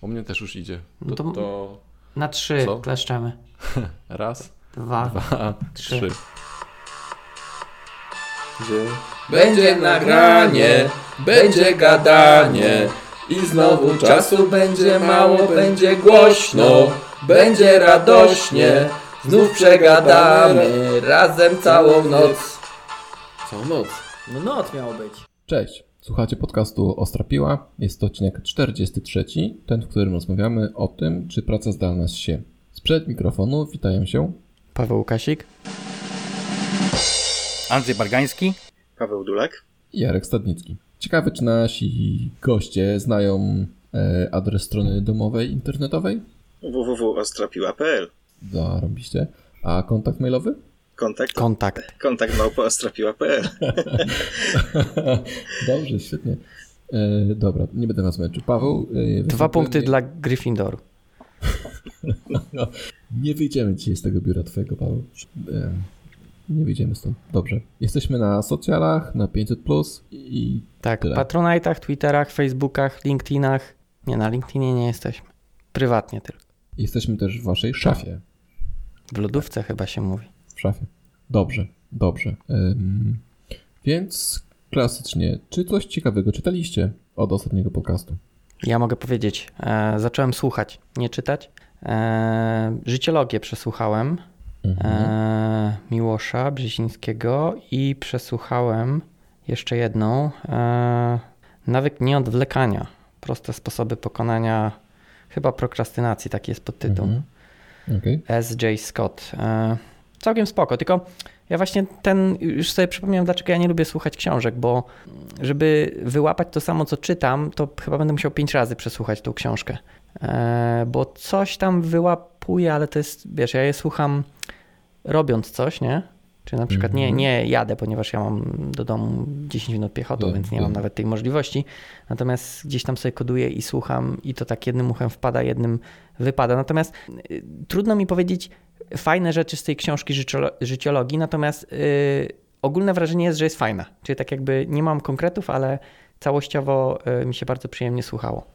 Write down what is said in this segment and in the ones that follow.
U mnie też już idzie. To, No to- to Na trzy Co? kleszczemy. raz, Dwa. dwa, trzy. trzy. Będzie nagranie, będzie gadanie i znowu czasu będzie mało, będzie głośno, będzie radośnie. Znów przegadamy razem całą noc. Całą noc. No noc miało być. Cześć, słuchacie podcastu Ostra Piła. Jest to odcinek 43, ten, w którym rozmawiamy o tym, czy praca zdalna się. Sprzed mikrofonu witają się Paweł Łukasik. Andrzej Bargański. Paweł Dulak. i Jarek Stadnicki. Ciekawe, czy nasi goście znają e, adres strony domowej internetowej? www.ostrapiła.pl Zarobiście. A kontakt mailowy? Kontakt, Kontakt. kontakt małpa ostrapiła.pl Dobrze, świetnie. E, dobra, nie będę was męczył. Paweł? E, Dwa punkty dla Gryffindoru. Nie wyjdziemy dzisiaj z tego biura twojego, Paweł. E, Nie wyjdziemy stąd. Dobrze. Jesteśmy na socjalach, na 500 plus i Tak, Tyle. Patronite'ach, Twitterach, Facebookach, LinkedInach. Nie, na LinkedInie nie jesteśmy. Prywatnie tylko. jesteśmy też w waszej szafie. W lodówce chyba się mówi. W szafie. Dobrze, dobrze. Ym, więc klasycznie, czy coś ciekawego czytaliście od ostatniego podcastu? Ja mogę powiedzieć, e, zacząłem słuchać, nie czytać. E, życiologię przesłuchałem e, Miłosza Brzezińskiego i przesłuchałem jeszcze jedną. E, nawyk nieodwlekania. Proste sposoby pokonania chyba prokrastynacji, taki jest podtytuł. Mhm. Okej. S.J. Scott. E, całkiem spoko, tylko ja właśnie ten, już sobie przypomniałem, dlaczego ja nie lubię słuchać książek, bo żeby wyłapać to samo, co czytam, to chyba będę musiał pięć razy przesłuchać tą książkę. E, bo coś tam wyłapuję, ale to jest, wiesz, ja je słucham robiąc coś, nie? Czy na przykład nie, nie jadę, ponieważ ja mam do domu 10 minut piechotą, więc nie mam nawet tej możliwości. Natomiast gdzieś tam sobie koduję i słucham i to tak jednym uchem wpada, jednym wypada. Natomiast y, trudno mi powiedzieć fajne rzeczy z tej książki życiolo- życiologii, natomiast y, ogólne wrażenie jest, że jest fajna. Czyli tak jakby nie mam konkretów, ale całościowo y, mi się bardzo przyjemnie słuchało.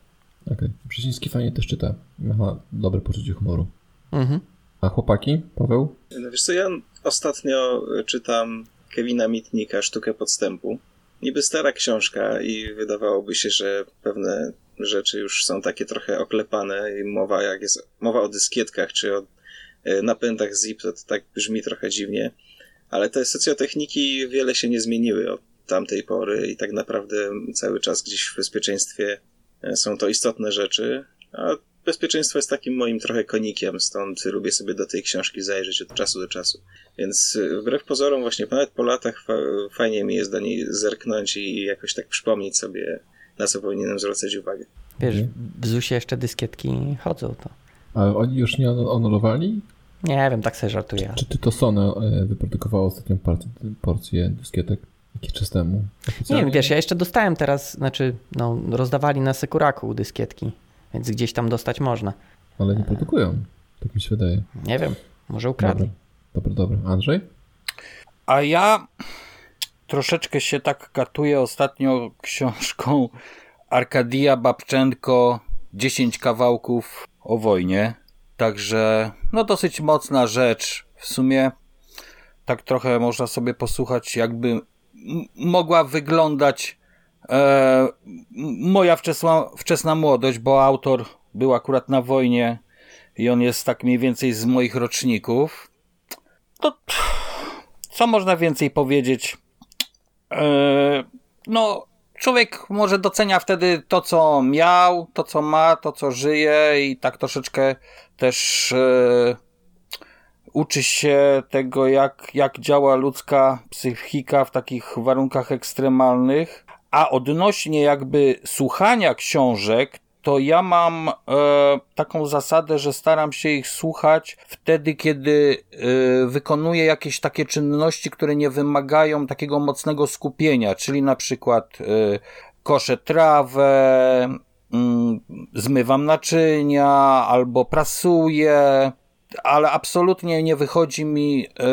Okej. Brzeziński fajnie też czyta. Ma dobre poczucie humoru. Mhm. A chłopaki? Paweł? No wiesz co, ja ostatnio czytam Kevina Mitnika Sztukę Podstępu. Niby stara książka i wydawałoby się, że pewne rzeczy już są takie trochę oklepane i mowa jak jest mowa o dyskietkach czy o e, napędach zip, to, to tak brzmi trochę dziwnie. Ale te socjotechniki wiele się nie zmieniły od tamtej pory i tak naprawdę cały czas gdzieś w bezpieczeństwie e, są to istotne rzeczy, a bezpieczeństwo jest takim moim trochę konikiem, stąd lubię sobie do tej książki zajrzeć od czasu do czasu. Więc y, wbrew pozorom, właśnie nawet po latach fa- fajnie mi jest do niej zerknąć i jakoś tak przypomnieć sobie, na co powinienem zwracać uwagę. Wiesz, w ZUSie jeszcze dyskietki chodzą, to A oni już nie anu- anulowali? nie wiem, tak sobie żartuję. Czy ty to Sony e, wyprodukowało ostatnią partię, porcję dyskietek jakiś czas temu? Nie Oficjalnie? wiem, wiesz, ja jeszcze dostałem teraz, znaczy, no, rozdawali na Sekuraku dyskietki, więc gdzieś tam dostać można. Ale nie produkują. Tak mi się wydaje. Nie wiem, może ukradli. Dobra, dobra. dobra. Andrzej? A ja troszeczkę się tak katuję ostatnio książką Arkadia Babczenko 10 kawałków o wojnie. Także no dosyć mocna rzecz. W sumie tak trochę można sobie posłuchać jakby mogła wyglądać e, moja wczesna, wczesna młodość, bo autor był akurat na wojnie i on jest tak mniej więcej z moich roczników. To co można więcej powiedzieć? Eee, no, człowiek może docenia wtedy to, co miał, to, co ma, to, co żyje i tak troszeczkę też e, uczy się tego, jak, jak działa ludzka psychika w takich warunkach ekstremalnych. A odnośnie jakby słuchania książek, to ja mam e, taką zasadę, że staram się ich słuchać wtedy, kiedy e, wykonuję jakieś takie czynności, które nie wymagają takiego mocnego skupienia, czyli na przykład e, koszę trawę, mm, zmywam naczynia albo prasuję, ale absolutnie nie wychodzi mi, e,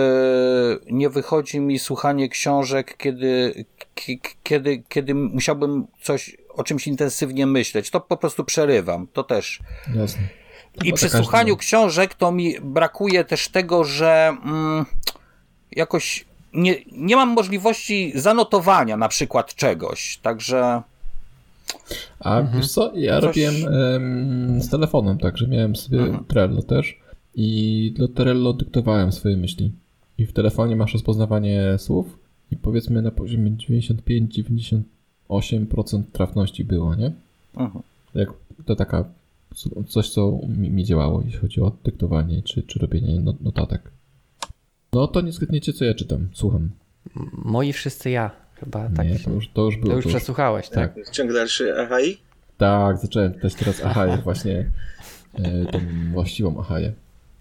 nie wychodzi mi słuchanie książek, kiedy, ki- kiedy, kiedy musiałbym coś o czymś intensywnie myśleć, to po prostu przerywam. To też. Jasne. I przy słuchaniu książek to mi brakuje też tego, że mm, jakoś nie, nie mam możliwości zanotowania na przykład czegoś. Także A wiesz co, ja Coś- robiłem em, z telefonem, także miałem sobie Mhm. Trello też i do Trello dyktowałem swoje myśli. I w telefonie masz rozpoznawanie słów i powiedzmy na poziomie 95-98% trafności było, nie? mhm. Jak to taka coś, co mi, mi działało, jeśli chodzi o dyktowanie czy, czy robienie no- notatek. No to nie zgadniecie, co ja czytam. Słucham. Moi wszyscy ja. Chyba tak. Nie, to już, to już było. to już to już, przesłuchałeś, tak? tak. Ciąg dalszy Ahai? Tak, zacząłem czytać teraz Ahaję, właśnie e, tą właściwą Ahaję.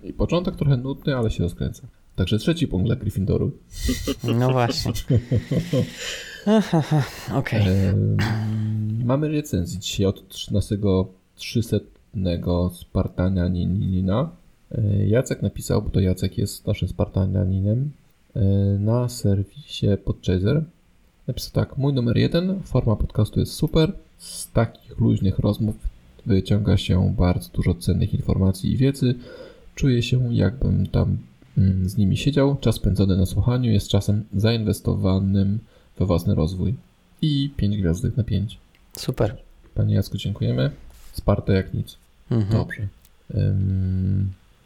I początek trochę nudny, ale się rozkręca. Także trzeci punkt dla Gryffindoru. No właśnie. Okej. Em, mamy recenzję dzisiaj od 13 300 Spartanianina. E, Jacek napisał, bo to Jacek jest naszym Spartanianinem, e, na serwisie Podchaser. Napisał tak, mój numer jeden, forma podcastu jest super, z takich luźnych rozmów wyciąga się bardzo dużo cennych informacji i wiedzy. Czuję się jakbym tam mm, z nimi siedział. Czas spędzony na słuchaniu jest czasem zainwestowanym we własny rozwój. I 5 gwiazdek na 5. Super. Panie Jacku, dziękujemy. Sparte jak nic. Mhm. Dobrze.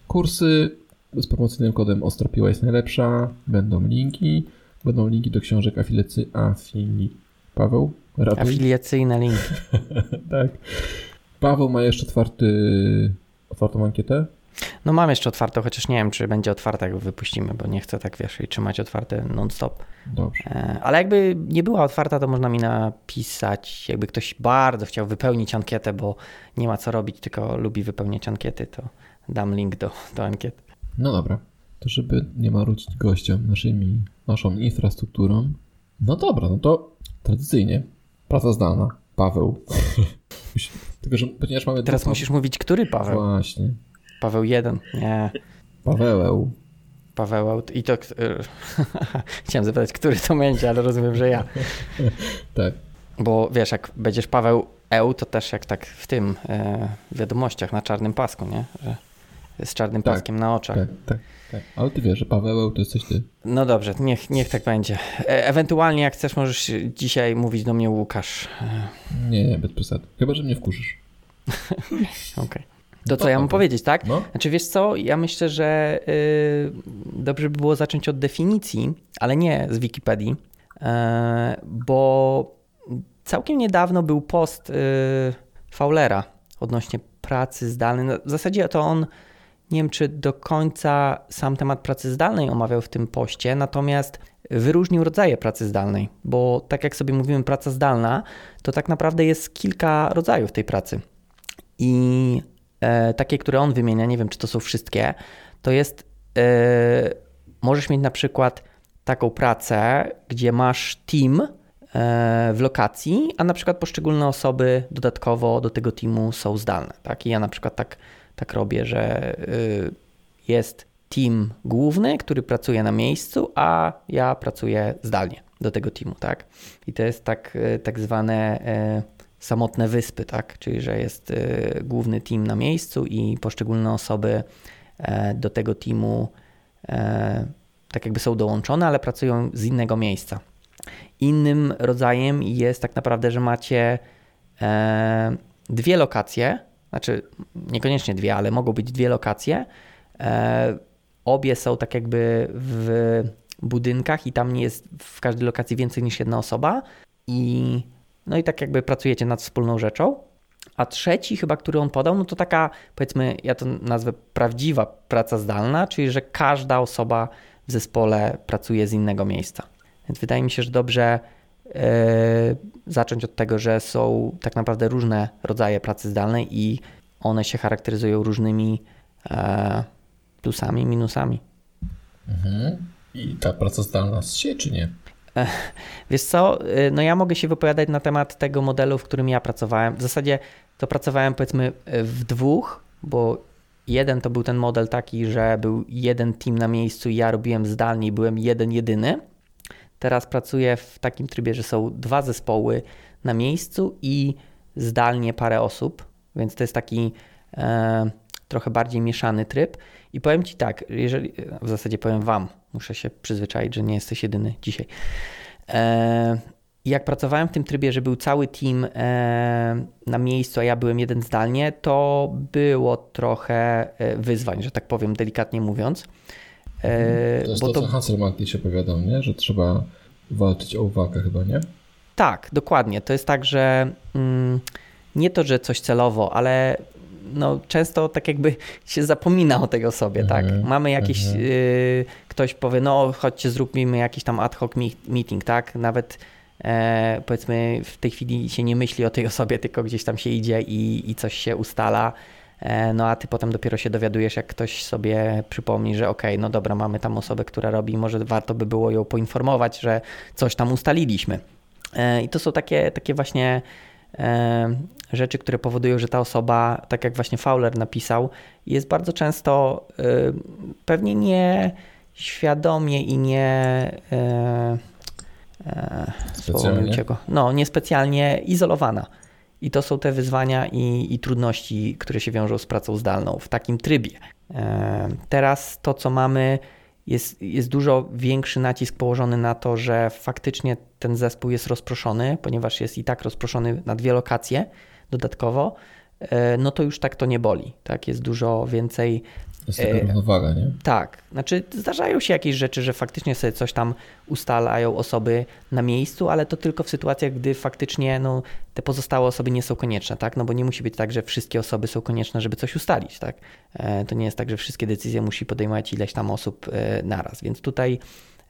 Kursy z promocyjnym kodem Ostrapiła jest najlepsza. Będą linki. Będą linki do książek afiliacy afili. Paweł? Ratuj. Afiliacyjne linki. tak. Paweł ma jeszcze otwarty, otwartą ankietę. No mam jeszcze otwarte, chociaż nie wiem, czy będzie otwarte, jak wypuścimy, bo nie chcę tak, wiesz, i trzymać otwarte non-stop. Dobrze. E, Ale jakby nie była otwarta, to można mi napisać, jakby ktoś bardzo chciał wypełnić ankietę, bo nie ma co robić, tylko lubi wypełniać ankiety, to dam link do, do ankiety. No dobra. To żeby nie marudzić gościom naszymi, naszą infrastrukturą. No dobra, no to tradycyjnie praca zdalna. Paweł. Tylko, że ponieważ mamy Teraz musisz mówić, który Paweł? Właśnie. Paweł 1, nie. Paweł. Paweł i to. Chciałem zapytać, który to będzie, ale rozumiem, że ja. Tak. Bo wiesz, jak będziesz Paweł Eł, to też jak tak w tym e, wiadomościach na czarnym pasku, nie? Że z czarnym Tak, paskiem na oczach. Tak, tak, tak. Ale ty wiesz, że Paweł to jesteś ty. No dobrze, niech, niech tak będzie. E, ewentualnie, jak chcesz, możesz dzisiaj mówić do mnie Łukasz. E, Nie, nie, bez przesady. Chyba, że mnie wkurzysz. Okej. To co ja mam powiedzieć, tak? No. Znaczy wiesz co, ja myślę, że y, dobrze by było zacząć od definicji, ale nie z Wikipedii, e, bo całkiem niedawno był post y, Fowlera odnośnie pracy zdalnej. No, W zasadzie to on, nie wiem czy do końca sam temat pracy zdalnej omawiał w tym poście, natomiast wyróżnił rodzaje pracy zdalnej, bo tak jak sobie mówimy, praca zdalna, to tak naprawdę jest kilka rodzajów tej pracy. I takie, które on wymienia, nie wiem czy to są wszystkie, to jest, e, możesz mieć na przykład taką pracę, gdzie masz team e, w lokacji, a na przykład poszczególne osoby dodatkowo do tego teamu są zdalne. Tak? I ja na przykład tak, tak robię, że jest team główny, który pracuje na miejscu, a ja pracuję zdalnie do tego teamu, tak? I to jest tak, tak zwane e, samotne wyspy, tak? Czyli, że jest y, główny team na miejscu i poszczególne osoby e, do tego teamu e, tak jakby są dołączone, ale pracują z innego miejsca. Innym rodzajem jest tak naprawdę, że macie e, dwie lokacje, znaczy niekoniecznie dwie, ale mogą być dwie lokacje. Obie są tak jakby w budynkach i tam nie jest w każdej lokacji więcej niż jedna osoba i no i tak jakby pracujecie nad wspólną rzeczą. A trzeci chyba, który on podał, no to taka powiedzmy, ja to nazwę prawdziwa praca zdalna, czyli że każda osoba w zespole pracuje z innego miejsca. Więc wydaje mi się, że dobrze e, zacząć od tego, że są tak naprawdę różne rodzaje pracy zdalnej i one się charakteryzują różnymi e, plusami, minusami. Mhm. I ta praca zdalna z się, czy nie? Wiesz co, y, no ja mogę się wypowiadać na temat tego modelu, w którym ja pracowałem. W zasadzie to pracowałem powiedzmy w dwóch, bo jeden to był ten model taki, że był jeden team na miejscu i ja robiłem zdalnie i byłem jeden jedyny. Teraz pracuję w takim trybie, że są dwa zespoły, na miejscu i zdalnie parę osób, więc to jest taki e, trochę bardziej mieszany tryb. I powiem Ci tak, jeżeli, w zasadzie powiem Wam, muszę się przyzwyczaić, że nie jesteś jedyny dzisiaj. E, jak pracowałem w tym trybie, że był cały team e, na miejscu, a ja byłem jeden zdalnie, to było trochę e, wyzwań, że tak powiem, delikatnie mówiąc. E, to jest bo to, co Hasselmann kiedyś opowiadał, nie? że trzeba walczyć o uwagę chyba, nie? Tak, dokładnie. To jest tak, że mm, nie to, że coś celowo, ale no, często tak jakby się zapomina o tej osobie, tak? Mhm, Mamy jakiś, y, ktoś powie, no chodźcie zróbmy jakiś tam ad hoc meeting, tak? Nawet e, powiedzmy w tej chwili się nie myśli o tej osobie, tylko gdzieś tam się idzie i, i coś się ustala. E, no a ty potem dopiero się dowiadujesz, jak ktoś sobie przypomni, że okej, okay, no dobra, mamy tam osobę, która robi, może warto by było ją poinformować, że coś tam ustaliliśmy. E, I to są takie, takie właśnie rzeczy, które powodują, że ta osoba, tak jak właśnie Fowler napisał, jest bardzo często pewnie nie świadomie i nie specjalnie. No, niespecjalnie izolowana. I to są te wyzwania i, i, trudności, które się wiążą z pracą zdalną w takim trybie. E, teraz to, co mamy, jest, jest dużo większy nacisk położony na to, że faktycznie ten zespół jest rozproszony, ponieważ jest i tak rozproszony na dwie lokacje dodatkowo, no to już tak to nie boli. Tak? Jest dużo więcej jest taka równowaga, nie? Tak. Znaczy zdarzają się jakieś rzeczy, że faktycznie sobie coś tam ustalają osoby na miejscu, ale to tylko w sytuacjach, gdy faktycznie no, te pozostałe osoby nie są konieczne, tak? No bo nie musi być tak, że wszystkie osoby są konieczne, żeby coś ustalić, tak? E, to nie jest tak, że wszystkie decyzje musi podejmować ileś tam osób e, naraz, więc tutaj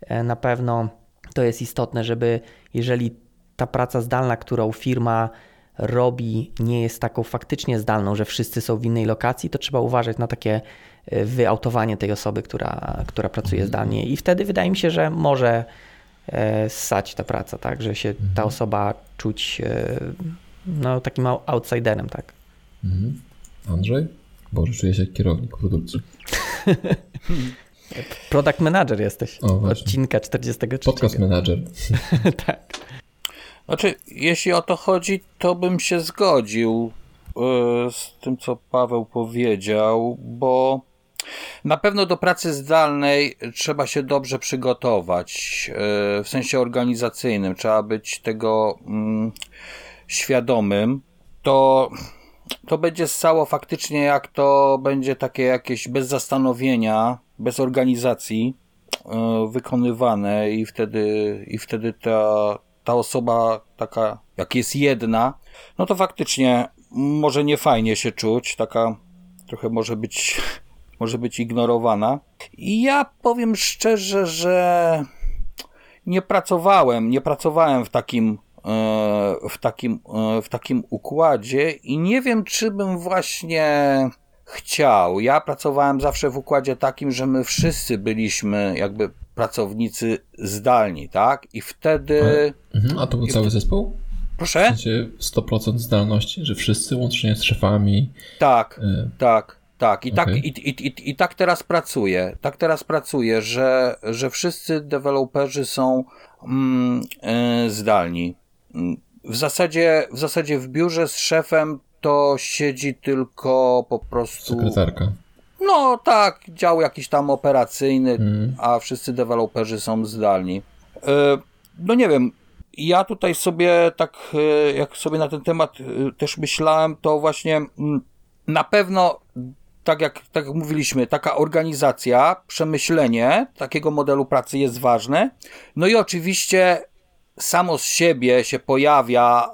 e, na pewno to jest istotne, żeby jeżeli ta praca zdalna, którą firma robi, nie jest taką faktycznie zdalną, że wszyscy są w innej lokacji, to trzeba uważać na takie e, wyautowanie tej osoby, która, która pracuje mhm. zdalnie. I wtedy wydaje mi się, że może e, ssać ta praca, tak, że się ta mhm. osoba czuć e, no, takim outsiderem, tak. Mhm. Andrzej? Boże, czuję się jak kierownik produkcji. Product manager jesteś. O, Odcinka 43. Podcast manager. tak. Znaczy, jeśli o to chodzi, to bym się zgodził yy, z tym, co Paweł powiedział, bo na pewno do pracy zdalnej trzeba się dobrze przygotować, yy, w sensie organizacyjnym. Trzeba być tego yy, świadomym. To, to będzie ssało faktycznie, jak to będzie takie jakieś bez zastanowienia, bez organizacji y, wykonywane i wtedy, i wtedy ta, ta osoba taka, jak jest jedna, no to faktycznie może nie fajnie się czuć, taka trochę może być, może być ignorowana. I ja powiem szczerze, że nie pracowałem, nie pracowałem w takim e, w takim, e, w takim układzie i nie wiem, czy bym właśnie chciał. Ja pracowałem zawsze w układzie takim, że my wszyscy byliśmy jakby pracownicy zdalni, tak? I wtedy. A, mhm, a to był cały zespół? Proszę? W sensie 100% zdalności, że wszyscy łącznie z szefami. Tak, y tak, tak. I, okay. tak i, i, i, I tak teraz pracuję. Tak teraz pracuję, że, że wszyscy deweloperzy są mm, y zdalni. W zasadzie, w zasadzie w biurze z szefem to siedzi tylko po prostu. Sekretarka. No tak, dział jakiś tam operacyjny, mm. a wszyscy deweloperzy są zdalni. E, no nie wiem, ja tutaj sobie tak, e, jak sobie na ten temat e, też myślałem, to właśnie mm, na pewno, tak jak, tak jak mówiliśmy, taka organizacja, przemyślenie takiego modelu pracy jest ważne. No i oczywiście samo z siebie się pojawia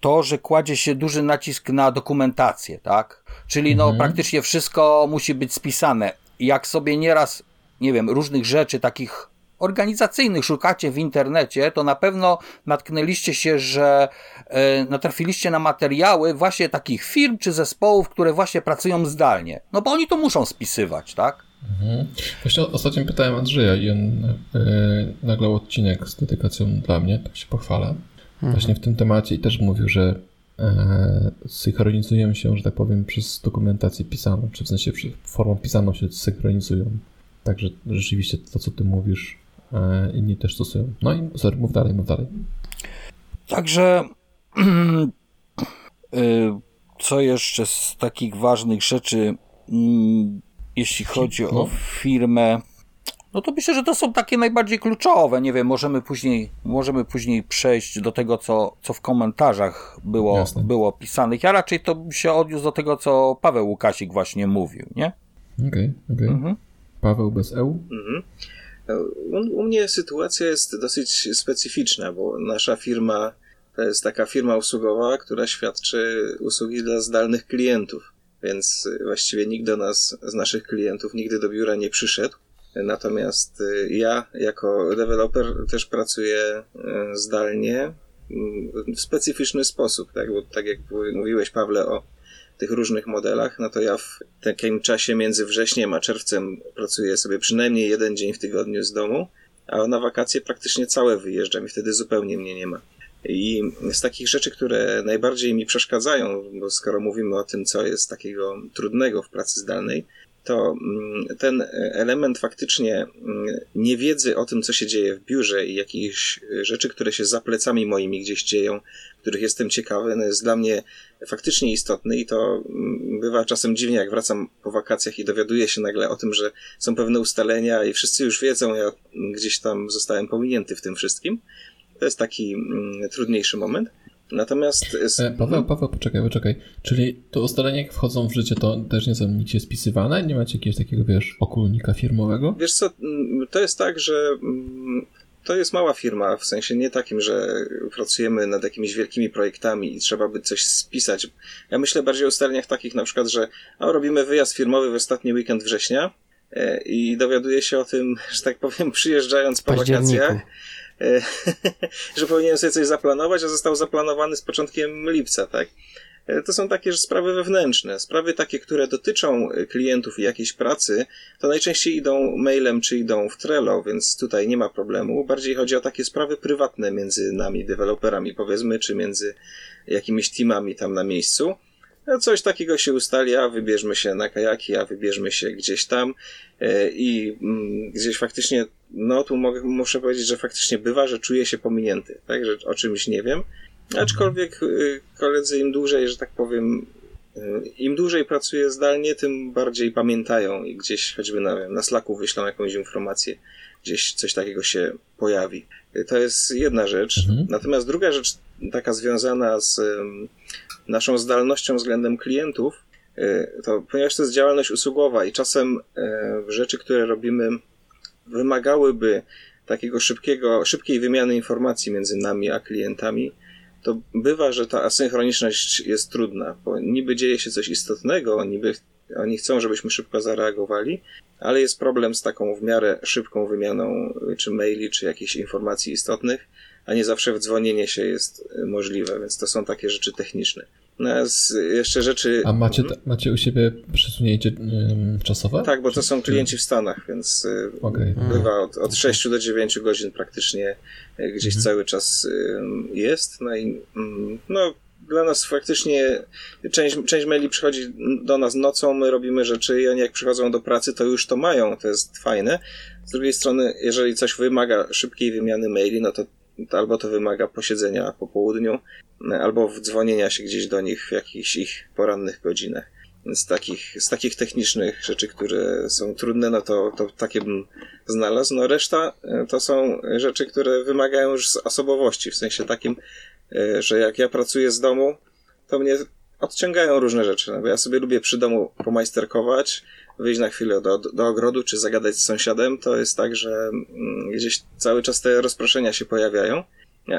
to, że kładzie się duży nacisk na dokumentację, tak? Czyli no mhm. praktycznie wszystko musi być spisane. Jak sobie nieraz, nie wiem, różnych rzeczy takich organizacyjnych szukacie w internecie, to na pewno natknęliście się, że e, natrafiliście na materiały właśnie takich firm czy zespołów, które właśnie pracują zdalnie. No bo oni to muszą spisywać, tak? Mhm. Właśnie ostatnio pytałem Andrzeja i on e, nagrał odcinek z dedykacją dla mnie, tak się pochwalę. Mhm. Właśnie w tym temacie i też mówił, że e, synchronizują się, że tak powiem, przez dokumentację pisaną, czy w sensie formą pisaną się synchronizują. Także rzeczywiście to, co ty mówisz, e, inni też stosują. No i sorry, mów dalej, mów dalej. Także y, co jeszcze z takich ważnych rzeczy, mm, jeśli chodzi o No. firmę, no to myślę, że to są takie najbardziej kluczowe. Nie wiem, możemy później, możemy później przejść do tego, co, co w komentarzach było, Jasne. było pisanych. Ja raczej to bym się odniósł do tego, co Paweł Łukasik właśnie mówił, nie? Okej, okej. Mhm. Paweł bez EU? Mhm. U, u mnie sytuacja jest dosyć specyficzna, bo nasza firma to jest taka firma usługowa, która świadczy usługi dla zdalnych klientów, więc właściwie nikt do nas, z naszych klientów, nigdy do biura nie przyszedł. Natomiast y, ja, jako deweloper, też pracuję y, zdalnie mm, w specyficzny sposób, tak? Bo tak jak mówiłeś, Pawle, o tych różnych modelach, no to ja w takim czasie między wrześniem a czerwcem pracuję sobie przynajmniej jeden dzień w tygodniu z domu, a na wakacje praktycznie całe wyjeżdżam i wtedy zupełnie mnie nie ma. I z takich rzeczy, które najbardziej mi przeszkadzają, bo skoro mówimy o tym, co jest takiego trudnego w pracy zdalnej, to mm, ten element faktycznie mm, niewiedzy o tym, co się dzieje w biurze i jakichś rzeczy, które się za plecami moimi gdzieś dzieją, których jestem ciekawy, no jest dla mnie faktycznie istotny i to mm, bywa czasem dziwnie, jak wracam po wakacjach i dowiaduję się nagle o tym, że są pewne ustalenia i wszyscy już wiedzą, ja gdzieś tam zostałem pominięty w tym wszystkim. To jest taki trudniejszy moment. Natomiast... E, Paweł, Paweł, poczekaj, poczekaj. Czyli to ustalenia jak wchodzą w życie, to też nie są nigdzie spisywane? Nie macie jakiegoś takiego, wiesz, okulnika firmowego? Wiesz co, mm, to jest tak, że mm, to jest mała firma, w sensie nie takim, że pracujemy nad jakimiś wielkimi projektami i trzeba by coś spisać. Ja myślę bardziej o ustaleniach takich na przykład, że a, robimy wyjazd firmowy w ostatni weekend września e, i dowiaduję się o tym, że tak powiem, przyjeżdżając po wakacjach, że powinienem sobie coś zaplanować, a został zaplanowany z początkiem lipca, tak? E, To są takie sprawy wewnętrzne. Sprawy takie, które dotyczą e, klientów i jakiejś pracy, to najczęściej idą mailem czy idą w Trello, więc tutaj nie ma problemu. Bardziej chodzi o takie sprawy prywatne między nami, deweloperami, powiedzmy, czy między jakimiś teamami tam na miejscu. No, Coś takiego się ustali, a wybierzmy się na kajaki, a wybierzmy się gdzieś tam e, i mm, gdzieś faktycznie, no tu mogę, muszę powiedzieć, że faktycznie bywa, że czuję się pominięty, tak, że o czymś nie wiem. Aczkolwiek y, koledzy im dłużej, że tak powiem, y, im dłużej pracuję zdalnie, tym bardziej pamiętają i gdzieś choćby na, na Slacku wyślą jakąś informację, gdzieś coś takiego się pojawi. Y, To jest jedna rzecz. Mhm. Natomiast druga rzecz, taka związana z naszą zdalnością względem klientów, to ponieważ to jest działalność usługowa i czasem rzeczy, które robimy, wymagałyby takiego szybkiego, szybkiej wymiany informacji między nami a klientami, to bywa, że ta asynchroniczność jest trudna, bo niby dzieje się coś istotnego, niby oni chcą, żebyśmy szybko zareagowali, ale jest problem z taką w miarę szybką wymianą y, czy maili, czy jakichś informacji istotnych, a nie zawsze dzwonienie się jest y, możliwe, więc to są takie rzeczy techniczne. A z jeszcze rzeczy. A macie, Mhm. macie u siebie przesunięcie czasowe? Tak, bo to są klienci w Stanach, więc y, Okej. bywa od, od 6 do 9 godzin praktycznie y, gdzieś Mhm. cały czas jest. No i mm, no, dla nas faktycznie część, część maili przychodzi do nas nocą, my robimy rzeczy i oni jak przychodzą do pracy, to już to mają, to jest fajne. Z drugiej strony, jeżeli coś wymaga szybkiej wymiany maili, no to albo to wymaga posiedzenia po południu, y, albo dzwonienia się gdzieś do nich w jakichś ich porannych godzinach. Więc takich, z takich technicznych rzeczy, które są trudne, no to, to takie bym znalazł. No reszta y, to są rzeczy, które wymagają już z osobowości, w sensie takim, y, że jak ja pracuję z domu, to mnie odciągają różne rzeczy. No bo ja sobie lubię przy domu pomajsterkować, wyjść na chwilę do, do ogrodu, czy zagadać z sąsiadem. To jest tak, że mm, gdzieś cały czas te rozproszenia się pojawiają.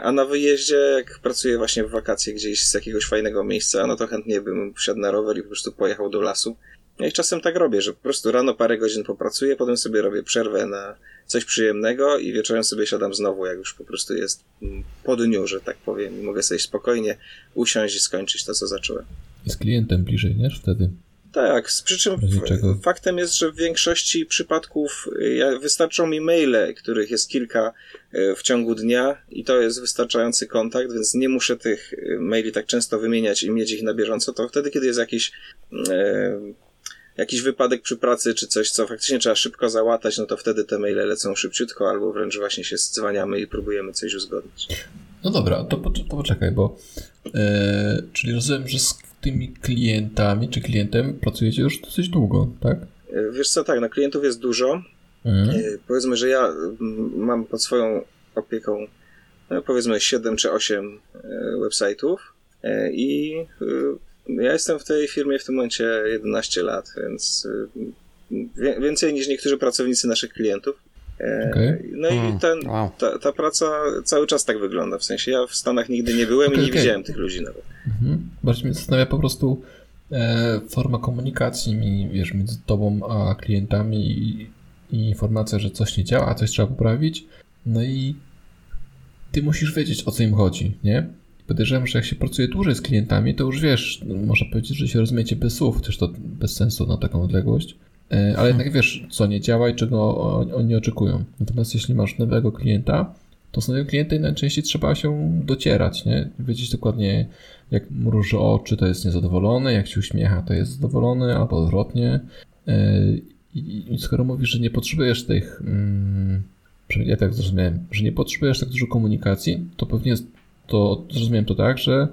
A na wyjeździe, jak pracuję właśnie w wakacje gdzieś z jakiegoś fajnego miejsca, no to chętnie bym wsiadł na rower i po prostu pojechał do lasu. No i czasem tak robię, że po prostu rano parę godzin popracuję, potem sobie robię przerwę na coś przyjemnego i wieczorem sobie siadam znowu, jak już po prostu jest mm, po dniu, że tak powiem, i mogę sobie spokojnie usiąść i skończyć to, co zacząłem. Z klientem bliżej, nie? Wtedy. Tak, z przy czym W razie czego? f- faktem jest, że w większości przypadków y, wystarczą mi maile, których jest kilka y, w ciągu dnia i to jest wystarczający kontakt, więc nie muszę tych y, maili tak często wymieniać i mieć ich na bieżąco. To wtedy, kiedy jest jakiś e, jakiś wypadek przy pracy, czy coś, co faktycznie trzeba szybko załatać, no to wtedy te maile lecą szybciutko, albo wręcz właśnie się zdzwaniamy i próbujemy coś uzgodnić. No dobra, to, to poczekaj, bo czyli rozumiem, że z tymi klientami czy klientem pracujecie już dosyć długo, tak? E, wiesz co, tak, na klientów jest dużo. Mhm. E, powiedzmy, że ja mam pod swoją opieką no, powiedzmy 7 czy 8 website'ów i ja jestem w tej firmie w tym momencie 11 lat, więc więcej niż niektórzy pracownicy naszych klientów. E, okay. No i hmm, ten, wow. ta, ta, praca cały czas tak wygląda. W sensie ja w Stanach nigdy nie byłem okay, i nie okay. widziałem tych ludzi nawet. Mhm. Bardziej mnie zastanawia po prostu e, forma komunikacji wiesz, między tobą a klientami i, i informacja, że coś nie działa, coś trzeba poprawić. No i ty musisz wiedzieć, o co im chodzi, nie? Podejrzewam, że jak się pracuje dłużej z klientami, to już wiesz, no, można powiedzieć, że się rozumiecie bez słów, też to bez sensu na taką odległość. E, ale jednak wiesz, co nie działa i czego oni oczekują. Natomiast jeśli masz nowego klienta, to z nowego klienta najczęściej trzeba się docierać, nie? Wiedzieć dokładnie, jak mruży oczy, to jest niezadowolony, jak się uśmiecha, to jest zadowolony, albo odwrotnie. E, I, skoro mówisz, że nie potrzebujesz tych, mm, ja tak zrozumiałem, że nie potrzebujesz tak dużo komunikacji, to pewnie to zrozumiałem to tak, że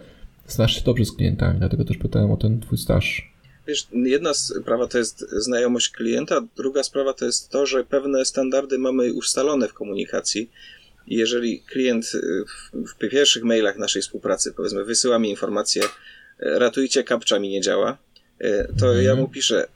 znasz się dobrze z klientami, dlatego też pytałem o ten twój staż Wiesz, jedna sprawa to jest znajomość klienta, druga sprawa to jest to, że pewne standardy mamy ustalone w komunikacji. Jeżeli klient y, w, w pierwszych mailach naszej współpracy, powiedzmy, wysyła mi informację, e, ratujcie, kapcza mi nie działa, e, to ja mhm. mu piszę,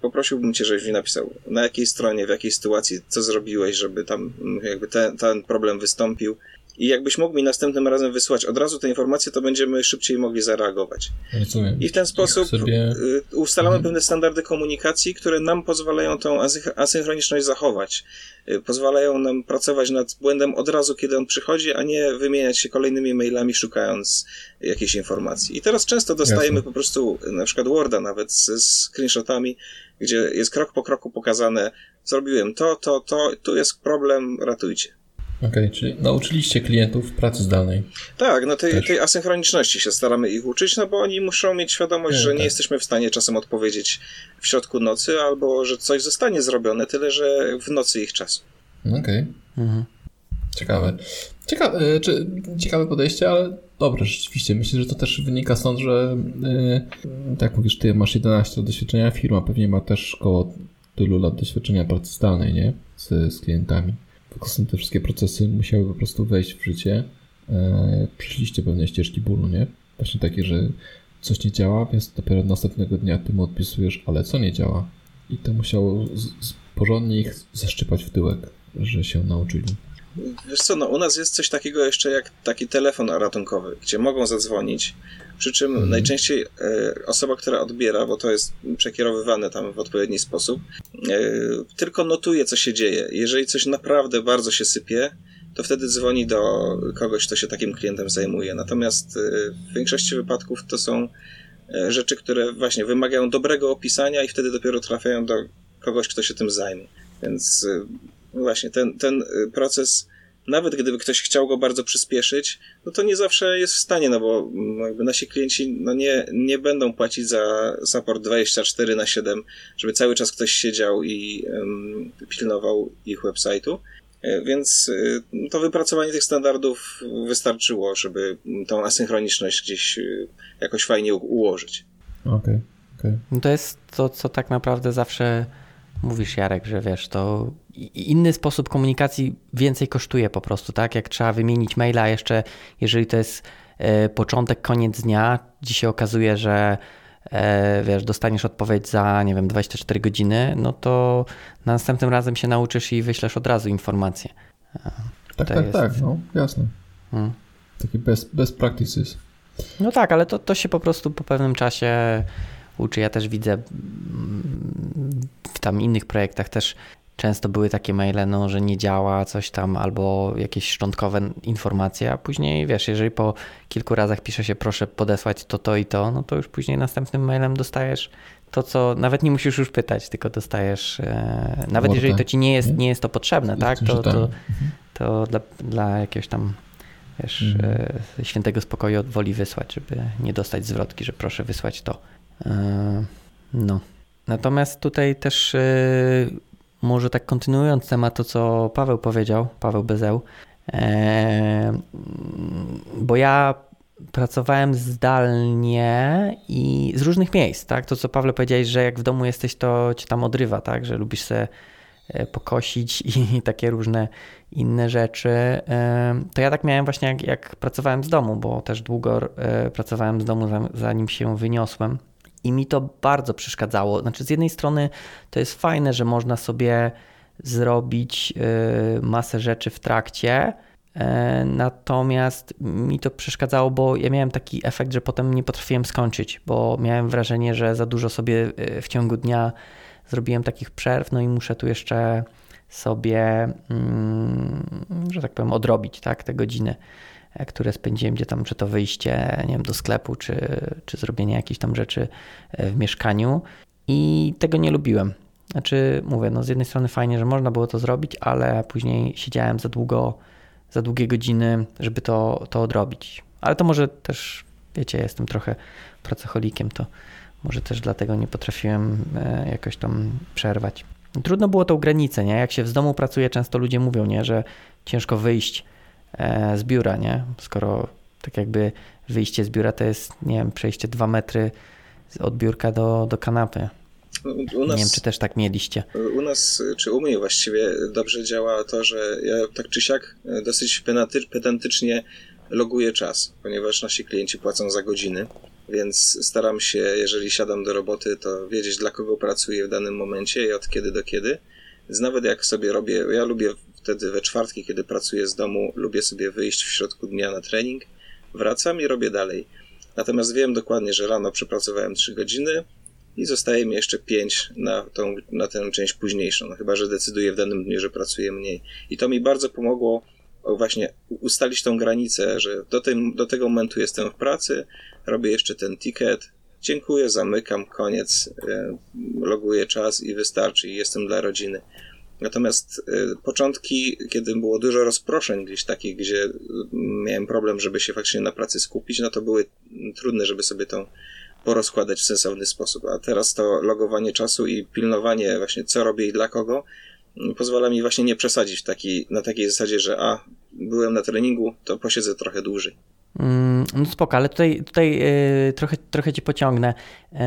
poprosiłbym cię, żebyś mi napisał, na jakiej stronie, w jakiej sytuacji, co zrobiłeś, żeby tam mm, jakby ten, ten problem wystąpił, i jakbyś mógł mi następnym razem wysłać od razu te informacje, to będziemy szybciej mogli zareagować. Rozumiem. I w ten sposób sobie... Y, ustalamy mhm. pewne standardy komunikacji, które nam pozwalają tą asynchroniczność zachować. Y, pozwalają nam pracować nad błędem od razu, kiedy on przychodzi, a nie wymieniać się kolejnymi mailami, szukając jakiejś informacji. I teraz często dostajemy Jasne. po prostu na przykład Worda nawet z, z screenshotami, gdzie jest krok po kroku pokazane, zrobiłem to, to, to, tu jest problem, ratujcie. Okej, okay, czyli nauczyliście klientów pracy zdalnej. Tak, no tej, tej asynchroniczności się staramy ich uczyć, no bo oni muszą mieć świadomość, nie, że tak. nie jesteśmy w stanie czasem odpowiedzieć w środku nocy, albo że coś zostanie zrobione, tyle że w nocy ich czasu. Okej. Okay. Mhm. Ciekawe. Ciekawe, e, czy, ciekawe podejście, ale dobre rzeczywiście. Myślę, że to też wynika stąd, że yy, tak mówisz, ty masz 11 lat doświadczenia, firma pewnie ma też około tylu lat doświadczenia pracy zdalnej, nie? Z, z klientami te wszystkie procesy musiały po prostu wejść w życie. E, przeszliście pewne ścieżki bólu, nie? Właśnie takie, że coś nie działa, więc dopiero następnego dnia ty mu odpisujesz, ale co nie działa? I to musiało z porządnie ich zaszczypać w tyłek, że się nauczyli. Wiesz co, no u nas jest coś takiego jeszcze jak taki telefon ratunkowy, gdzie mogą zadzwonić, przy czym mhm. najczęściej e, osoba, która odbiera, bo to jest przekierowywane tam w odpowiedni sposób, e, tylko notuje, co się dzieje. Jeżeli coś naprawdę bardzo się sypie, to wtedy dzwoni do kogoś, kto się takim klientem zajmuje. Natomiast e, w większości wypadków to są e, rzeczy, które właśnie wymagają dobrego opisania i wtedy dopiero trafiają do kogoś, kto się tym zajmie. Więc e, właśnie ten, ten proces nawet gdyby ktoś chciał go bardzo przyspieszyć, no to nie zawsze jest w stanie, no bo no jakby nasi klienci no nie, nie będą płacić za support 24 na 7, żeby cały czas ktoś siedział i um, pilnował ich website'u. E, więc e, to wypracowanie tych standardów wystarczyło, żeby tą asynchroniczność gdzieś e, jakoś fajnie ułożyć. Okej. Okay, okay. No to jest to, co tak naprawdę zawsze mówisz, Jarek, że wiesz, to inny sposób komunikacji więcej kosztuje po prostu, tak? Jak trzeba wymienić maila jeszcze, jeżeli to jest e, początek, koniec dnia, dzisiaj okazuje, że e, wiesz, dostaniesz odpowiedź za, nie wiem, 24 godziny, no to następnym razem się nauczysz i wyślesz od razu informację. E, tak, tak, jest... tak, no jasne. Hmm. Takie best, best practices. No tak, ale to, to się po prostu po pewnym czasie uczy. Ja też widzę w tam innych projektach też często były takie maile, no, że nie działa coś tam, albo jakieś szczątkowe informacje, a później wiesz, jeżeli po kilku razach pisze się proszę podesłać to, to i to, no to już później następnym mailem dostajesz to, co nawet nie musisz już pytać, tylko dostajesz, e, nawet jeżeli to ci nie jest, nie jest to potrzebne, tak, to, to, mhm. to dla, dla jakiegoś tam wiesz, mhm. e, świętego spokoju woli wysłać, żeby nie dostać zwrotki, że proszę wysłać to. E, no. Natomiast tutaj też e, może tak kontynuując temat to, co Paweł powiedział, Paweł Bezeł, E, bo ja pracowałem zdalnie i z różnych miejsc, tak? To co Pawle powiedziałeś, że jak w domu jesteś, to cię tam odrywa, tak? Że lubisz sobie e, pokosić i takie różne inne rzeczy. To ja tak miałem właśnie jak, jak pracowałem z domu, bo też długo pracowałem z domu zanim się wyniosłem. I mi to bardzo przeszkadzało. Znaczy, z jednej strony to jest fajne, że można sobie zrobić masę rzeczy w trakcie, E, natomiast mi to przeszkadzało, bo ja miałem taki efekt, że potem nie potrafiłem skończyć, bo miałem wrażenie, że za dużo sobie e, w ciągu dnia zrobiłem takich przerw, no i muszę tu jeszcze sobie, mm, że tak powiem, odrobić tak, te godziny, które spędziłem, gdzie tam, czy to wyjście nie wiem, do sklepu, czy, czy zrobienie jakichś tam rzeczy w mieszkaniu. I tego nie lubiłem. Znaczy, mówię, no z jednej strony fajnie, że można było to zrobić, ale później siedziałem za długo za długie godziny, żeby to, to odrobić. Ale to może też, wiecie, jestem trochę pracocholikiem, to może też dlatego nie potrafiłem e, jakoś tam przerwać. Trudno było tą granicę, nie? Jak się z domu pracuje, często ludzie mówią, nie, że ciężko wyjść e, z biura, nie? Skoro tak jakby wyjście z biura to jest, nie wiem, przejście dwa metry od biurka do, do kanapy. Nas, nie wiem, czy też tak mieliście. U nas, czy u mnie właściwie dobrze działa to, że ja tak czy siak dosyć pedantycznie loguję czas, ponieważ nasi klienci płacą za godziny, więc staram się, jeżeli siadam do roboty, to wiedzieć dla kogo pracuję w danym momencie i od kiedy do kiedy. Więc nawet jak sobie robię, ja lubię wtedy we czwartki, kiedy pracuję z domu, lubię sobie wyjść w środku dnia na trening, wracam i robię dalej. Natomiast wiem dokładnie, że rano przepracowałem 3 godziny, i zostaje mi jeszcze 5 na, tą, na tę część późniejszą, no chyba że decyduję w danym dniu, że pracuję mniej. I to mi bardzo pomogło właśnie ustalić tą granicę, że do, tej, do tego momentu jestem w pracy, robię jeszcze ten ticket, dziękuję, zamykam, koniec, e, loguję czas i wystarczy, jestem dla rodziny. Natomiast y, początki, kiedy było dużo rozproszeń gdzieś takich, gdzie miałem problem, żeby się faktycznie na pracy skupić, no to były trudne, żeby sobie tą porozkładać w sensowny sposób. A teraz to logowanie czasu i pilnowanie właśnie co robię i dla kogo mm, pozwala mi właśnie nie przesadzić taki, na takiej zasadzie, że a, byłem na treningu, to posiedzę trochę dłużej. Mm, no spoko, ale tutaj, tutaj yy, trochę, trochę cię pociągnę. Yy,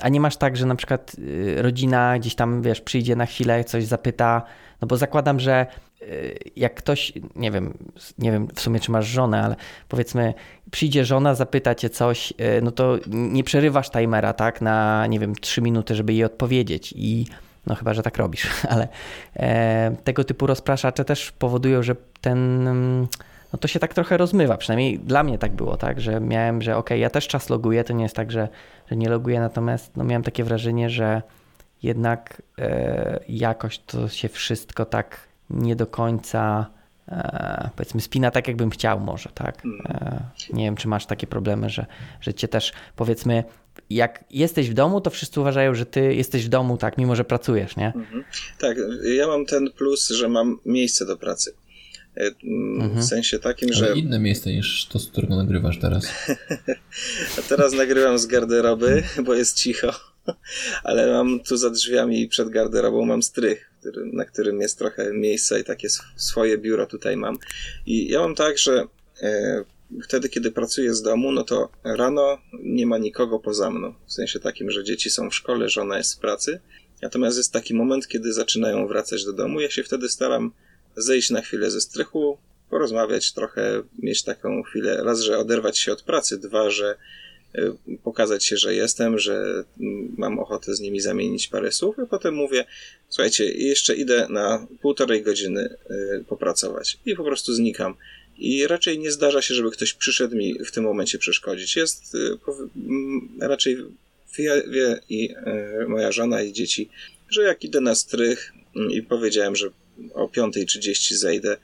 a nie masz tak, że na przykład yy, rodzina gdzieś tam, wiesz, przyjdzie na chwilę, coś zapyta, no bo zakładam, że Y, jak ktoś, nie wiem, nie wiem w sumie czy masz żonę, ale powiedzmy przyjdzie żona, zapyta cię coś, y, no to nie przerywasz timera, tak, na nie wiem, trzy minuty, żeby jej odpowiedzieć i no chyba, że tak robisz, ale e, tego typu rozpraszacze też powodują, że ten, no to się tak trochę rozmywa, przynajmniej dla mnie tak było, tak, że miałem, że ok, ja też czas loguję, to nie jest tak, że, że nie loguję, natomiast no miałem takie wrażenie, że jednak e, jakoś to się wszystko tak nie do końca e, powiedzmy spina tak, jakbym chciał może, tak? E, nie wiem, czy masz takie problemy, że, że cię też powiedzmy jak jesteś w domu, to wszyscy uważają, że ty jesteś w domu, tak, mimo że pracujesz, nie? Mhm. Tak, ja mam ten plus, że mam miejsce do pracy. E, mhm. W sensie takim, Ale że. inne miejsce niż to, z którego nagrywasz teraz. A teraz nagrywam z garderoby, bo jest cicho. Ale mam tu za drzwiami przed garderobą mam strych który, na którym jest trochę miejsca i takie swoje biuro tutaj mam. I ja mam tak, że e, wtedy, kiedy pracuję z domu, no to rano nie ma nikogo poza mną. W sensie takim, że dzieci są w szkole, żona jest w pracy. Natomiast jest taki moment, kiedy zaczynają wracać do domu. Ja się wtedy staram zejść na chwilę ze strychu, porozmawiać trochę, mieć taką chwilę, raz, że oderwać się od pracy, dwa, że Y, pokazać się, że jestem, że mam ochotę z nimi zamienić parę słów, a potem mówię, słuchajcie, jeszcze idę na półtorej godziny y, popracować i po prostu znikam. I raczej nie zdarza się, żeby ktoś przyszedł mi w tym momencie przeszkodzić. Jest y, raczej wie, wie i moja żona i dzieci, że jak idę na strych i powiedziałem, że o 5.30 zejdę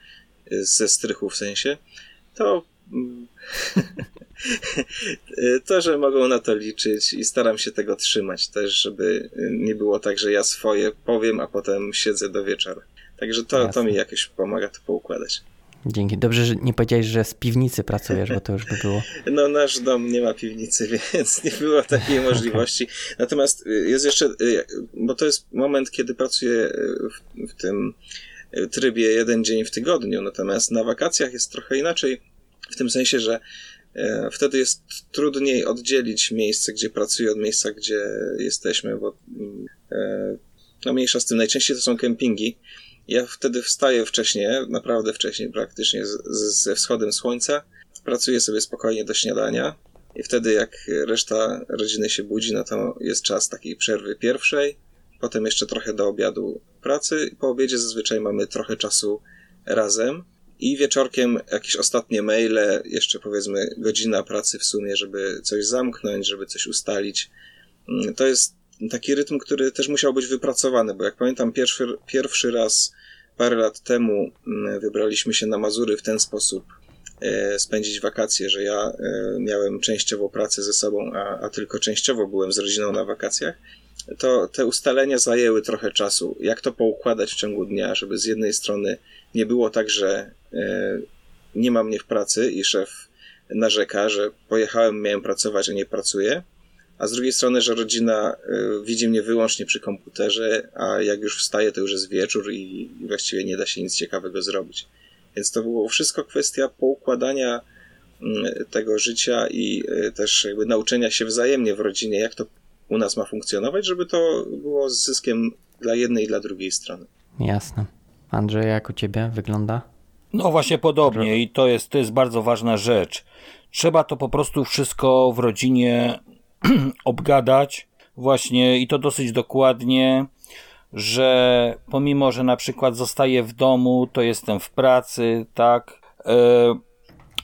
ze strychu w sensie, to to, że mogą na to liczyć i staram się tego trzymać też, żeby nie było tak, że ja swoje powiem, a potem siedzę do wieczora. Także to, to mi jakoś pomaga to poukładać. Dzięki. Dobrze, że nie powiedziałeś, że z piwnicy pracujesz, bo to już by było. No, nasz dom nie ma piwnicy, więc nie było takiej możliwości. Natomiast jest jeszcze, bo to jest moment, kiedy pracuję w, w tym trybie jeden dzień w tygodniu. Natomiast na wakacjach jest trochę inaczej, w tym sensie, że e, wtedy jest trudniej oddzielić miejsce, gdzie pracuję od miejsca, gdzie jesteśmy, bo e, no mniejsza z tym, najczęściej to są kempingi. Ja wtedy wstaję wcześniej, naprawdę wcześniej, praktycznie ze wschodem słońca, pracuję sobie spokojnie do śniadania i wtedy jak reszta rodziny się budzi, no to jest czas takiej przerwy pierwszej, potem jeszcze trochę do obiadu pracy. Po obiedzie zazwyczaj mamy trochę czasu razem i wieczorkiem jakieś ostatnie maile, jeszcze powiedzmy godzina pracy w sumie, żeby coś zamknąć, żeby coś ustalić. Mm, to jest taki rytm, który też musiał być wypracowany, bo jak pamiętam pierwszy, pierwszy raz parę lat temu mm, wybraliśmy się na Mazury w ten sposób, e, spędzić wakacje, że ja e, miałem częściowo pracę ze sobą, a, a tylko częściowo byłem z rodziną na wakacjach to te ustalenia zajęły trochę czasu. Jak to poukładać w ciągu dnia, żeby z jednej strony nie było tak, że e, nie ma mnie w pracy i szef narzeka, że pojechałem, miałem pracować, a nie pracuję, a z drugiej strony, że rodzina e, widzi mnie wyłącznie przy komputerze, a jak już wstaje, to już jest wieczór i właściwie nie da się nic ciekawego zrobić. Więc to było wszystko kwestia poukładania mm, tego życia i e, też jakby nauczenia się wzajemnie w rodzinie, jak to u nas ma funkcjonować, żeby to było z zyskiem dla jednej i dla drugiej strony. Jasne. Andrzej, jak u ciebie wygląda? No właśnie podobnie i to jest, to jest bardzo ważna rzecz. Trzeba to po prostu wszystko w rodzinie obgadać właśnie i to dosyć dokładnie, że pomimo, że na przykład zostaję w domu, to jestem w pracy, tak. E,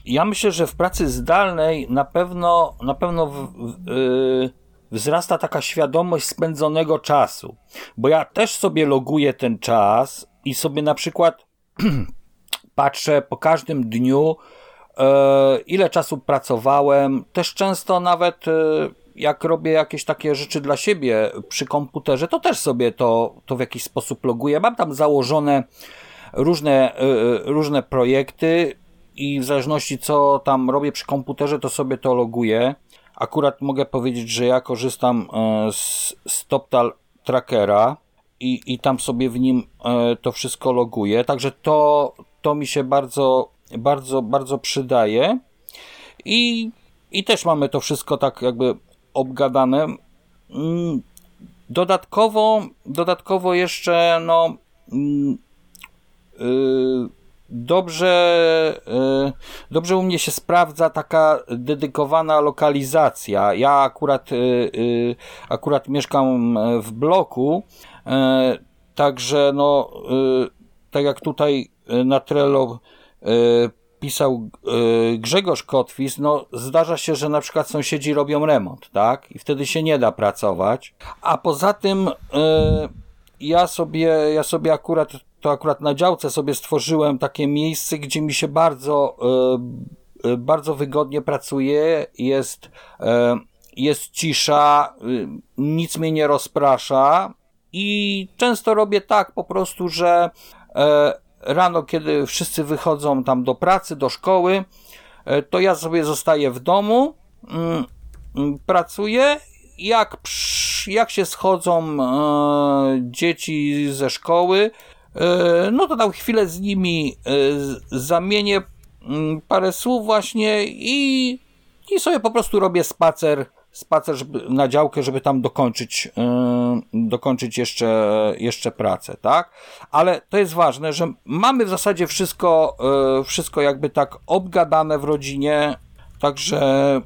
ja myślę, że w pracy zdalnej na pewno, na pewno w, w, e, wzrasta taka świadomość spędzonego czasu. Bo ja też sobie loguję ten czas i sobie na przykład patrzę po każdym dniu, e, ile czasu pracowałem. Też często nawet e, jak robię jakieś takie rzeczy dla siebie przy komputerze, to też sobie to, to w jakiś sposób loguję. Mam tam założone różne, e, różne projekty i w zależności co tam robię przy komputerze, to sobie to loguję. Akurat mogę powiedzieć, że ja korzystam e, z StopTal Trackera i, i tam sobie w nim e, to wszystko loguję, także to, to mi się bardzo, bardzo, bardzo przydaje i, i też mamy to wszystko tak jakby obgadane. Mm, dodatkowo, dodatkowo jeszcze, no, yy, dobrze, e, dobrze u mnie się sprawdza taka dedykowana lokalizacja. Ja akurat, e, e, akurat mieszkam w bloku, także no, tak jak tutaj na Trello pisał Grzegorz Kotwis, no zdarza się, że na przykład sąsiedzi robią remont, tak? I wtedy się nie da pracować. A poza tym ja sobie, ja sobie akurat to akurat na działce sobie stworzyłem takie miejsce, gdzie mi się bardzo, e, e, bardzo wygodnie pracuje, jest, e, jest cisza, nic mnie nie rozprasza i często robię tak po prostu, że rano, kiedy wszyscy wychodzą tam do pracy, do szkoły, to ja sobie zostaję w domu, mm, mm, pracuję. Jak, jak się schodzą dzieci ze szkoły, no to tam chwilę z nimi e, zamienię mm, parę słów właśnie i, i sobie po prostu robię spacer, spacer żeby, na działkę, żeby tam dokończyć, e, dokończyć jeszcze, jeszcze pracę, tak? Ale to jest ważne, że mamy w zasadzie wszystko, wszystko jakby tak obgadane w rodzinie, Także,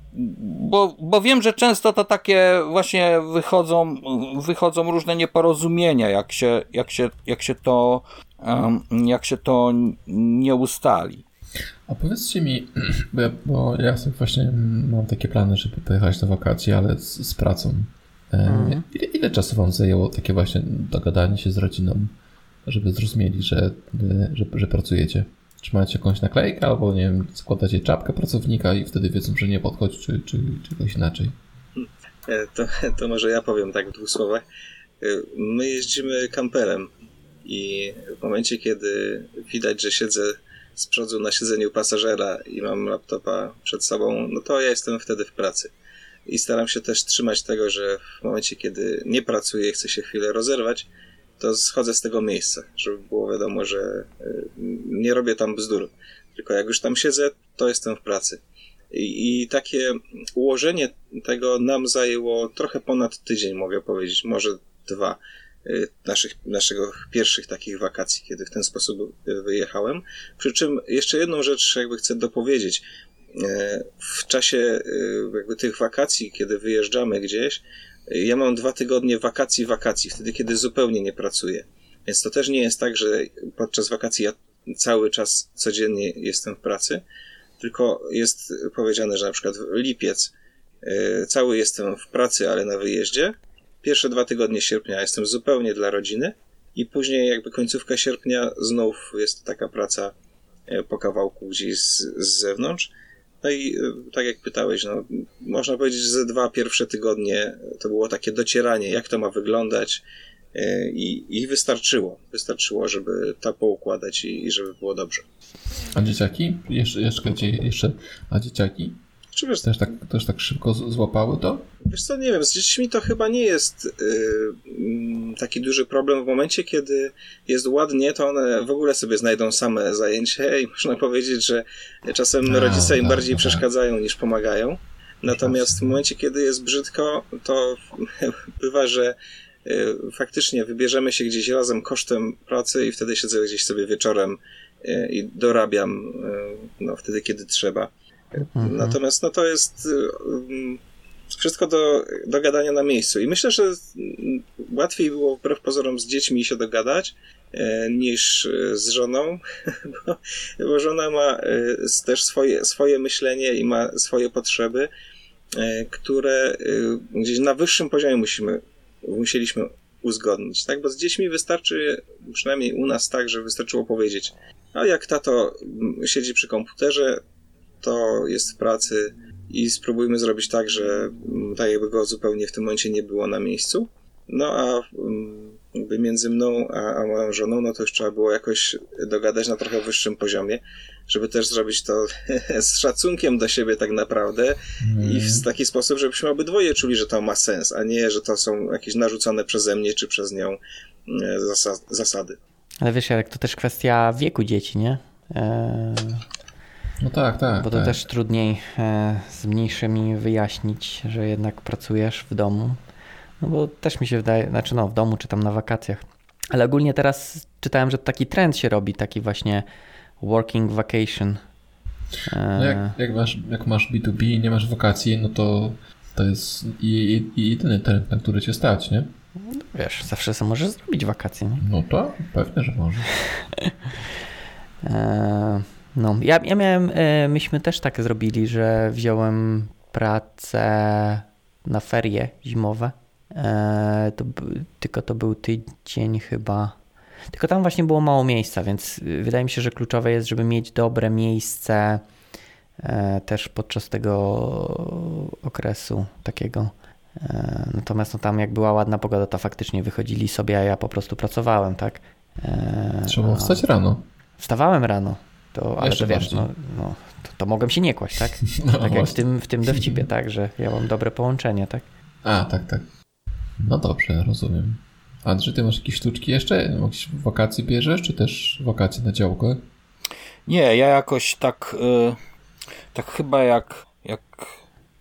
bo, bo wiem, że często to takie właśnie wychodzą, wychodzą różne nieporozumienia, jak się, jak się, jak się to, jak się to nie ustali. A powiedzcie mi, bo ja, bo ja sobie właśnie mam takie plany, żeby pojechać na wakacje, ale z, z pracą. Mhm. Ile, ile czasu wam zajęło takie właśnie dogadanie się z rodziną, żeby zrozumieli, że, że, że pracujecie? Czy macie jakąś naklejkę, albo nie wiem, składacie czapkę pracownika i wtedy wiedzą, że nie podchodzi, czy, czy, coś inaczej? E, to, to może ja powiem tak w dwóch słowach. E, my jeździmy kamperem i w momencie, kiedy widać, że siedzę z przodu na siedzeniu pasażera i mam laptopa przed sobą, no to ja jestem wtedy w pracy. I staram się też trzymać tego, że w momencie, kiedy nie pracuję, chcę się chwilę rozerwać, to schodzę z tego miejsca, żeby było wiadomo, że y, nie robię tam bzdur. Tylko jak już tam siedzę, to jestem w pracy. I, I, takie ułożenie tego nam zajęło trochę ponad tydzień, mogę powiedzieć, może dwa y, naszych, naszego pierwszych takich wakacji, kiedy w ten sposób wyjechałem. Przy czym jeszcze jedną rzecz jakby chcę dopowiedzieć. Y, w czasie jakby tych wakacji, kiedy wyjeżdżamy gdzieś, ja mam dwa tygodnie wakacji, wakacji, wtedy kiedy zupełnie nie pracuję. Więc to też nie jest tak, że podczas wakacji ja cały czas codziennie jestem w pracy, tylko jest powiedziane, że na przykład lipiec yy, cały jestem w pracy, ale na wyjeździe. Pierwsze dwa tygodnie sierpnia jestem zupełnie dla rodziny i później jakby końcówka sierpnia znów jest taka praca yy, po kawałku gdzieś z, z zewnątrz. No i yy, tak jak pytałeś, no, można powiedzieć, że ze dwa pierwsze tygodnie to było takie docieranie, jak to ma wyglądać, E, I, I wystarczyło. Wystarczyło, żeby to poukładać i, i żeby było dobrze. A dzieciaki? Jeszcze, jeszcze, jeszcze a dzieciaki? Czy wiesz, też, tak, też tak szybko złapały to? Wiesz co, nie wiem, z dziećmi to chyba nie jest yy, taki duży problem w momencie, kiedy jest ładnie, to one w ogóle sobie znajdą same zajęcie i można powiedzieć, że czasem a, rodzice im tak, bardziej tak. przeszkadzają niż pomagają. Natomiast w momencie, kiedy jest brzydko, to bywa, że Y, faktycznie wybierzemy się gdzieś razem kosztem pracy i wtedy siedzę gdzieś sobie wieczorem y, i dorabiam y, no, wtedy, kiedy trzeba. Mhm. Natomiast no, to jest mm, wszystko do, do gadania na miejscu. I myślę, że łatwiej było wbrew pozorom z dziećmi się dogadać niż z żoną, bo, bo żona ma też swoje, swoje myślenie i ma swoje potrzeby, które gdzieś na wyższym poziomie musimy musieliśmy uzgodnić, tak? Bo z dziećmi wystarczy, przynajmniej u nas tak, że wystarczyło powiedzieć, a jak tato siedzi przy komputerze, to jest w pracy i spróbujmy zrobić tak, że tak jakby go zupełnie w tym momencie nie było na miejscu. No a jakby między mną a, a moją żoną, no to już trzeba było jakoś dogadać na trochę wyższym poziomie, żeby też zrobić to z szacunkiem do siebie tak naprawdę mm. i w mhm. taki sposób, żebyśmy obydwoje czuli, że to ma sens, a nie, że to są jakieś narzucone przeze mnie czy przez nią e, zasady. Ale wiesz, jak to też kwestia wieku dzieci, nie? Eee... No tak, tak. Bo to tak. też trudniej e, z mniejszymi wyjaśnić, że jednak pracujesz w domu. No bo też mi się wydaje, znaczy no w domu czy tam na wakacjach. Ale ogólnie teraz czytałem, że taki trend się robi, taki właśnie working vacation. No jak, jak, masz, jak masz B2B i nie masz wakacji, no to to jest i, i jedyny trend, na który cię stać, nie? No wiesz, zawsze sobie możesz zrobić wakacje. Nie? No to pewnie, że możesz. No, ja, ja miałem, e, myśmy też tak zrobili, że wziąłem pracę na ferie zimowe. E, to, tylko to był tydzień chyba tylko tam właśnie było mało miejsca, więc wydaje mi się, że kluczowe jest, żeby mieć dobre miejsce e, też podczas tego okresu takiego. Natomiast no tam jak była ładna pogoda, to faktycznie wychodzili sobie, a ja po prostu pracowałem, tak? Trzeba wstać rano. Wstawałem rano, to, ale to wiesz, no, no, to, to mogłem się nie kłaść, tak? No, tak jak w tym, w tym dowcipie, tak? Że ja mam dobre połączenie, tak? A, tak, tak. No dobrze, rozumiem. Andrzej, ty masz jakieś sztuczki jeszcze? Jakieś wakacje bierzesz, czy też wakacje na działkę? Nie, ja jakoś tak, yy, tak chyba jak, jak,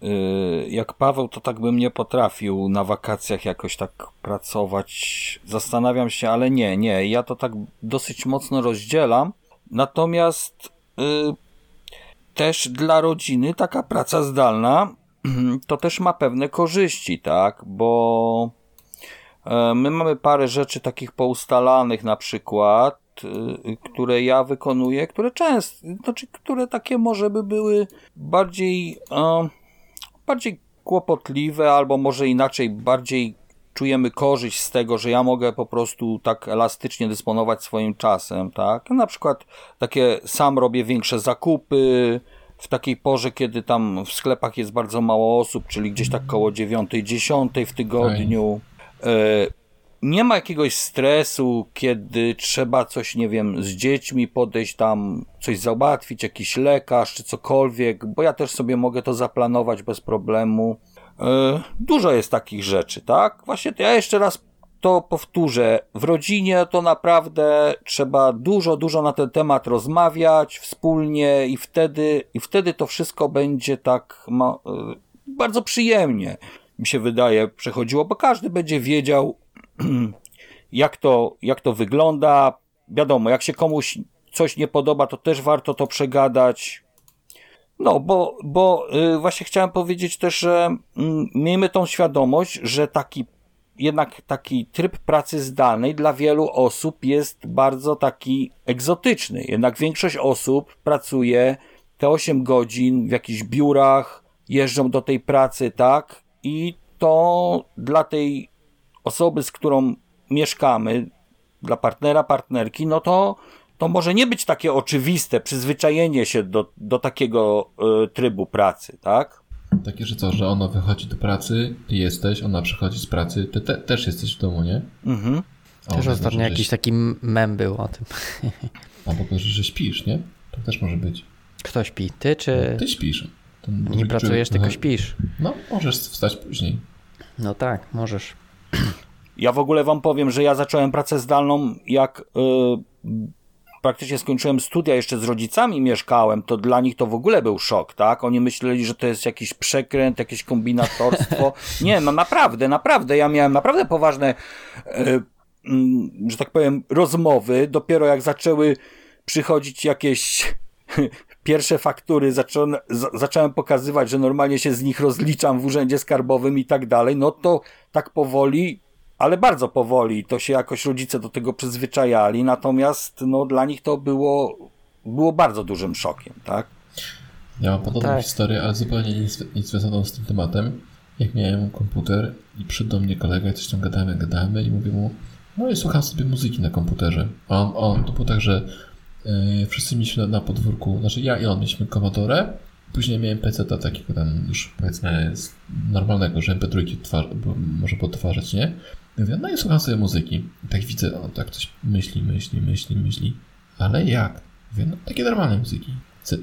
yy, jak Paweł, to tak bym nie potrafił na wakacjach jakoś tak pracować. Zastanawiam się, ale nie, nie, ja to tak dosyć mocno rozdzielam. Natomiast yy, też dla rodziny taka praca zdalna to też ma pewne korzyści, tak? Bo E, my mamy parę rzeczy takich poustalanych na przykład, y, które ja wykonuję, które często, znaczy, które takie może by były bardziej, e, bardziej kłopotliwe, albo może inaczej, bardziej czujemy korzyść z tego, że ja mogę po prostu tak elastycznie dysponować swoim czasem, tak? Na przykład takie sam robię większe zakupy, w takiej porze, kiedy tam w sklepach jest bardzo mało osób, czyli gdzieś tak koło 9-10 w tygodniu. E, nie ma jakiegoś stresu, kiedy trzeba coś, nie wiem, z dziećmi podejść tam, coś załatwić, jakiś lekarz czy cokolwiek, bo ja też sobie mogę to zaplanować bez problemu. E, dużo jest takich rzeczy, tak? Właśnie ja jeszcze raz to powtórzę, w rodzinie to naprawdę trzeba dużo, dużo na ten temat rozmawiać wspólnie i wtedy, i wtedy to wszystko będzie tak ma, y, bardzo przyjemnie, mi się wydaje, przechodziło, bo każdy będzie wiedział, jak to, jak to wygląda. Wiadomo, jak się komuś coś nie podoba, to też warto to przegadać. No, bo, bo y, właśnie chciałem powiedzieć też, że y, miejmy tą świadomość, że taki jednak taki tryb pracy zdalnej dla wielu osób jest bardzo taki egzotyczny. Jednak większość osób pracuje te 8 godzin w jakichś biurach, jeżdżą do tej pracy, tak? I to dla tej osoby, z którą mieszkamy, dla partnera, partnerki, no to, to może nie być takie oczywiste przyzwyczajenie się do, do takiego y, trybu pracy, tak? Takie, że co, że ona wychodzi do pracy, ty jesteś, ona przychodzi z pracy, ty te, też jesteś w domu, nie? Mhm. Też ostatnio może, jakiś taki mem był o tym. Albo to, że, że śpisz, nie? To też może być. Kto śpi? Ty czy Ty śpisz. To nie drugi pracujesz, człowiek tylko śpisz? No, możesz wstać później. No tak, możesz. Ja w ogóle wam powiem, że ja zacząłem pracę zdalną, jak y, praktycznie skończyłem studia, jeszcze z rodzicami mieszkałem, to dla nich to w ogóle był szok, tak? Oni myśleli, że to jest jakiś przekręt, jakieś kombinatorstwo. Nie, no naprawdę, naprawdę. Ja miałem naprawdę poważne, y, mm, że tak powiem, rozmowy. Dopiero jak zaczęły przychodzić jakieś pierwsze faktury, zacząłem pokazywać, że normalnie się z nich rozliczam w urzędzie skarbowym i tak dalej, no to tak powoli, ale bardzo powoli, to się jakoś rodzice do tego przyzwyczajali, natomiast no dla nich to było, było bardzo dużym szokiem, tak? Ja mam podobną Tak. historię, ale zupełnie nic, nic związaną z tym tematem. Jak miałem komputer i przyszedł do mnie kolega i coś tam gadamy, gadamy i mówię mu, no i słucham sobie muzyki na komputerze. A on, on to było tak, że e, wszyscy mieliśmy na, na podwórku, znaczy ja i on mieliśmy Commodore, później miałem PC takiego tam już powiedzmy z normalnego, że MP3 odtwar- bo może podtwarzać, nie? I mówię, no i słucham sobie muzyki. I tak widzę, on tak coś myśli, myśli, myśli, myśli. Ale jak? Mówię, no takie normalne muzyki.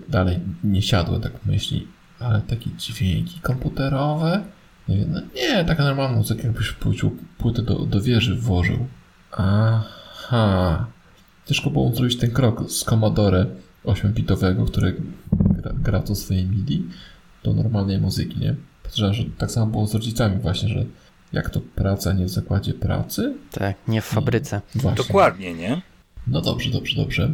Dalej nie siadło tak myśli, ale takie dźwięki komputerowe? Nie wiem, no nie, taka normalna muzyka, jakbyś płycił płytę do, do wieży włożył. Aha. Ciężko było zrobić ten krok z Commodore 8-bitowego, który gra, gra to swoje MIDI, do normalnej muzyki, nie? Podejrzewam, że tak samo było z rodzicami właśnie, że jak to praca nie w zakładzie pracy? Tak, nie w fabryce. Właśnie. Dokładnie, nie? No dobrze, dobrze, dobrze.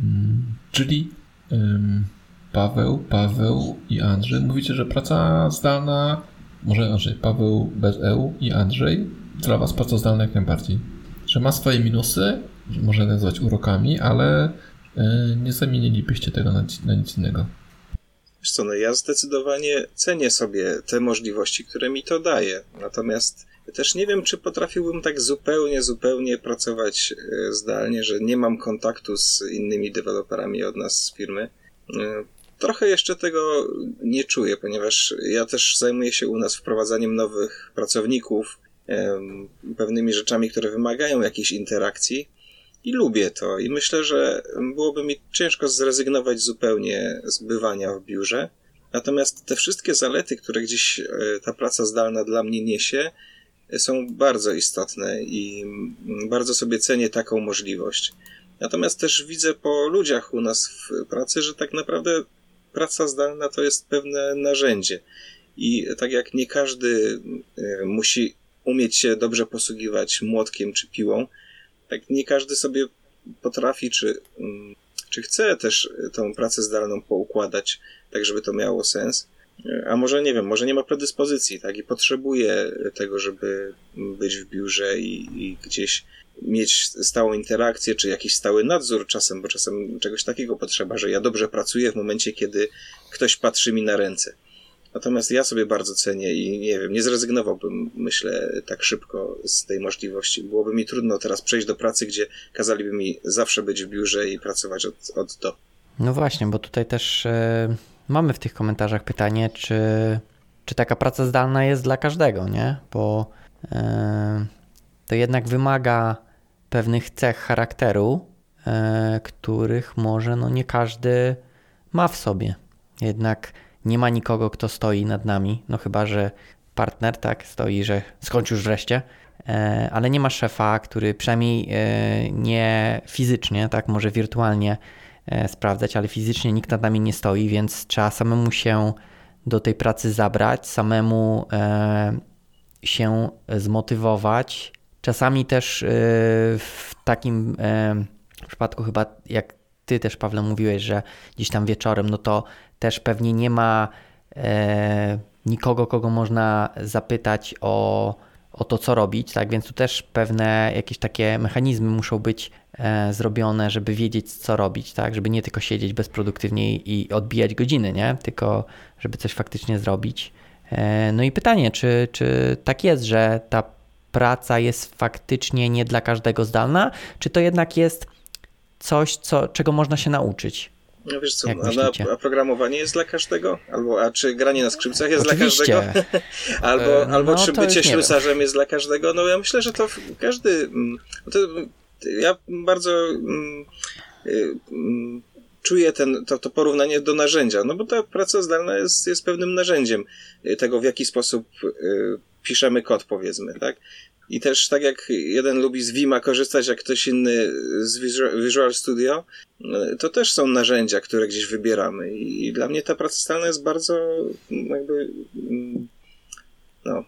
Mm, czyli ym, Paweł, Paweł i Andrzej. Mówicie, że praca zdalna, może Andrzej, Paweł bez EU i Andrzej, dla Was praca zdalna jak najbardziej. Że ma swoje minusy, że można nazwać urokami, ale y, nie zamienilibyście tego na, na nic innego. Wiesz co, no ja zdecydowanie cenię sobie te możliwości, które mi to daje. Natomiast też nie wiem, czy potrafiłbym tak zupełnie, zupełnie pracować e, zdalnie, że nie mam kontaktu z innymi deweloperami od nas z firmy. E, Trochę jeszcze tego nie czuję, ponieważ ja też zajmuję się u nas wprowadzaniem nowych pracowników, pewnymi rzeczami, które wymagają jakiejś interakcji. I lubię to. I myślę, że byłoby mi ciężko zrezygnować zupełnie z bywania w biurze. Natomiast te wszystkie zalety, które gdzieś e, ta praca zdalna dla mnie niesie, są bardzo istotne i mm, bardzo sobie cenię taką możliwość. Natomiast też widzę po ludziach u nas w pracy, że tak naprawdę praca zdalna to jest pewne narzędzie. I tak jak nie każdy e, musi umieć się dobrze posługiwać młotkiem czy piłą, tak nie każdy sobie potrafi, czy, mm, czy chce też tą pracę zdalną poukładać, tak żeby to miało sens. A może nie wiem, może nie ma predyspozycji, tak, i potrzebuje tego, żeby być w biurze i, i gdzieś mieć stałą interakcję, czy jakiś stały nadzór czasem, bo czasem czegoś takiego potrzeba, że ja dobrze pracuję w momencie, kiedy ktoś patrzy mi na ręce. Natomiast ja sobie bardzo cenię i nie wiem, nie zrezygnowałbym, myślę, tak szybko z tej możliwości. Byłoby mi trudno teraz przejść do pracy, gdzie kazaliby mi zawsze być w biurze i pracować od, od do. No właśnie, bo tutaj też e, mamy w tych komentarzach pytanie, czy, czy taka praca zdalna jest dla każdego, nie? Bo e, to jednak wymaga pewnych cech charakteru, e, których może no nie każdy ma w sobie. Jednak nie ma nikogo, kto stoi nad nami, no chyba, że partner, tak, stoi, że skończ już wreszcie, e, ale nie ma szefa, który przynajmniej e, nie fizycznie, tak, może wirtualnie e, sprawdzać, ale fizycznie nikt nad nami nie stoi, więc trzeba samemu się do tej pracy zabrać, samemu się zmotywować. Czasami też w takim przypadku chyba jak ty też Pawle mówiłeś, że gdzieś tam wieczorem, no to też pewnie nie ma nikogo, kogo można zapytać o, o to, co robić, tak? Więc tu też pewne jakieś takie mechanizmy muszą być e, zrobione, żeby wiedzieć, co robić, tak? Żeby nie tylko siedzieć bezproduktywnie i odbijać godziny, nie? Tylko żeby coś faktycznie zrobić. E, no i pytanie, czy, czy tak jest, że ta praca jest faktycznie nie dla każdego zdalna, czy to jednak jest coś, co, czego można się nauczyć? No wiesz co, a, a, programowanie jest dla każdego? Albo, a czy granie na skrzypcach jest Oczywiście. dla każdego? albo e, albo no, czy bycie ślusarzem jest dla każdego? No ja myślę, że to każdy... Mm, to, ja bardzo mm, y, mm, czuję ten, to, to porównanie do narzędzia, no bo ta praca zdalna jest, jest pewnym narzędziem tego, w jaki sposób y, piszemy kod, powiedzmy, tak? I też tak jak jeden lubi z Vima korzystać, jak ktoś inny z Visual Studio, to też są narzędzia, które gdzieś wybieramy. I dla mnie ta praca zdalna jest bardzo jakby mm, no,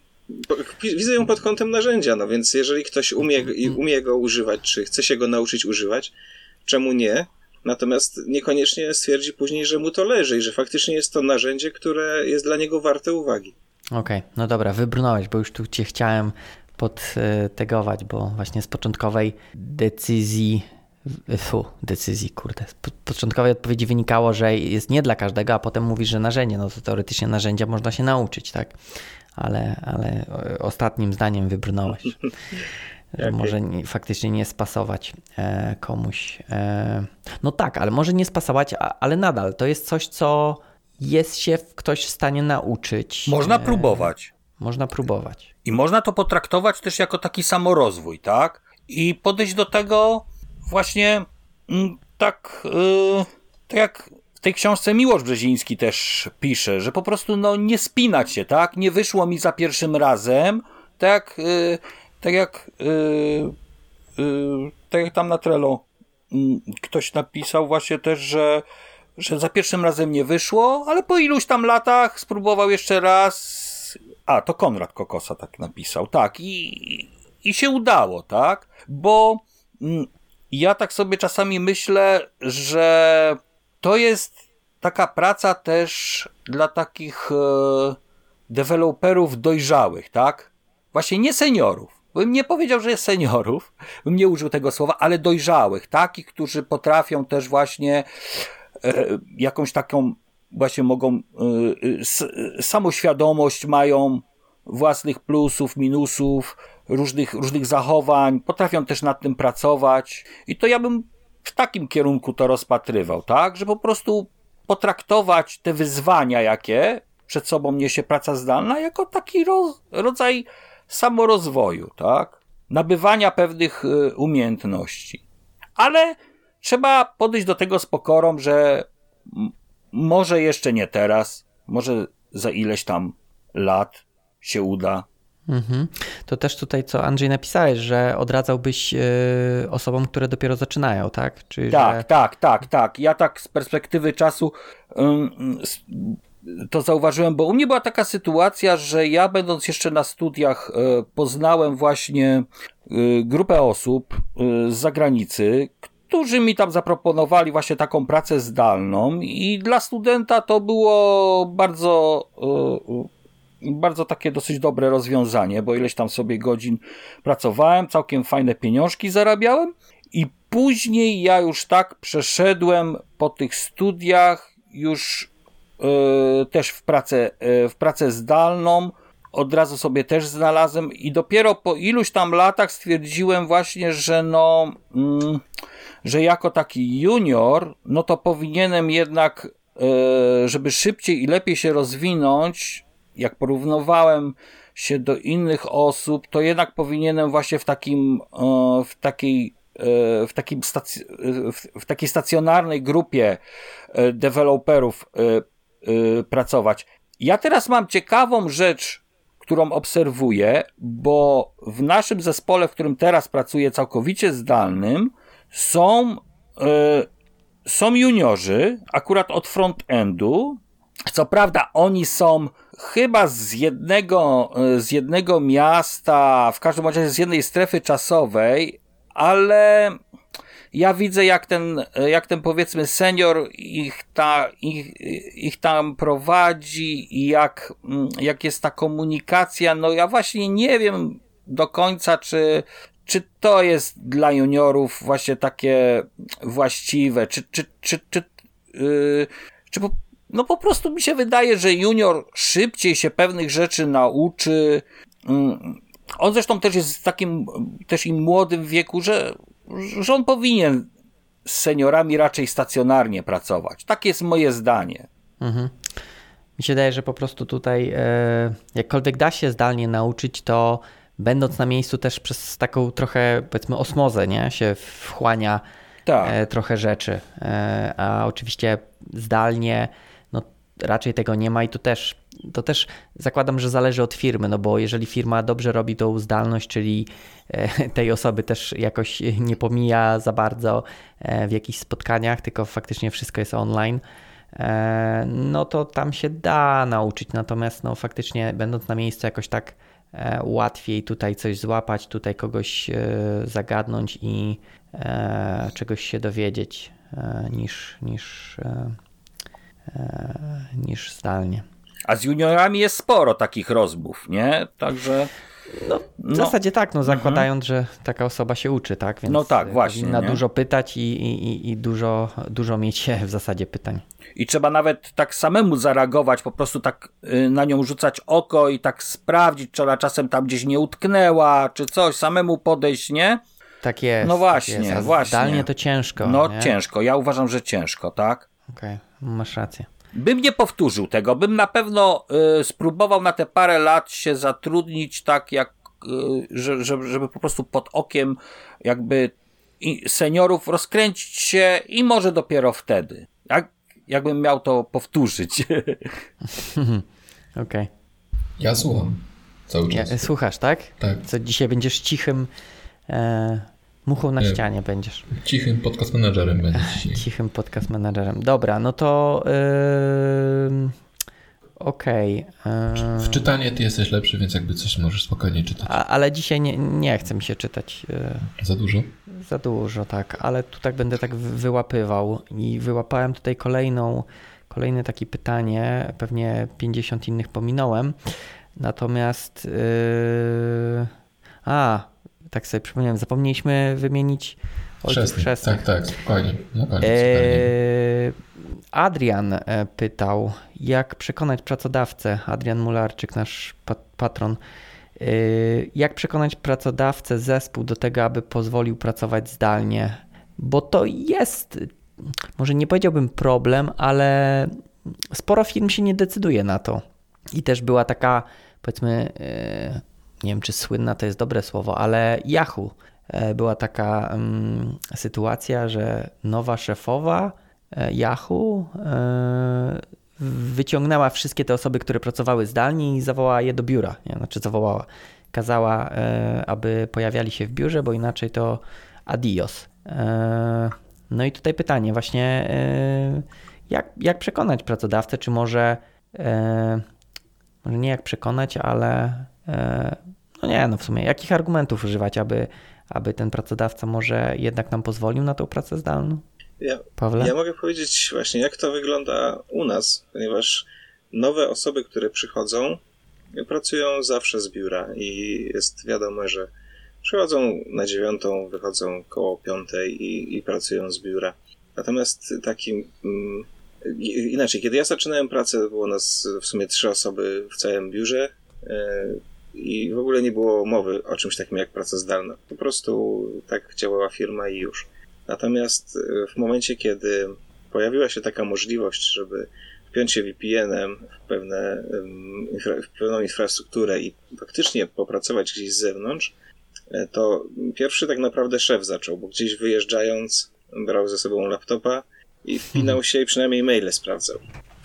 widzę ją pod kątem narzędzia, no więc jeżeli ktoś umie, umie go używać, czy chce się go nauczyć używać, czemu nie? Natomiast niekoniecznie stwierdzi później, że mu to leży i że faktycznie jest to narzędzie, które jest dla niego warte uwagi. Okej, okay, no dobra, wybrnąłeś, bo już tu cię chciałem podtegować, bo właśnie z początkowej decyzji, fu, decyzji, kurde, z początkowej odpowiedzi wynikało, że jest nie dla każdego, a potem mówisz, że narzędzie, no to teoretycznie narzędzia można się nauczyć, tak? Ale, ale ostatnim zdaniem wybrnąłeś. że może nie, faktycznie nie spasować e, komuś. E, no tak, ale może nie spasować, a, ale nadal to jest coś, co jest się ktoś w stanie nauczyć. Można e, próbować. Można próbować. I można to potraktować też jako taki samorozwój, tak? I podejść do tego właśnie mm, tak, yy, tak jak w tej książce Miłosz Brzeziński też pisze, że po prostu no, nie spinać się, tak? Nie wyszło mi za pierwszym razem, tak yy, tak jak, yy tak jak tam na Trello mm, ktoś napisał właśnie też, że że za pierwszym razem nie wyszło, ale po iluś tam latach spróbował jeszcze raz a, to Konrad Kokosa tak napisał. Tak, i, i się udało, tak? Bo mm, ja tak sobie czasami myślę, że to jest taka praca też dla takich e, deweloperów dojrzałych, tak? Właśnie nie seniorów. Bym nie powiedział, że jest seniorów, bym nie użył tego słowa, ale dojrzałych, takich, którzy potrafią też właśnie e, jakąś taką właśnie mogą, y, y, samoświadomość mają własnych plusów, minusów, różnych, różnych zachowań, potrafią też nad tym pracować. I to ja bym w takim kierunku to rozpatrywał, tak, że po prostu potraktować te wyzwania, jakie przed sobą niesie praca zdalna, jako taki roz, rodzaj samorozwoju, tak, nabywania pewnych y, umiejętności. Ale trzeba podejść do tego z pokorą, że może jeszcze nie teraz, może za ileś tam lat się uda. Mhm. To też tutaj, co Andrzej napisałeś, że odradzałbyś yy, osobom, które dopiero zaczynają, tak? Czyli, tak, że... tak, tak, tak. Ja tak z perspektywy czasu to zauważyłem, bo u mnie była taka sytuacja, że ja będąc jeszcze na studiach yy, poznałem właśnie y, grupę osób z zagranicy, którzy mi tam zaproponowali właśnie taką pracę zdalną i dla studenta to było bardzo, e, bardzo takie dosyć dobre rozwiązanie, bo ileś tam sobie godzin pracowałem, całkiem fajne pieniążki zarabiałem i później ja już tak przeszedłem po tych studiach już e, też w pracę, e, w pracę zdalną, od razu sobie też znalazłem i dopiero po iluś tam latach stwierdziłem właśnie, że no... Że jako taki junior, no to powinienem jednak, e, żeby szybciej i lepiej się rozwinąć, jak porównywałem się do innych osób, to jednak powinienem właśnie w takim, e, w takiej e, w, takim stac- w takiej stacjonarnej grupie deweloperów pracować. Ja teraz mam ciekawą rzecz, którą obserwuję, bo w naszym zespole, w którym teraz pracuję całkowicie zdalnym, są, y, są juniorzy, akurat od front-endu. Co prawda, oni są chyba z jednego, y, z jednego miasta, w każdym razie z jednej strefy czasowej, ale ja widzę, jak ten, jak ten powiedzmy senior ich, ta, ich, ich tam prowadzi i jak, mm, jak jest ta komunikacja. No ja właśnie nie wiem do końca, czy, czy to jest dla juniorów właśnie takie właściwe, czy, czy, czy, czy, yy, czy po, no po prostu mi się wydaje, że junior szybciej się pewnych rzeczy nauczy. Yy, on zresztą też jest w takim też i młodym wieku, że że on powinien z seniorami raczej stacjonarnie pracować. Tak jest moje zdanie. Mhm. Mi się wydaje, że po prostu tutaj e, jakkolwiek da się zdalnie nauczyć, to będąc na miejscu też przez taką trochę powiedzmy osmozę, nie, się wchłania tak. e, trochę rzeczy. E, a oczywiście zdalnie no, raczej tego nie ma i tu też to też zakładam, że zależy od firmy, no bo jeżeli firma dobrze robi tą zdalność, czyli e, tej osoby też jakoś nie pomija za bardzo w jakichś spotkaniach, tylko faktycznie wszystko jest online, no to tam się da nauczyć. Natomiast no faktycznie będąc na miejscu jakoś tak łatwiej tutaj coś złapać, tutaj kogoś zagadnąć i czegoś się dowiedzieć niż, niż, niż zdalnie. A z juniorami jest sporo takich rozmów, nie? Także. No, w no. zasadzie tak, no mhm. zakładając, mhm. że taka osoba się uczy, tak? Więc no tak, właśnie. Powinna nie? dużo pytać i, i, i dużo, dużo mieć w zasadzie pytań. I trzeba nawet tak samemu zareagować, po prostu tak y, na nią rzucać oko i tak sprawdzić, czy ona czasem tam gdzieś nie utknęła, czy coś, samemu podejść, nie? Tak jest. No właśnie, tak jest. właśnie. Zdalnie to ciężko. No nie? ciężko, ja uważam, że ciężko, tak? Okej, okay. masz rację. Bym nie powtórzył tego, bym na pewno y, spróbował na te parę lat się zatrudnić tak jak, y, że, żeby, żeby po prostu pod okiem jakby seniorów rozkręcić się i może dopiero wtedy. Jak, jakbym miał to powtórzyć. Okej. Okay. Ja słucham. Cały czas. Ja, słuchasz, tak? Tak. Co dzisiaj będziesz cichym e, Muchą na ścianie będziesz. Cichym podcast menadżerem będziesz. Cichym podcast menadżerem. Dobra, no to yy, okej. Okay. Yy. W czytanie ty jesteś lepszy, więc jakby coś możesz spokojnie czytać. A, ale dzisiaj nie, nie chcę mi się czytać. Yy, za dużo? Za dużo, tak. Ale tu tak będę tak wyłapywał i wyłapałem tutaj kolejną, kolejne takie pytanie. Pewnie 50 innych pominąłem. Natomiast yy, a, tak sobie przypomniałem, zapomnieliśmy wymienić ojców Tak, tak, spokojnie. Koniec, eee, Adrian e, pytał, jak przekonać pracodawcę, Adrian Mularczyk, nasz patron, eee, jak przekonać pracodawcę, zespół do tego, aby pozwolił pracować zdalnie? Bo to jest, może nie powiedziałbym problem, ale sporo firm się nie decyduje na to. I też była taka, powiedzmy, e, nie wiem czy słynna to jest dobre słowo, ale Yahoo. E, była taka um, sytuacja, że nowa szefowa e, Yahoo e, wyciągnęła wszystkie te osoby, które pracowały zdalnie i zawołała je do biura. Nie? Znaczy zawołała, kazała, aby pojawiali się w biurze, bo inaczej to adios. No i tutaj pytanie właśnie, jak, jak przekonać pracodawcę, czy może, może nie jak przekonać, ale no nie, no w sumie, jakich argumentów używać, aby, aby ten pracodawca może jednak nam pozwolił na tą pracę zdalną? Ja, Pawle? ja mogę powiedzieć właśnie, jak to wygląda u nas, ponieważ nowe osoby, które przychodzą, pracują zawsze z biura i jest wiadomo, że przychodzą na dziewiątą, wychodzą koło piątej i, i pracują z biura. Natomiast takim mm, inaczej, kiedy ja zaczynałem pracę, było nas w sumie trzy osoby w całym biurze. I w ogóle nie było mowy o czymś takim jak praca zdalna. Po prostu tak działała firma i już. Natomiast e, w momencie, kiedy pojawiła się taka możliwość, żeby wpiąć się VPN-em w, pewne, w pewną infrastrukturę i faktycznie popracować gdzieś z zewnątrz, e, to pierwszy tak naprawdę szef zaczął, bo gdzieś wyjeżdżając brał ze sobą laptopa i wpinał się i przynajmniej maile sprawdzał.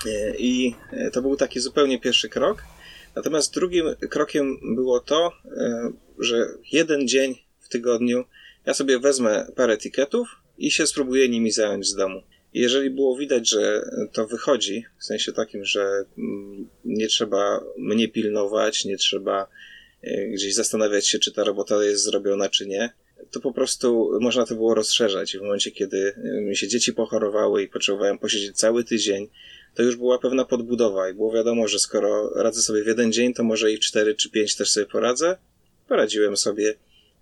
E, I to był taki zupełnie pierwszy krok. Natomiast drugim krokiem było to, e, że jeden dzień w tygodniu ja sobie wezmę parę etykietów i się spróbuję nimi zająć z domu. Jeżeli było widać, że to wychodzi, w sensie takim, że mm, nie trzeba mnie pilnować, nie trzeba e, gdzieś zastanawiać się, czy ta robota jest zrobiona, czy nie, to po prostu można to było rozszerzać. I w momencie, kiedy e, mi się dzieci pochorowały i potrzebowałem posiedzieć cały tydzień, to już była pewna podbudowa i było wiadomo, że skoro radzę sobie w jeden dzień, to może i cztery czy pięć też sobie poradzę. Poradziłem sobie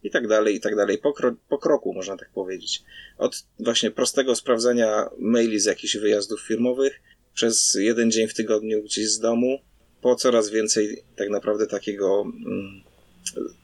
i tak dalej, i tak dalej. Po, kro po kroku, można tak powiedzieć. Od właśnie prostego sprawdzania maili z jakichś wyjazdów firmowych przez jeden dzień w tygodniu gdzieś z domu, po coraz więcej tak naprawdę takiego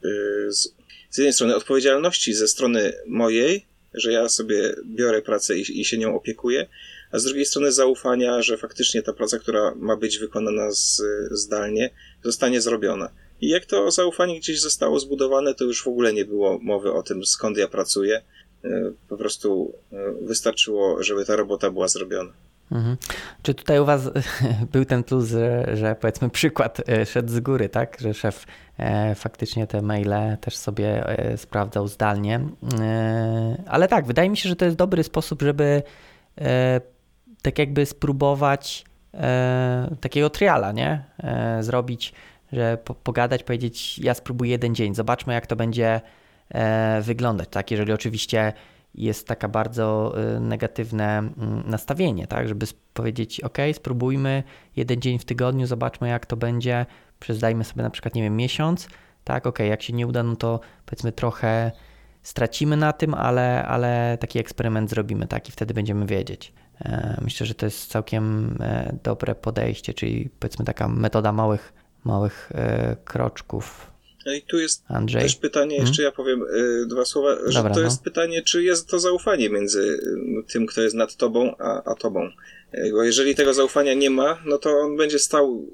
yy, z, z jednej strony odpowiedzialności ze strony mojej, że ja sobie biorę pracę i, i się nią opiekuję, a z drugiej strony zaufania, że faktycznie ta praca, która ma być wykonana z, zdalnie, zostanie zrobiona. I jak to zaufanie gdzieś zostało zbudowane, to już w ogóle nie było mowy o tym, skąd ja pracuję. E, po prostu e, wystarczyło, żeby ta robota była zrobiona. Mhm. Czy tutaj u Was był ten plus, że, że, powiedzmy przykład e, szedł z góry, tak? Że szef faktycznie te maile też sobie sprawdzał zdalnie. Ale tak, wydaje mi się, że to jest dobry sposób, żeby tak jakby spróbować takiego triala, nie? Zrobić że po, pogadać, powiedzieć, ja spróbuję jeden dzień, zobaczmy jak to będzie e, wyglądać, tak? Jeżeli oczywiście jest taka bardzo e, negatywne mm, nastawienie, tak? Żeby powiedzieć, ok, spróbujmy jeden dzień w tygodniu, zobaczmy jak to będzie, przez dajmy sobie na przykład, nie wiem, miesiąc, tak, ok, jak się nie uda, no to powiedzmy trochę stracimy na tym, ale, ale taki eksperyment zrobimy, tak, i wtedy będziemy wiedzieć. E, myślę, że to jest całkiem dobre podejście, czyli powiedzmy taka metoda małych małych e, kroczków. No i tu jest Andrzej? też pytanie, jeszcze hmm? ja powiem e, dwa słowa, że Dobra, to jest no. pytanie, czy jest to zaufanie między e, tym, kto jest nad tobą, a, a tobą. Bo jeżeli tego zaufania nie ma, no to on będzie stał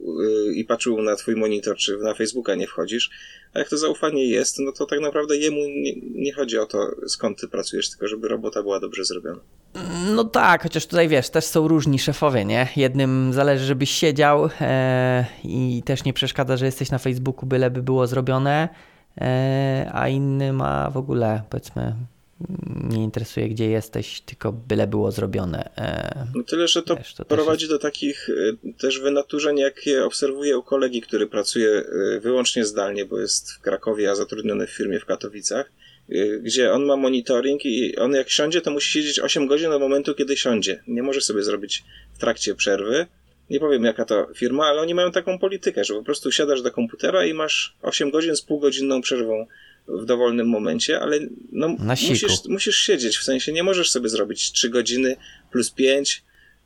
i patrzył na twój monitor, czy na Facebooka nie wchodzisz, a jak to zaufanie jest, no to tak naprawdę jemu nie, nie chodzi o to, skąd ty pracujesz, tylko żeby robota była dobrze zrobiona. No tak, chociaż tutaj wiesz, też są różni szefowie, nie? Jednym zależy, żebyś siedział e, i też nie przeszkadza, że jesteś na Facebooku, byleby było zrobione, e, a inny ma w ogóle, powiedzmy, nie interesuje, gdzie jesteś, tylko byle było zrobione. E, no tyle, że to, wiesz, to prowadzi jest... do takich e, też wynaturzeń, jakie obserwuję u kolegi, który pracuje e, wyłącznie zdalnie, bo jest w Krakowie, a zatrudniony w firmie w Katowicach gdzie on ma monitoring i on jak siądzie, to musi siedzieć 8 godzin od momentu, kiedy siądzie. Nie może sobie zrobić w trakcie przerwy. Nie powiem jaka to firma, ale oni mają taką politykę, że po prostu siadasz do komputera i masz 8 godzin z półgodzinną przerwą w dowolnym momencie, ale no, musisz, musisz siedzieć, w sensie nie możesz sobie zrobić 3 godziny plus 5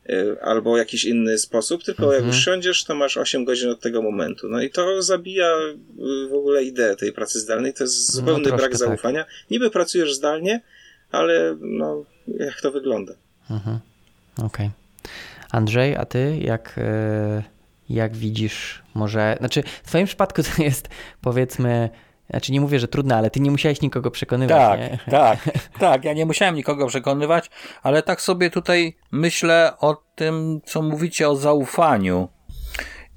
Y, albo jakiś inny sposób, tylko mhm. jak już siądziesz, to masz 8 godzin od tego momentu. No i to zabija y, w ogóle ideę tej pracy zdalnej. To jest no, zupełny no, brak tak. zaufania. Niby pracujesz zdalnie, ale no, jak to wygląda. Mhm. Okej. Okay. Andrzej, a ty jak, y, jak widzisz, może, znaczy w twoim przypadku to jest powiedzmy znaczy nie mówię, że trudne, ale ty nie musiałeś nikogo przekonywać. Tak, nie? tak, tak. Ja nie musiałem nikogo przekonywać, ale tak sobie tutaj myślę o tym, co mówicie o zaufaniu.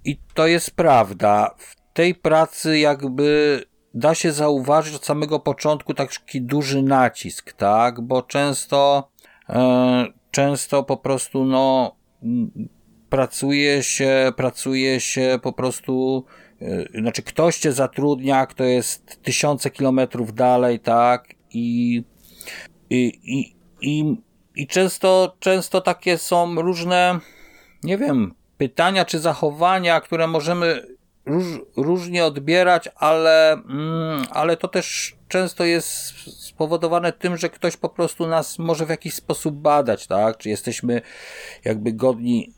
I to jest prawda. W tej pracy jakby da się zauważyć od samego początku taki duży nacisk, tak? Bo często, e, często po prostu, no, pracuje się, pracuje się po prostu znaczy ktoś cię zatrudnia, kto jest tysiące kilometrów dalej, tak, i, i, i, i, i często, często takie są różne, nie wiem, pytania czy zachowania, które możemy róż, różnie odbierać, ale, mm, ale to też często jest spowodowane tym, że ktoś po prostu nas może w jakiś sposób badać, tak? Czy jesteśmy jakby godni Y,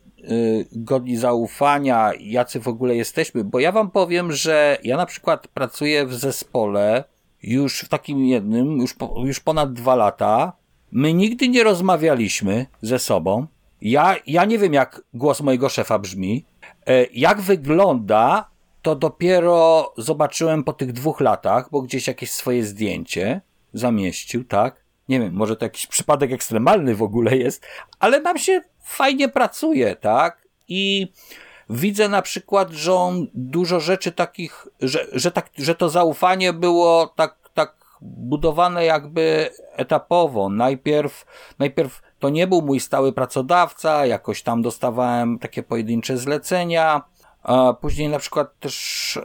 godni zaufania, jacy w ogóle jesteśmy, bo ja wam powiem, że ja na przykład pracuję w zespole już w takim jednym, już, po, już ponad dwa lata. My nigdy nie rozmawialiśmy ze sobą. Ja, ja nie wiem, jak głos mojego szefa brzmi. E, jak wygląda, to dopiero zobaczyłem po tych dwóch latach, bo gdzieś jakieś swoje zdjęcie zamieścił, tak? Nie wiem, może to jakiś przypadek ekstremalny w ogóle jest, ale nam się fajnie pracuje, tak? I widzę na przykład, że on dużo rzeczy takich, że, że, tak, że to zaufanie było tak, tak budowane jakby etapowo. Najpierw, najpierw to nie był mój stały pracodawca, jakoś tam dostawałem takie pojedyncze zlecenia, a później na przykład też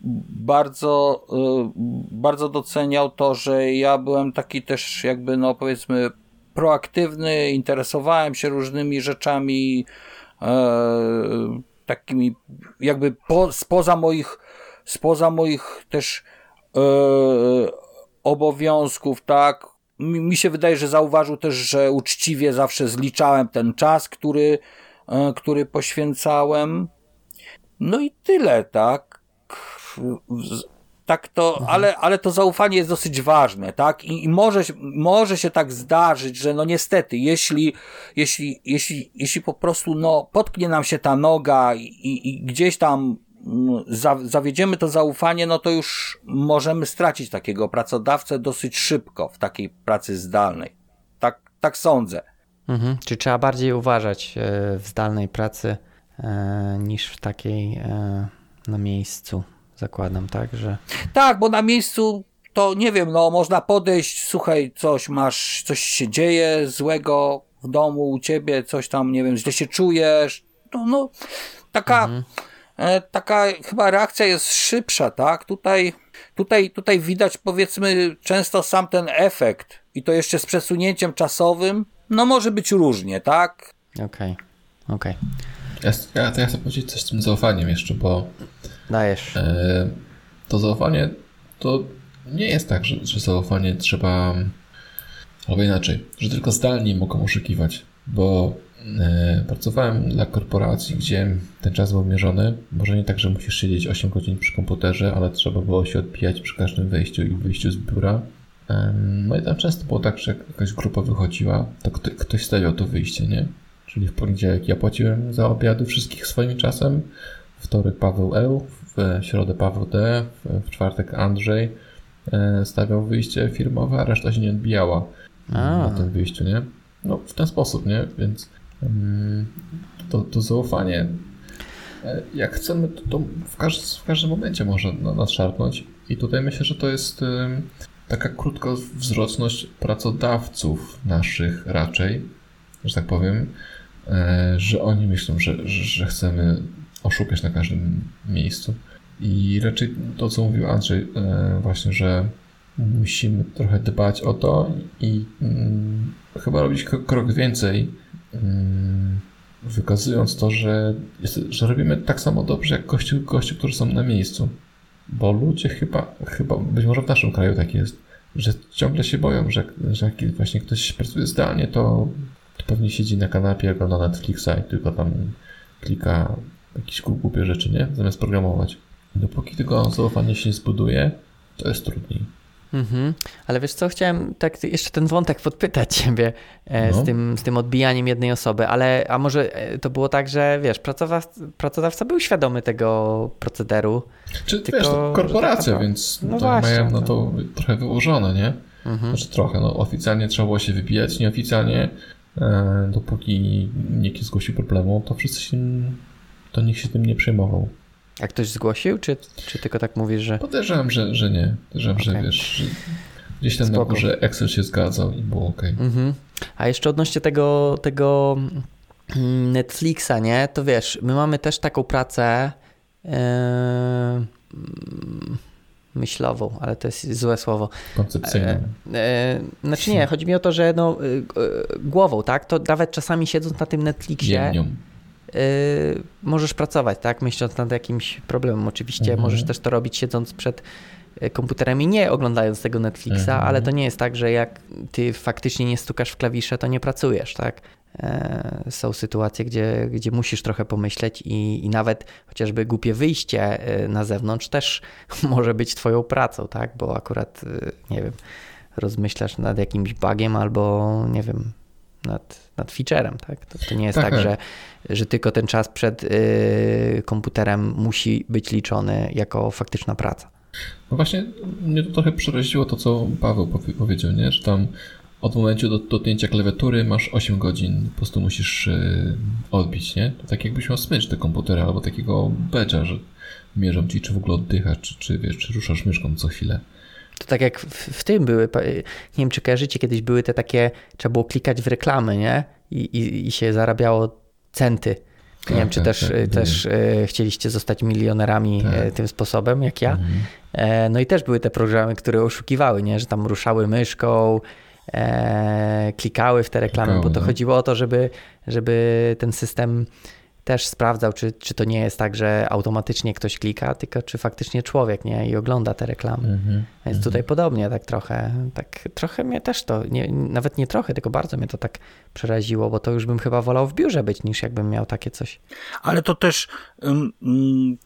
bardzo, y, bardzo doceniał to, że ja byłem taki też jakby, no powiedzmy, proaktywny, interesowałem się różnymi rzeczami, e, takimi jakby po, spoza moich, spoza moich też e, obowiązków, tak. Mi, się wydaje, że zauważył też, że uczciwie zawsze zliczałem ten czas, który, e, który poświęcałem. No i tyle, tak tak to, mhm. ale, ale to zaufanie jest dosyć ważne, tak? I, i może, może się tak zdarzyć, że no niestety, jeśli, jeśli, jeśli, jeśli po prostu, no, potknie nam się ta noga i, i, gdzieś tam mm, za, zawiedziemy to zaufanie, no to już możemy stracić takiego pracodawcę dosyć szybko w takiej pracy zdalnej. Tak, tak sądzę. Mhm. Czy trzeba bardziej uważać e, w zdalnej pracy e, niż w takiej e, na miejscu? Zakładam, tak, że. Tak, bo na miejscu to nie wiem, no można podejść, słuchaj, coś masz, coś się dzieje złego w domu u ciebie, coś tam, nie wiem, źle się czujesz. No, no taka, mhm. e, taka chyba reakcja jest szybsza, tak? Tutaj, tutaj, tutaj widać powiedzmy często sam ten efekt i to jeszcze z przesunięciem czasowym, no może być różnie, tak? Okej, okay. okej. Okay. Ja, ja, chcę powiedzieć coś z tym zaufaniem jeszcze, bo Dajesz. E, to zaufanie to nie jest tak, że, że zaufanie trzeba. Albo inaczej, że tylko zdalni mogą oszukiwać, bo e, pracowałem dla korporacji, gdzie ten czas był mierzony. Może nie tak, że musisz siedzieć 8 godzin przy komputerze, ale trzeba było się odbijać przy każdym wejściu i wyjściu z biura. No i tam często było tak, że jak jakaś grupa wychodziła, to ktoś stawiał to wyjście, nie? Czyli w poniedziałek ja płaciłem za obiady wszystkich swoim czasem, wtorek Paweł L, w środę Paweł D, w czwartek Andrzej e, stawiał wyjście firmowe, a reszta się nie odbijała a. na tym wyjściu, nie? No w ten sposób, nie? Więc mm, to, to zaufanie e, jak chcemy, to, to w, każdym, w każdym momencie może nas szarpnąć i tutaj myślę, że to jest taka krótkowzroczność pracodawców naszych raczej, że tak powiem, e, że oni myślą, że, że chcemy oszukać na każdym miejscu. I raczej to, co mówił Andrzej, e, właśnie, że musimy trochę dbać o to i mm, chyba robić krok więcej, mm, wykazując to, że, że robimy tak samo dobrze jak gości, gości, którzy są na miejscu. Bo ludzie chyba, chyba, być może w naszym kraju tak jest, że ciągle się boją, że, że jak właśnie ktoś pracuje zdalnie, to, to pewnie siedzi na kanapie, ogląda Netflixa i tylko tam klika jakieś głupie rzeczy, nie? Zamiast programować. Dopóki tego zaufanie się nie zbuduje, to jest trudniej. Mhm. Ale wiesz co, chciałem tak jeszcze ten wątek podpytać ciebie e, no. z, tym, z tym odbijaniem jednej osoby, ale a może e, to było tak, że wiesz, pracodawca, pracodawca był świadomy tego procederu. Czy tylko, wiesz, to korporacja, tak, więc no właśnie, mają no to trochę wyłożone, nie? Mhm. Znaczy trochę, no oficjalnie trzeba było się wybijać, nieoficjalnie e, dopóki nikt nie zgłosił problemu, to wszyscy się, to nikt się tym nie przejmował. A ktoś zgłosił, czy, czy tylko tak mówisz, że... Podejrzewam, że, że nie. Podejrzewam, okay. że wiesz, że gdzieś tam Spoko. na górze Excel się zgadzał i było ok. Mhm. A jeszcze odnośnie tego, tego mm, Netflixa, nie? To wiesz, my mamy też taką pracę yy, myślową, ale to jest złe słowo. Koncepcyjną. Yy, yy, znaczy nie, chodzi mi o to, że no, głową, tak? To nawet czasami siedząc na tym Netflixie... Y, możesz pracować, tak? Myśląc nad jakimś problemem. Oczywiście mhm. możesz też to robić siedząc przed y, komputerem i nie oglądając tego Netflixa, mhm. ale to nie jest tak, że jak ty faktycznie nie stukasz w klawisze, to nie pracujesz, tak? E, są sytuacje, gdzie, gdzie musisz trochę pomyśleć i, i nawet chociażby głupie wyjście y, na zewnątrz też może być twoją pracą, tak? Bo akurat, nie wiem, rozmyślasz nad jakimś bugiem albo, nie wiem, nad, nad featurem. Tak? To, to nie jest tak, tak że, że tylko ten czas przed y, komputerem musi być liczony jako faktyczna praca. No właśnie mnie to trochę przeraziło to, co Paweł powiedział, nie? że tam od momentu do, dotknięcia klawiatury masz 8 godzin, po prostu musisz yy, odbić, nie? To tak jakbyś miał smycz do komputera albo takiego badge'a, że mierzą ci, czy w ogóle oddychasz, czy, czy wiesz, czy ruszasz myszką co chwilę. To tak jak w, w, tym były, nie wiem czy kojarzycie, kiedyś były te takie, trzeba było klikać w reklamy, nie? I, i, i się zarabiało centy. Nie wiem, czy tak, też, tak, też e, chcieliście zostać milionerami e, Tak. tym sposobem, jak ja. Mhm. E, no i też były te programy, które oszukiwały, nie? że tam ruszały myszką, e, klikały w te reklamy, Klikały, bo to no. chodziło o to, żeby, żeby ten system też sprawdzał, czy, czy to nie jest tak, że automatycznie ktoś klika, tylko czy faktycznie człowiek nie i ogląda te reklamy. Mhm. Więc tutaj podobnie, tak trochę, tak trochę mnie też to, nie, nawet nie trochę, tylko bardzo mnie to tak przeraziło, bo to już bym chyba wolał w biurze być, niż jakbym miał takie coś. Ale to też ym,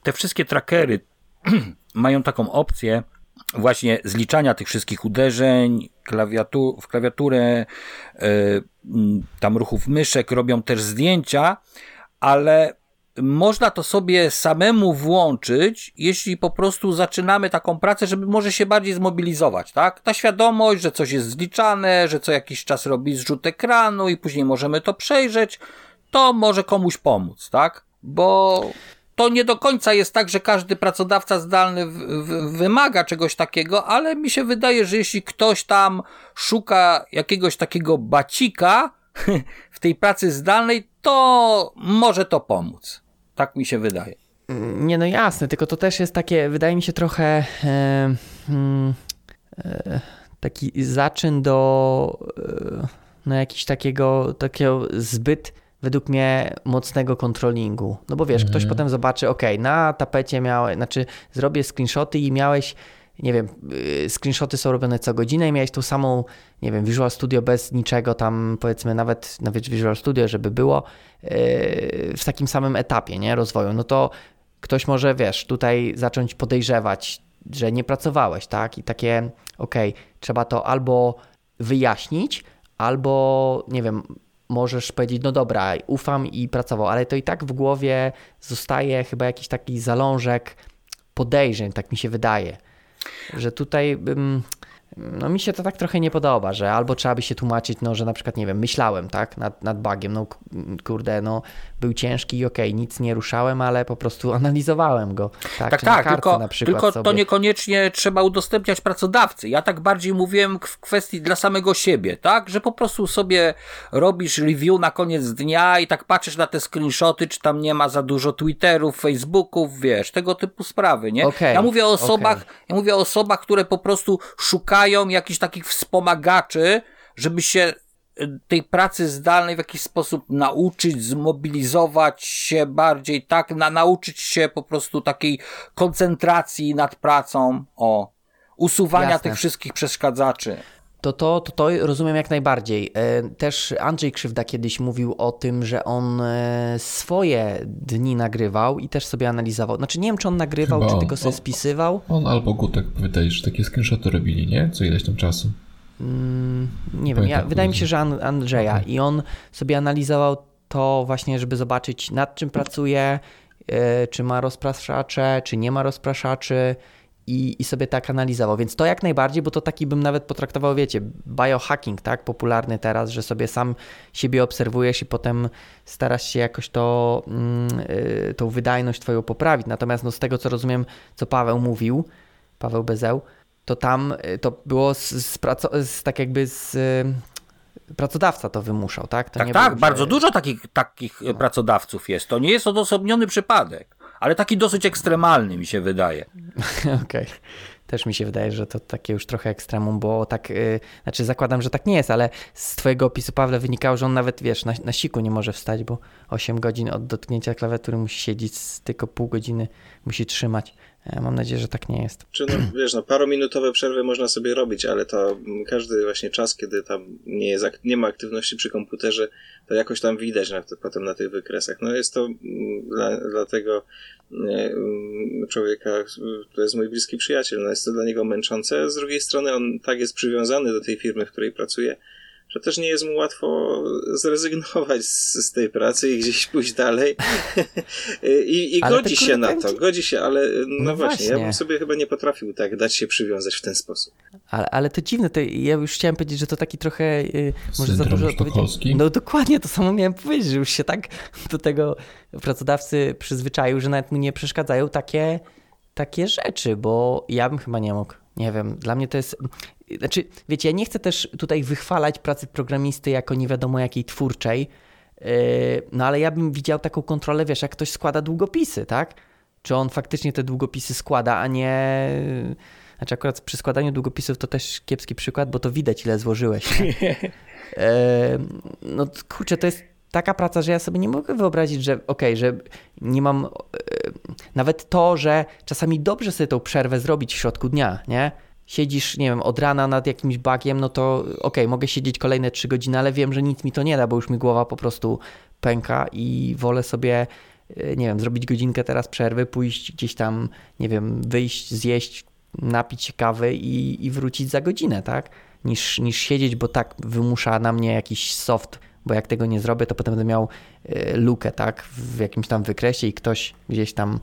te wszystkie trackery mają taką opcję właśnie zliczania tych wszystkich uderzeń klawiatu w klawiaturę, y, ym, tam ruchów myszek, robią też zdjęcia, ale można to sobie samemu włączyć, jeśli po prostu zaczynamy taką pracę, żeby może się bardziej zmobilizować, tak? Ta świadomość, że coś jest zliczane, że co jakiś czas robi zrzut ekranu i później możemy to przejrzeć, to może komuś pomóc, tak? Bo to nie do końca jest tak, że każdy pracodawca zdalny w, w, wymaga czegoś takiego, ale mi się wydaje, że jeśli ktoś tam szuka jakiegoś takiego bacika w tej pracy zdalnej, to może to pomóc. Tak mi się wydaje. Nie, no jasne, tylko to też jest takie, wydaje mi się trochę e, mm, e, taki zaczyn do e, no jakiś takiego, takiego zbyt według mnie mocnego kontrolingu. No bo wiesz, ktoś potem zobaczy, ok, na tapecie miałeś, znaczy zrobię screenshoty i miałeś nie wiem, y, screenshoty są robione co godzinę i miałeś tą samą, nie wiem, Visual Studio bez niczego tam, powiedzmy nawet, nawet Visual Studio, żeby było yy, w takim samym etapie, nie, rozwoju, no to ktoś może, wiesz, tutaj zacząć podejrzewać, że nie pracowałeś, tak, i takie, okej, trzeba to albo wyjaśnić, albo, nie wiem, możesz powiedzieć, no dobra, ufam i pracował, ale to i tak w głowie zostaje chyba jakiś taki zalążek podejrzeń, tak mi się wydaje że tutaj bym, no mi się to tak trochę nie podoba, że albo trzeba by się tłumaczyć, no że na przykład, nie wiem, myślałem, tak, nad, nad bugiem, no kurde, no był ciężki i okej, nic nie ruszałem, ale po prostu analizowałem go, tak, Tak, tak, tylko, tylko to niekoniecznie trzeba udostępniać pracodawcy. Ja tak bardziej mówiłem w kwestii dla samego siebie, tak? Że po prostu sobie robisz review na koniec dnia i tak patrzysz na te screenshoty, czy tam nie ma za dużo Twitterów, Facebooków, wiesz, tego typu sprawy, nie? Okej, ja mówię o osobach, okej. ja mówię o osobach, które po prostu szukają jakichś takich wspomagaczy, żeby się y, tej pracy zdalnej w jakiś sposób nauczyć, zmobilizować się bardziej, tak, na, nauczyć się po prostu takiej koncentracji nad pracą, o, usuwania Jasne. tych wszystkich przeszkadzaczy. To, to, to, to rozumiem jak najbardziej. E, Też Andrzej Krzywda kiedyś mówił o tym, że on e, swoje dni nagrywał i też sobie analizował. Znaczy nie wiem, czy on nagrywał, Chyba czy on. tylko sobie On- spisywał. On albo Gutek, wydaje że takie screenshoty robili, nie? Co ileś tam czasu. Mm, nie wiem, ja, wydaje mi się, że An- Andrzeja i on sobie analizował to właśnie, żeby zobaczyć nad czym pracuje, e, czy ma rozpraszacze, czy nie ma rozpraszaczy i, i sobie tak analizował. Więc to jak najbardziej, bo to taki bym nawet potraktował, wiecie, biohacking, tak, popularny teraz, że sobie sam siebie obserwujesz i potem starasz się jakoś to, mm, y, tą wydajność twoją poprawić. Natomiast no, z tego, co rozumiem, co Paweł mówił, Paweł Bezeł, to tam y, to było z, z, z tak jakby z y, pracodawca to wymuszał, tak? To Tak, tak, bardzo że- dużo takich, takich e, pracodawców jest. To nie jest odosobniony przypadek, ale taki dosyć ekstremalny mi się wydaje. Okej. Też mi się wydaje, że to takie już trochę ekstremum, bo tak, y, znaczy zakładam, że tak nie jest, ale z twojego opisu, Pawle, wynikało, że on nawet, wiesz, na, na siku nie może wstać, bo 8 godzin od dotknięcia klawiatury musi siedzieć, tylko pół godziny musi trzymać. E, Mam nadzieję, że tak nie jest. Czy no, wiesz, no parominutowe przerwy można sobie robić, ale to każdy właśnie czas, kiedy tam nie, jest, nie ma aktywności przy komputerze, to jakoś tam widać na, potem na tych wykresach. No jest to mm, dla, dla tego nie, mm, człowieka, to jest mój bliski przyjaciel, no jest to dla niego męczące, z drugiej strony on tak jest przywiązany do tej firmy, w której pracuje, że też nie jest mu łatwo zrezygnować z, z tej pracy i gdzieś pójść dalej. I, i godzi się na to, godzi się, ale no, no właśnie, właśnie, ja bym sobie chyba nie potrafił tak dać się przywiązać w ten sposób. Ale, ale to dziwne, to ja już chciałem powiedzieć, że to taki trochę yy, może za dużo No dokładnie to samo miałem powiedzieć, że już się tak do tego pracodawcy przyzwyczaił, że nawet mu nie przeszkadzają takie, takie rzeczy, bo ja bym chyba nie mógł. Nie wiem, dla mnie to jest. Znaczy, wiecie, ja nie chcę też tutaj wychwalać pracy programisty jako nie wiadomo jakiej twórczej, yy, no ale ja bym widział taką kontrolę, wiesz, jak ktoś składa długopisy, tak? Czy on faktycznie te długopisy składa, a nie. Znaczy, akurat przy składaniu długopisów to też kiepski przykład, bo to widać, ile złożyłeś. Yy, no kurczę, to jest taka praca, że ja sobie nie mogę wyobrazić, że okej, okay, że nie mam. Yy, nawet to, że czasami dobrze sobie tą przerwę zrobić w środku dnia, nie? Siedzisz, nie wiem, od rana nad jakimś bagiem, no to okej, okay, mogę siedzieć kolejne trzy godziny, ale wiem, że nic mi to nie da, bo już mi głowa po prostu pęka i wolę sobie, yy, nie wiem, zrobić godzinkę teraz przerwy, pójść gdzieś tam, nie wiem, wyjść, zjeść, napić się kawy i, i wrócić za godzinę, tak? Niż, niż siedzieć, bo tak wymusza na mnie jakiś soft bo jak tego nie zrobię, to potem będę miał e, lukę, tak, w jakimś tam wykresie i ktoś gdzieś tam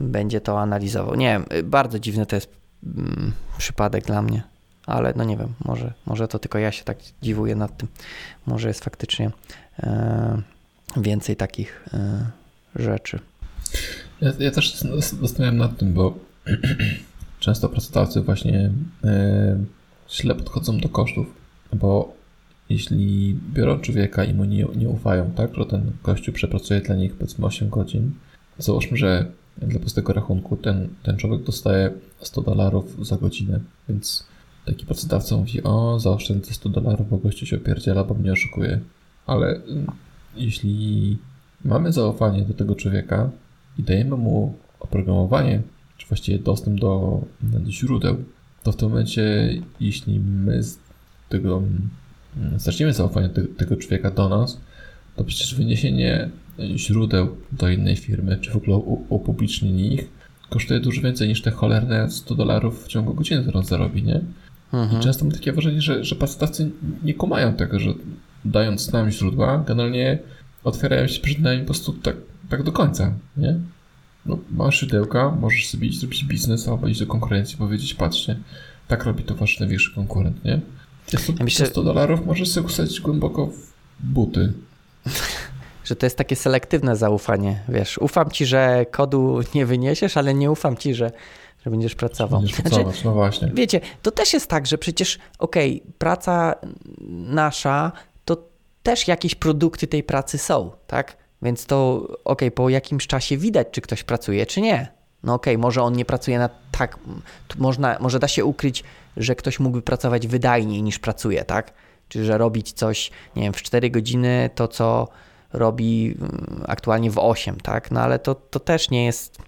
będzie to analizował. Nie wiem, e, bardzo dziwny to jest mm, przypadek dla mnie, ale no nie wiem, może, może to tylko ja się tak dziwuję nad tym. Może jest faktycznie e, więcej takich e, rzeczy. Ja, ja też zastanawiam nad tym, bo często pracodawcy właśnie e, źle podchodzą do kosztów, bo jeśli biorą człowieka i mu nie, nie ufają, tak, że ten gościu przepracuje dla nich powiedzmy 8 godzin, załóżmy, że dla prostego rachunku ten, ten człowiek dostaje 100 dolarów za godzinę, więc taki pracodawca mówi, o zaoszczędzę 100 dolarów, bo gościu się opierdziela, bo mnie oszukuje. Ale mm, jeśli mamy zaufanie do tego człowieka i dajemy mu oprogramowanie, czy właściwie dostęp do, do źródeł, to w tym momencie, jeśli my z tego zaczniemy zaufanie te, tego człowieka do nas, to przecież wyniesienie źródeł do innej firmy, czy w ogóle upublicznienie ich, kosztuje dużo więcej niż te cholerne 100 dolarów w ciągu godziny, którą zarobi, nie? Mhm. I często mam takie wrażenie, że, że pracodawcy nie kumają tego, że dając nam źródła, generalnie otwierają się przed nami po prostu tak, tak do końca, nie? No, masz źródełka, możesz sobie iść zrobić biznes albo iść do konkurencji i powiedzieć, patrzcie, tak robi to wasz największy konkurent, nie? Ja myślę, 100 dolarów możesz sobie wsadzić głęboko w buty. Że to jest takie selektywne zaufanie. Wiesz, ufam ci, że kodu nie wyniesiesz, ale nie ufam ci, że, że będziesz pracował. Będziesz znaczy, pracować, no właśnie. Wiecie, to też jest tak, że przecież okej, okay, praca nasza to też jakieś produkty tej pracy są, tak? Więc to okej, okay, po jakimś czasie widać, czy ktoś pracuje, czy nie. No okej, okay, może on nie pracuje na tak, można, może da się ukryć że ktoś mógłby pracować wydajniej niż pracuje, tak? Czy że robić coś, nie wiem, w 4 godziny to, co robi mm, aktualnie w 8, tak? No ale to, to też nie jest.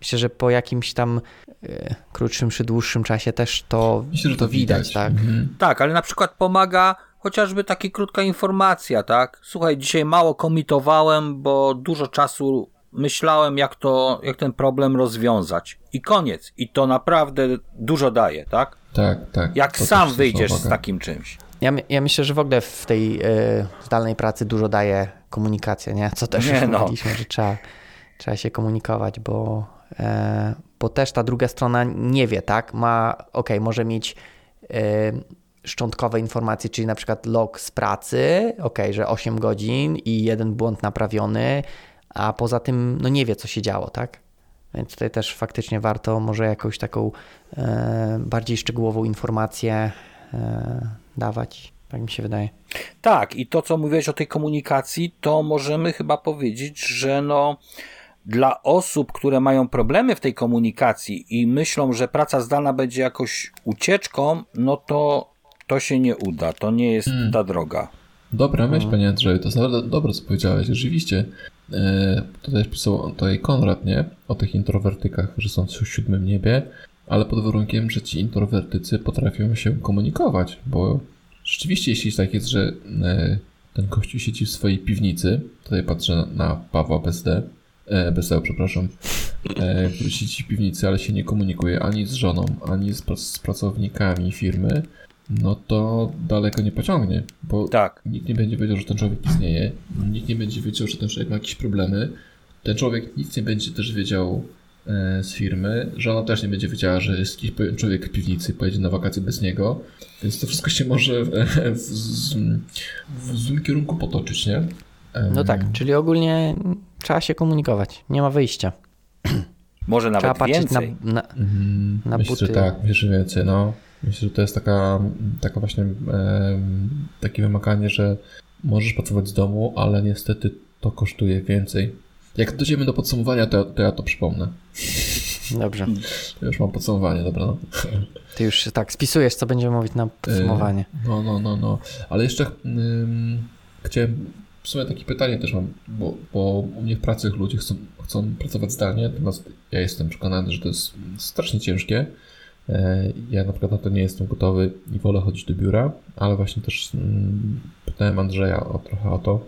Myślę, że po jakimś tam y, krótszym czy dłuższym czasie też to, Myślę, że to widać, widać tak? Mhm. Tak, ale na przykład pomaga chociażby taka krótka informacja, tak? Słuchaj, dzisiaj mało komitowałem, bo dużo czasu myślałem, jak to, jak ten problem rozwiązać. I koniec. I to naprawdę dużo daje, tak? Tak, tak. Jak sam wyjdziesz z takim czymś. Ja, ja myślę, że w ogóle w tej y, zdalnej pracy dużo daje komunikacja, nie? Co też nie, już no. mówiliśmy, że trzeba, trzeba się komunikować, bo, y, bo też ta druga strona nie wie, tak? Ma, ok, może mieć y, szczątkowe informacje, czyli na przykład log z pracy, ok, że 8 godzin i jeden błąd naprawiony, a poza tym no nie wie, co się działo, tak? Więc tutaj też faktycznie warto może jakąś taką bardziej szczegółową informację dawać. Tak mi się wydaje. Tak, i to, co mówiłeś o tej komunikacji, to możemy chyba powiedzieć, że no, dla osób, które mają problemy w tej komunikacji i myślą, że praca zdalna będzie jakoś ucieczką, no to to się nie uda. To nie jest hmm. ta droga. Dobra myśl, hmm. panie Andrzeju, to jest naprawdę dobre, co powiedziałeś. Rzeczywiście, E, tutaj pisał tutaj Konrad, nie? O tych introwertykach, że są w siódmym niebie, ale pod warunkiem, że ci introwertycy potrafią się komunikować, bo rzeczywiście, jeśli tak jest, że e, ten kościół siedzi w swojej piwnicy, tutaj patrzę na Pawła BSD, e, BSEO, przepraszam, e, który siedzi w piwnicy, ale się nie komunikuje ani z żoną, ani z, z pracownikami firmy, no to daleko nie pociągnie, bo Tak. nikt nie będzie wiedział, że ten człowiek istnieje, nikt nie będzie wiedział, że ten człowiek ma jakieś problemy, ten człowiek nic nie będzie też wiedział z firmy, żona też nie będzie wiedziała, że jest jakiś człowiek w piwnicy, pojedzie na wakacje bez niego, więc to wszystko się może w, w, z- w złym kierunku potoczyć, nie? No tak, czyli ogólnie trzeba się komunikować, nie ma wyjścia. Może Trzeba nawet patrzeć więcej. na, na, Mhm, na Myślę, że buty. tak, myślę, że więcej, no. Myślę, że to jest taka, taka właśnie em, takie wymaganie, że możesz pracować z domu, ale niestety to kosztuje więcej. Jak dojdziemy do podsumowania, to, to ja to przypomnę. Dobrze, Ja już mam podsumowanie, dobra. No. ty już się tak spisujesz, co będziemy mówić na podsumowanie. No, no, no, no. Ale jeszcze ym, chciałem, w sumie takie pytanie też mam, bo, bo u mnie w pracy ludzie chcą, chcą pracować zdalnie, natomiast ja jestem przekonany, że to jest strasznie ciężkie. E, Ja na przykład na to nie jestem gotowy i wolę chodzić do biura, ale właśnie też mm, pytałem Andrzeja o, trochę o to, mm,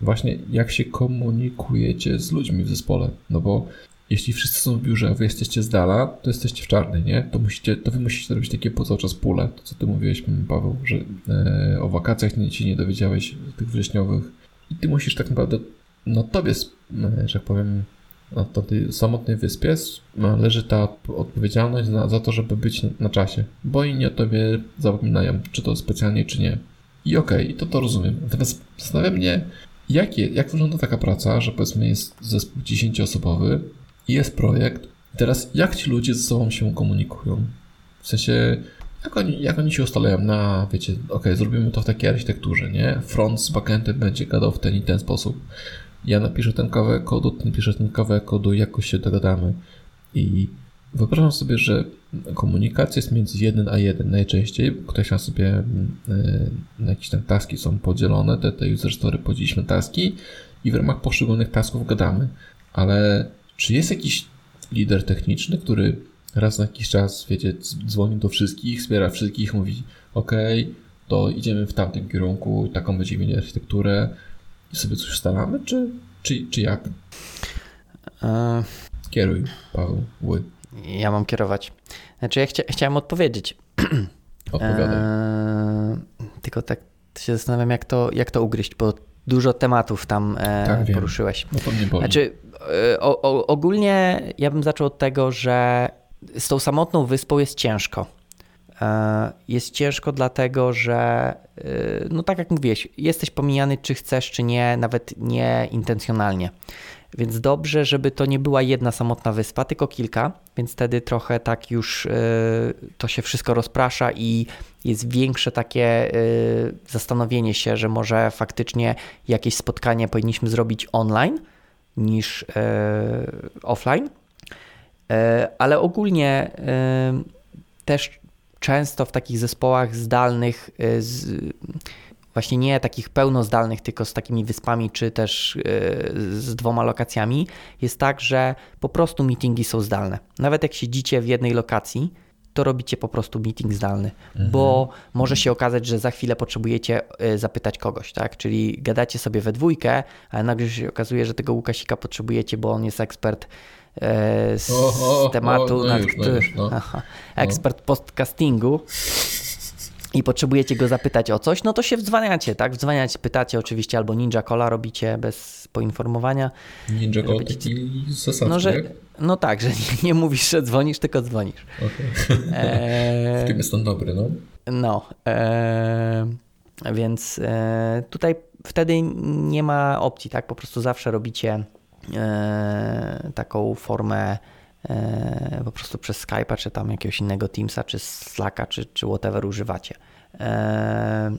właśnie jak się komunikujecie z ludźmi w zespole, no bo jeśli wszyscy są w biurze, a wy jesteście z dala, to jesteście w czarnej, nie? To, musicie, to wy musicie robić takie po cały czas pule, to co ty mówiłeś, Paweł, że e, o wakacjach nie, się nie dowiedziałeś, tych wrześniowych i ty musisz tak naprawdę na tobie, s- e, że tak powiem, na to tej samotnej wyspie leży ta odpowiedzialność za, za to, żeby być na czasie, bo inni o tobie zapominają, czy to specjalnie, czy nie. I okej, i to to rozumiem. Natomiast zastanawia mnie, jakie, jak wygląda taka praca, że powiedzmy jest zespół 10-osobowy i jest projekt. I teraz jak ci ludzie ze sobą się komunikują? W sensie, jak oni, jak oni się ustalają na, wiecie, okej, zrobimy to w takiej architekturze, nie? Front z backendem będzie gadał w ten i ten sposób. Ja napiszę ten kawałek kodu, ty napiszesz ten kawałek kodu, jakoś się dogadamy. I wyobrażam sobie, że komunikacja jest między jeden a jeden najczęściej. Ktoś ma sobie mm, y, na jakieś tam taski są podzielone, te, te user story podzieliliśmy taski i w ramach poszczególnych tasków gadamy. Ale czy jest jakiś lider techniczny, który raz na jakiś czas, wiecie, dz- dzwoni do wszystkich, wspiera wszystkich, mówi ok, to idziemy w tamtym kierunku, taką będziemy mieli architekturę i sobie coś ustalamy, czy, czy, czy jak? E, Kieruj, Paweł, ły, Ja mam kierować. Znaczy, ja chcia, chciałem odpowiedzieć. odpowiadaj. E, tylko tak się zastanawiam, jak to, jak to ugryźć, bo dużo tematów tam e, Tak, wiem. poruszyłeś. No to mnie boli. Znaczy, e, o, o, ogólnie ja bym zaczął od tego, że z tą samotną wyspą jest ciężko. E, Jest ciężko dlatego, że no tak jak mówiłeś, jesteś pomijany czy chcesz, czy nie, nawet nie intencjonalnie. Więc dobrze, żeby to nie była jedna samotna wyspa, tylko kilka, więc wtedy trochę tak już e, to się wszystko rozprasza i jest większe takie e, zastanowienie się, że może faktycznie jakieś spotkanie powinniśmy zrobić online niż e, offline. Ale ogólnie też często w takich zespołach zdalnych, z, właśnie nie takich pełnozdalnych, tylko z takimi wyspami, czy też e, z dwoma lokacjami, jest tak, że po prostu meetingi są zdalne. Nawet jak siedzicie w jednej lokacji, to robicie po prostu meeting zdalny, bo może się okazać, że za chwilę potrzebujecie e, zapytać kogoś, tak? Czyli gadacie sobie we dwójkę, ale nagle się okazuje, że tego Łukasika potrzebujecie, bo on jest ekspert z O, o, o, tematu, no na już, no który- już, no. Aha, ekspert podcastingu i potrzebujecie go zapytać o coś, no to się wdzwaniacie, tak? Wdzwaniacie, pytacie oczywiście, albo Ninja Cola robicie bez poinformowania. Ninja Go robicie- taki zasadny, No, że, no tak, że nie, nie mówisz, że dzwonisz, tylko dzwonisz. Okej. Eee, W tym jest ten dobry, no. No, e, więc e, tutaj wtedy nie ma opcji, tak? Po prostu zawsze robicie e, taką formę e, po prostu przez Skype'a, czy tam jakiegoś innego Teamsa, czy Slacka, czy, czy whatever używacie. E,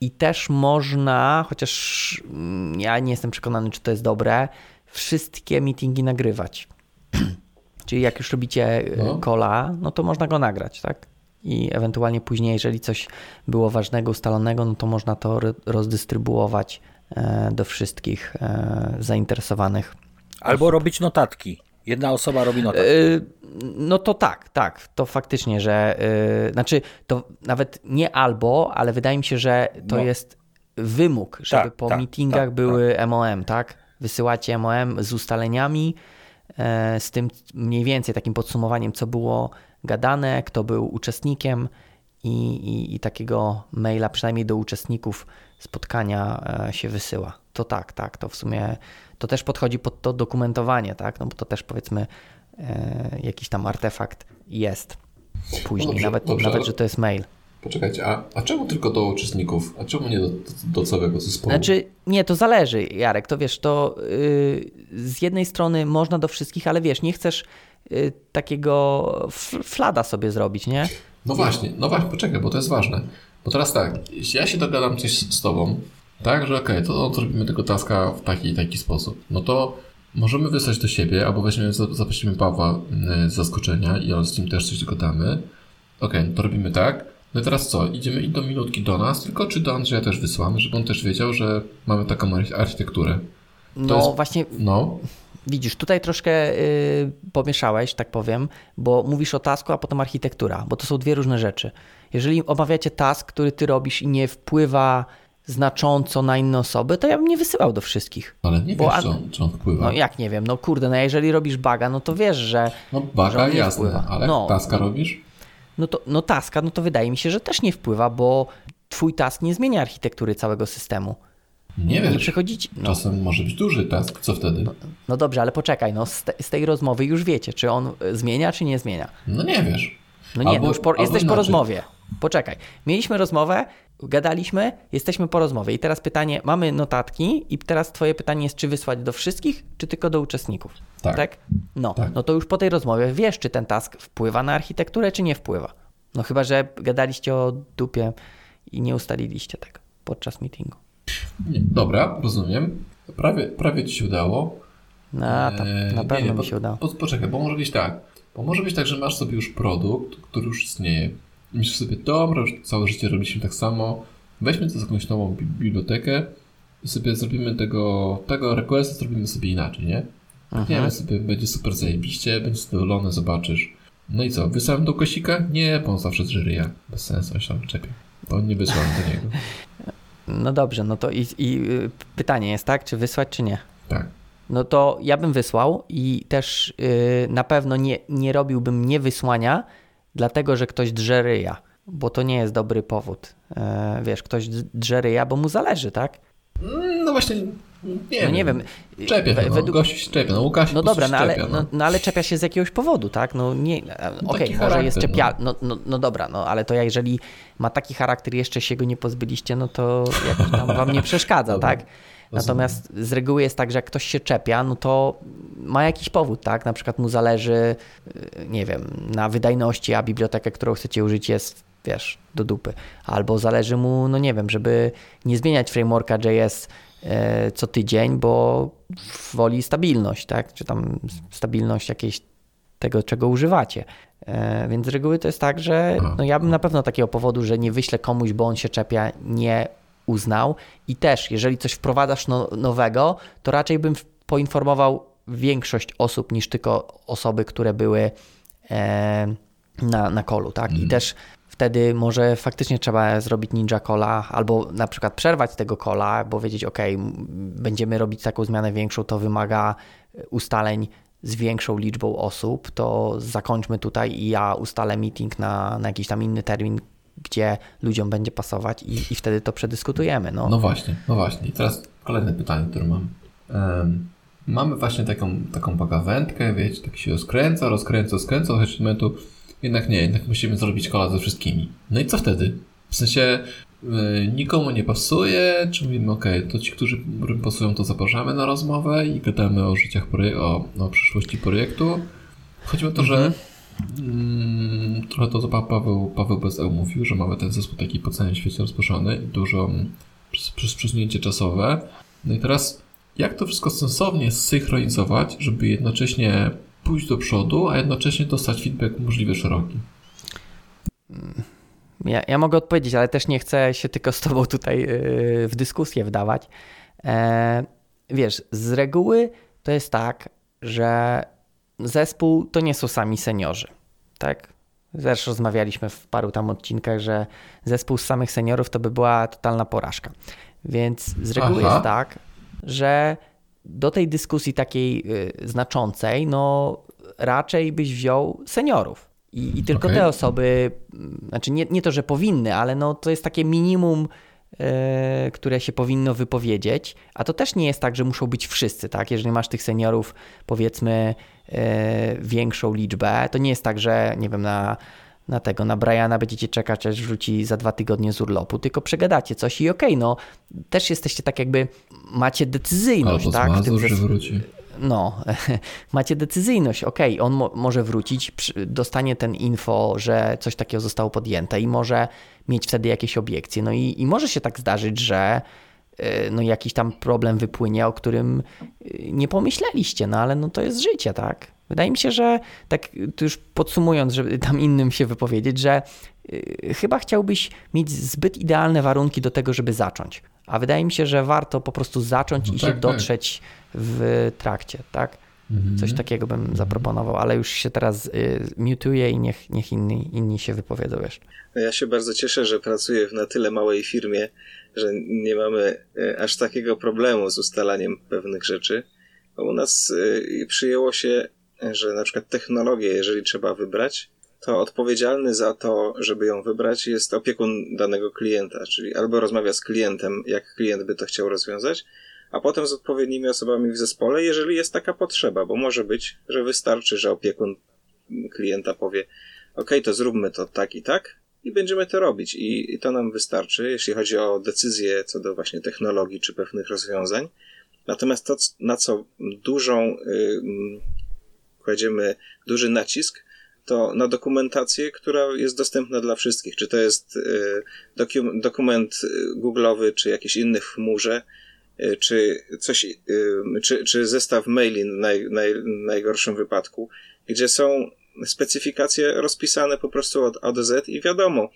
I też można, chociaż mm, ja nie jestem przekonany, czy to jest dobre, wszystkie meetingi nagrywać. Czyli jak już robicie No. kola, no to można go nagrać, tak? I ewentualnie później, jeżeli coś było ważnego, ustalonego, no to można to ro- rozdystrybuować e, do wszystkich e, zainteresowanych. Albo robić notatki. Jedna osoba robi notatki. E, No to tak, tak, to faktycznie, że e, znaczy to nawet nie albo, ale wydaje mi się, że to No. jest wymóg, żeby Tak, po tak, meetingach tak, były MOM, tak? wysyłacie MOM z ustaleniami, e, z tym mniej więcej takim podsumowaniem, co było gadane, kto był uczestnikiem i, i, i takiego maila przynajmniej do uczestników spotkania się wysyła. To tak, tak, to w sumie to też podchodzi pod to dokumentowanie, tak, no bo to też powiedzmy e, jakiś tam artefakt jest później, dobrze, nawet, dobrze, nawet ale- że to jest mail. Poczekajcie, a, a czemu tylko do uczestników? A czemu nie do, do, do całego zespołu? Znaczy, nie, to zależy, Jarek, to wiesz, to yy, z jednej strony można do wszystkich, ale wiesz, nie chcesz yy, takiego flada sobie zrobić, nie? No właśnie, no właśnie, poczekaj, bo to jest ważne. Bo teraz tak, jeśli ja się dogadam coś z z tobą, tak, że okej, to zrobimy tego taska w taki i taki sposób, no to możemy wysłać do siebie, albo weźmiemy, za- zaprosimy Pawła y, z zaskoczenia i on z nim też coś dogadamy. Okej, no to robimy tak. No i teraz co? Idziemy i do minutki do nas, tylko czy do Andrzeja też wysłamy, żeby on też wiedział, że mamy taką archi- architekturę. No jest- właśnie, No, widzisz, tutaj troszkę yy, pomieszałeś, tak powiem, bo mówisz o tasku, a potem architektura, bo to są dwie różne rzeczy. Jeżeli omawiacie task, który ty robisz i nie wpływa znacząco na inne osoby, to ja bym nie wysyłał do wszystkich. ale nie wiesz, An- czy on, czy on wpływa. No jak nie wiem, no kurde, no jeżeli robisz baga, no to wiesz, że No że baga, nie jasne, wpływa. ale No, taska no. robisz? No to no taska, no to wydaje mi się, że też nie wpływa, bo twój task nie zmienia architektury całego systemu. Nie Nie wiesz. przechodzić. No, Czasem może być duży task, co wtedy? no dobrze, ale poczekaj, no z, te, z tej rozmowy już wiecie, czy on zmienia, czy nie zmienia. No nie wiesz. No nie, Albo- no już po, jesteś po inaczej. rozmowie. Poczekaj. Mieliśmy rozmowę, gadaliśmy, jesteśmy po rozmowie. I teraz pytanie, mamy notatki i teraz twoje pytanie jest, czy wysłać do wszystkich, czy tylko do uczestników. Tak. No, Tak. no to już po tej rozmowie wiesz, czy ten task wpływa na architekturę, czy nie wpływa. No chyba, że gadaliście o dupie i nie ustaliliście tego podczas meetingu. Nie, dobra, rozumiem. Prawie, prawie ci się udało. No, tam, Eee, na nie, pewno nie, mi bo- się udało. bo- Poczekaj, bo może być tak. Bo może być tak, że masz sobie już produkt, który już istnieje. I myślisz sobie, dobra, już całe życie robiliśmy tak samo. Weźmy to za jakąś nową bi- bibliotekę i sobie zrobimy tego, tego requesta zrobimy sobie inaczej, nie? Mhm. nie wiem, sobie będzie super zajebiście, będzie zadowolony, zobaczysz. No i co, wysłałem do Kosika? Nie, bo on zawsze zżyryja. Bez sensu, on się tam czepie. Bo nie wysłałem do niego. No dobrze, no to i, i y, pytanie jest tak, czy wysłać, czy nie? Tak. No to ja bym wysłał i też y, na pewno nie, nie robiłbym niewysłania, dlatego że ktoś drze ryja, bo to nie jest dobry powód. E, wiesz, ktoś d- drze ryja, bo mu zależy, tak? No właśnie, nie no nie wiem. Czepia się, no. według- Gościu się czepia. No Łukasz No dobra, no ale, czepia, no, no ale czepia się z jakiegoś powodu, tak? No nie, e, No okej, taki może jest czepia, no. No, no dobra, no ale to ja jeżeli ma taki charakter i jeszcze się go nie pozbyliście, no to jakoś tam wam nie przeszkadza, tak? Natomiast z reguły jest tak, że jak ktoś się czepia, no to ma jakiś powód, tak? Na przykład mu zależy, y, nie wiem, na wydajności, a bibliotekę, którą chcecie użyć jest, wiesz, do dupy. Albo zależy mu, no nie wiem, żeby nie zmieniać frameworka JS e, co tydzień, bo woli stabilność, tak? Czy tam stabilność jakiejś tego, czego używacie. E, Więc z reguły to jest tak, że no ja bym na pewno takiego powodu, że nie wyślę komuś, bo on się czepia, nie uznał. I też, jeżeli coś wprowadzasz no, nowego, to raczej bym poinformował większość osób niż tylko osoby, które były e, na, na kolu, tak? I też wtedy może faktycznie trzeba zrobić ninja cola albo na przykład przerwać tego cola, bo wiedzieć, ok, będziemy robić taką zmianę większą, to wymaga ustaleń z większą liczbą osób, to zakończmy tutaj i ja ustalę meeting na, na jakiś tam inny termin, gdzie ludziom będzie pasować i, i wtedy to przedyskutujemy. No. No właśnie, no właśnie. I teraz kolejne pytanie, które mam. Em, mamy właśnie taką, taką pagawędkę, wiecie, tak się rozkręca, rozkręca, rozkręca, do momentu jednak nie, jednak musimy zrobić kola ze wszystkimi. No i co wtedy? W sensie y, nikomu nie pasuje, czy mówimy, ok, to ci, którzy pasują, to zapraszamy na rozmowę i gadamy o życiach, o, o przyszłości projektu. Chodzi o to, że Mm, trochę to, co pa- Paweł, Paweł Bezeł mówił, że mamy ten zespół taki po całym świecie rozproszony i dużo mm, przez, przesunięcie czasowe. No i teraz, jak to wszystko sensownie zsynchronizować, żeby jednocześnie pójść do przodu, a jednocześnie dostać feedback możliwie szeroki? Ja, ja mogę odpowiedzieć, ale też nie chcę się tylko z Tobą tutaj yy, w dyskusję wdawać. E, wiesz, z reguły to jest tak, że zespół to nie są sami seniorzy, tak? Zresztą rozmawialiśmy w paru tam odcinkach, że zespół z samych seniorów to by była totalna porażka. Więc z reguły Aha. jest tak, że do tej dyskusji takiej y, znaczącej, no raczej byś wziął seniorów. I, i tylko Okej. te osoby, znaczy nie, nie to, że powinny, ale no to jest takie minimum, które się powinno wypowiedzieć, a to też nie jest tak, że muszą być wszyscy, tak? Jeżeli masz tych seniorów, powiedzmy, e, większą liczbę, to nie jest tak, że nie wiem, na, na tego, na Briana będziecie czekać, aż wróci za dwa tygodnie z urlopu, tylko przegadacie coś i okej, no też jesteście tak jakby, macie decyzyjność, Albo z tak? w tym, Mazur, że wróci. No, macie decyzyjność. Okej, on mo- może wrócić, dostanie ten info, że coś takiego zostało podjęte i może mieć wtedy jakieś obiekcje. No i, i może się tak zdarzyć, że y, no jakiś tam problem wypłynie, o którym y, nie pomyśleliście, no ale no to jest życie, tak? Wydaje mi się, że tak już podsumując, żeby tam innym się wypowiedzieć, że y, chyba chciałbyś mieć zbyt idealne warunki do tego, żeby zacząć. A wydaje mi się, że warto po prostu zacząć No i tak, się tak. dotrzeć w trakcie, tak? Mhm. Coś takiego bym zaproponował, ale już się teraz y, mutuję i niech, niech inni, inni się wypowiedzą jeszcze. No Ja się bardzo cieszę, że pracuję w na tyle małej firmie, że nie mamy e, aż takiego problemu z ustalaniem pewnych rzeczy. Bo u nas e, przyjęło się, że na przykład technologię, jeżeli trzeba wybrać, to odpowiedzialny za to, żeby ją wybrać, jest opiekun danego klienta, czyli albo rozmawia z klientem, jak klient by to chciał rozwiązać, a potem z odpowiednimi osobami w zespole, jeżeli jest taka potrzeba, bo może być, że wystarczy, że opiekun klienta powie: OK, to zróbmy to tak i tak, i będziemy to robić. I, I to nam wystarczy, jeśli chodzi o decyzje co do właśnie technologii czy pewnych rozwiązań. Natomiast to, na co dużą, y, mm, kładziemy duży nacisk, to na dokumentację, która jest dostępna dla wszystkich. Czy to jest y, dokum- dokument y, googlowy, czy jakiś inny w chmurze, y, czy coś, czy, czy zestaw maili w naj, naj, najgorszym wypadku, gdzie są specyfikacje rozpisane po prostu od A do Z i wiadomo,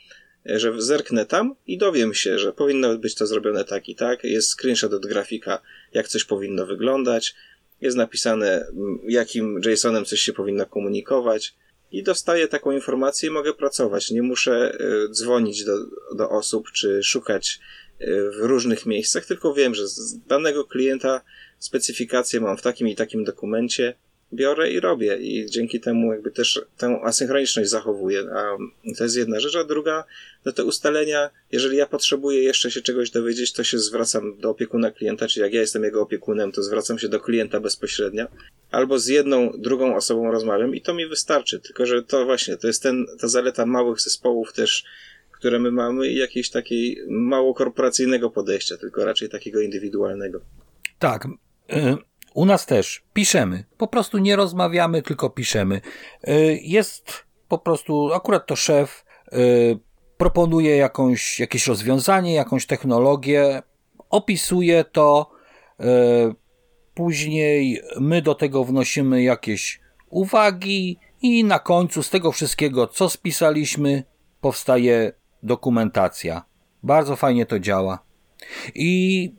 że zerknę tam i dowiem się, że powinno być to zrobione tak i tak. Jest screenshot od grafika, jak coś powinno wyglądać. Jest napisane, jakim JSON-em coś się powinno komunikować. I dostaję taką informację i mogę pracować. Nie muszę y, dzwonić do, do osób czy szukać y, w różnych miejscach, tylko wiem, że z danego klienta specyfikację mam w takim i takim dokumencie biorę i robię i dzięki temu jakby też tę asynchroniczność zachowuję. A to jest jedna rzecz, a druga, no te ustalenia, jeżeli ja potrzebuję jeszcze się czegoś dowiedzieć, to się zwracam do opiekuna klienta, czyli jak ja jestem jego opiekunem, to zwracam się do klienta bezpośrednio, albo z jedną, drugą osobą rozmawiam i to mi wystarczy, tylko że to właśnie, to jest ten, ta zaleta małych zespołów też, które my mamy i jakiejś takiej mało korporacyjnego podejścia, tylko raczej takiego indywidualnego. Tak. U nas też piszemy. Po prostu nie rozmawiamy, tylko piszemy. Y, Jest po prostu, akurat to szef y, proponuje jakąś, jakieś rozwiązanie, jakąś technologię, opisuje to, y, później my do tego wnosimy jakieś uwagi i na końcu z tego wszystkiego, co spisaliśmy, powstaje dokumentacja. Bardzo fajnie to działa. I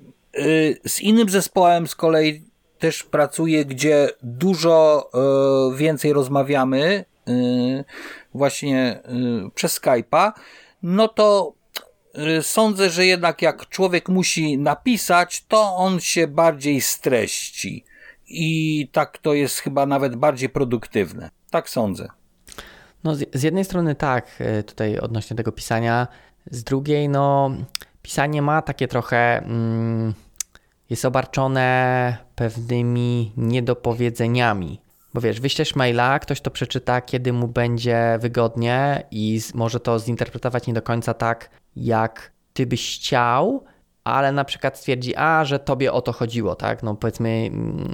z innym zespołem z kolei też pracuję, gdzie dużo y, więcej rozmawiamy y, właśnie y, przez Skype'a, no to sądzę, że jednak jak człowiek musi napisać, to on się bardziej streści. I tak to jest chyba nawet bardziej produktywne. Tak sądzę. No, z, jednej strony tak, tutaj odnośnie tego pisania, z drugiej, no, pisanie ma takie trochę. Mm, jest obarczone pewnymi niedopowiedzeniami. Bo wiesz, wyślesz maila, ktoś to przeczyta, kiedy mu będzie wygodnie i może to zinterpretować nie do końca tak, jak ty byś chciał, ale na przykład stwierdzi, a, że tobie o to chodziło, tak? No powiedzmy, mm,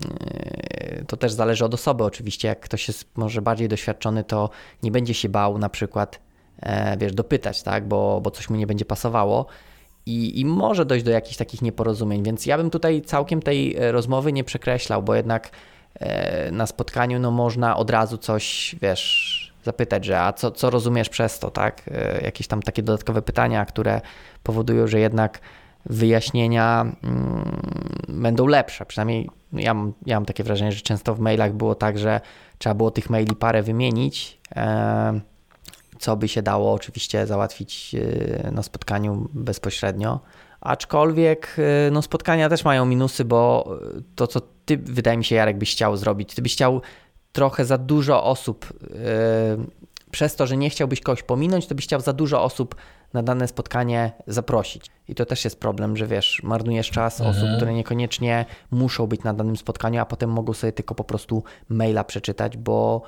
to też zależy od osoby oczywiście. Jak ktoś jest może bardziej doświadczony, to nie będzie się bał na przykład, e, wiesz, dopytać, tak? Bo, bo coś mu nie będzie pasowało. I, I może dojść do jakichś takich nieporozumień, więc ja bym tutaj całkiem tej e, rozmowy nie przekreślał, bo jednak e, na spotkaniu no można od razu coś, wiesz, zapytać, że a co, co rozumiesz przez to, tak? E, Jakieś tam takie dodatkowe pytania, które powodują, że jednak wyjaśnienia mm, będą lepsze. Przynajmniej ja mam, ja mam takie wrażenie, że często w mailach było tak, że trzeba było tych maili parę wymienić. E, co by się dało oczywiście załatwić e, na spotkaniu bezpośrednio. Aczkolwiek e, no, spotkania też mają minusy, bo to, co ty, wydaje mi się, Jarek, byś chciał zrobić, ty byś chciał trochę za dużo osób, przez to, że nie chciałbyś kogoś pominąć, to byś chciał za dużo osób na dane spotkanie zaprosić. I to też jest problem, że wiesz, marnujesz czas mhm. osób, które niekoniecznie muszą być na danym spotkaniu, a potem mogą sobie tylko po prostu maila przeczytać, bo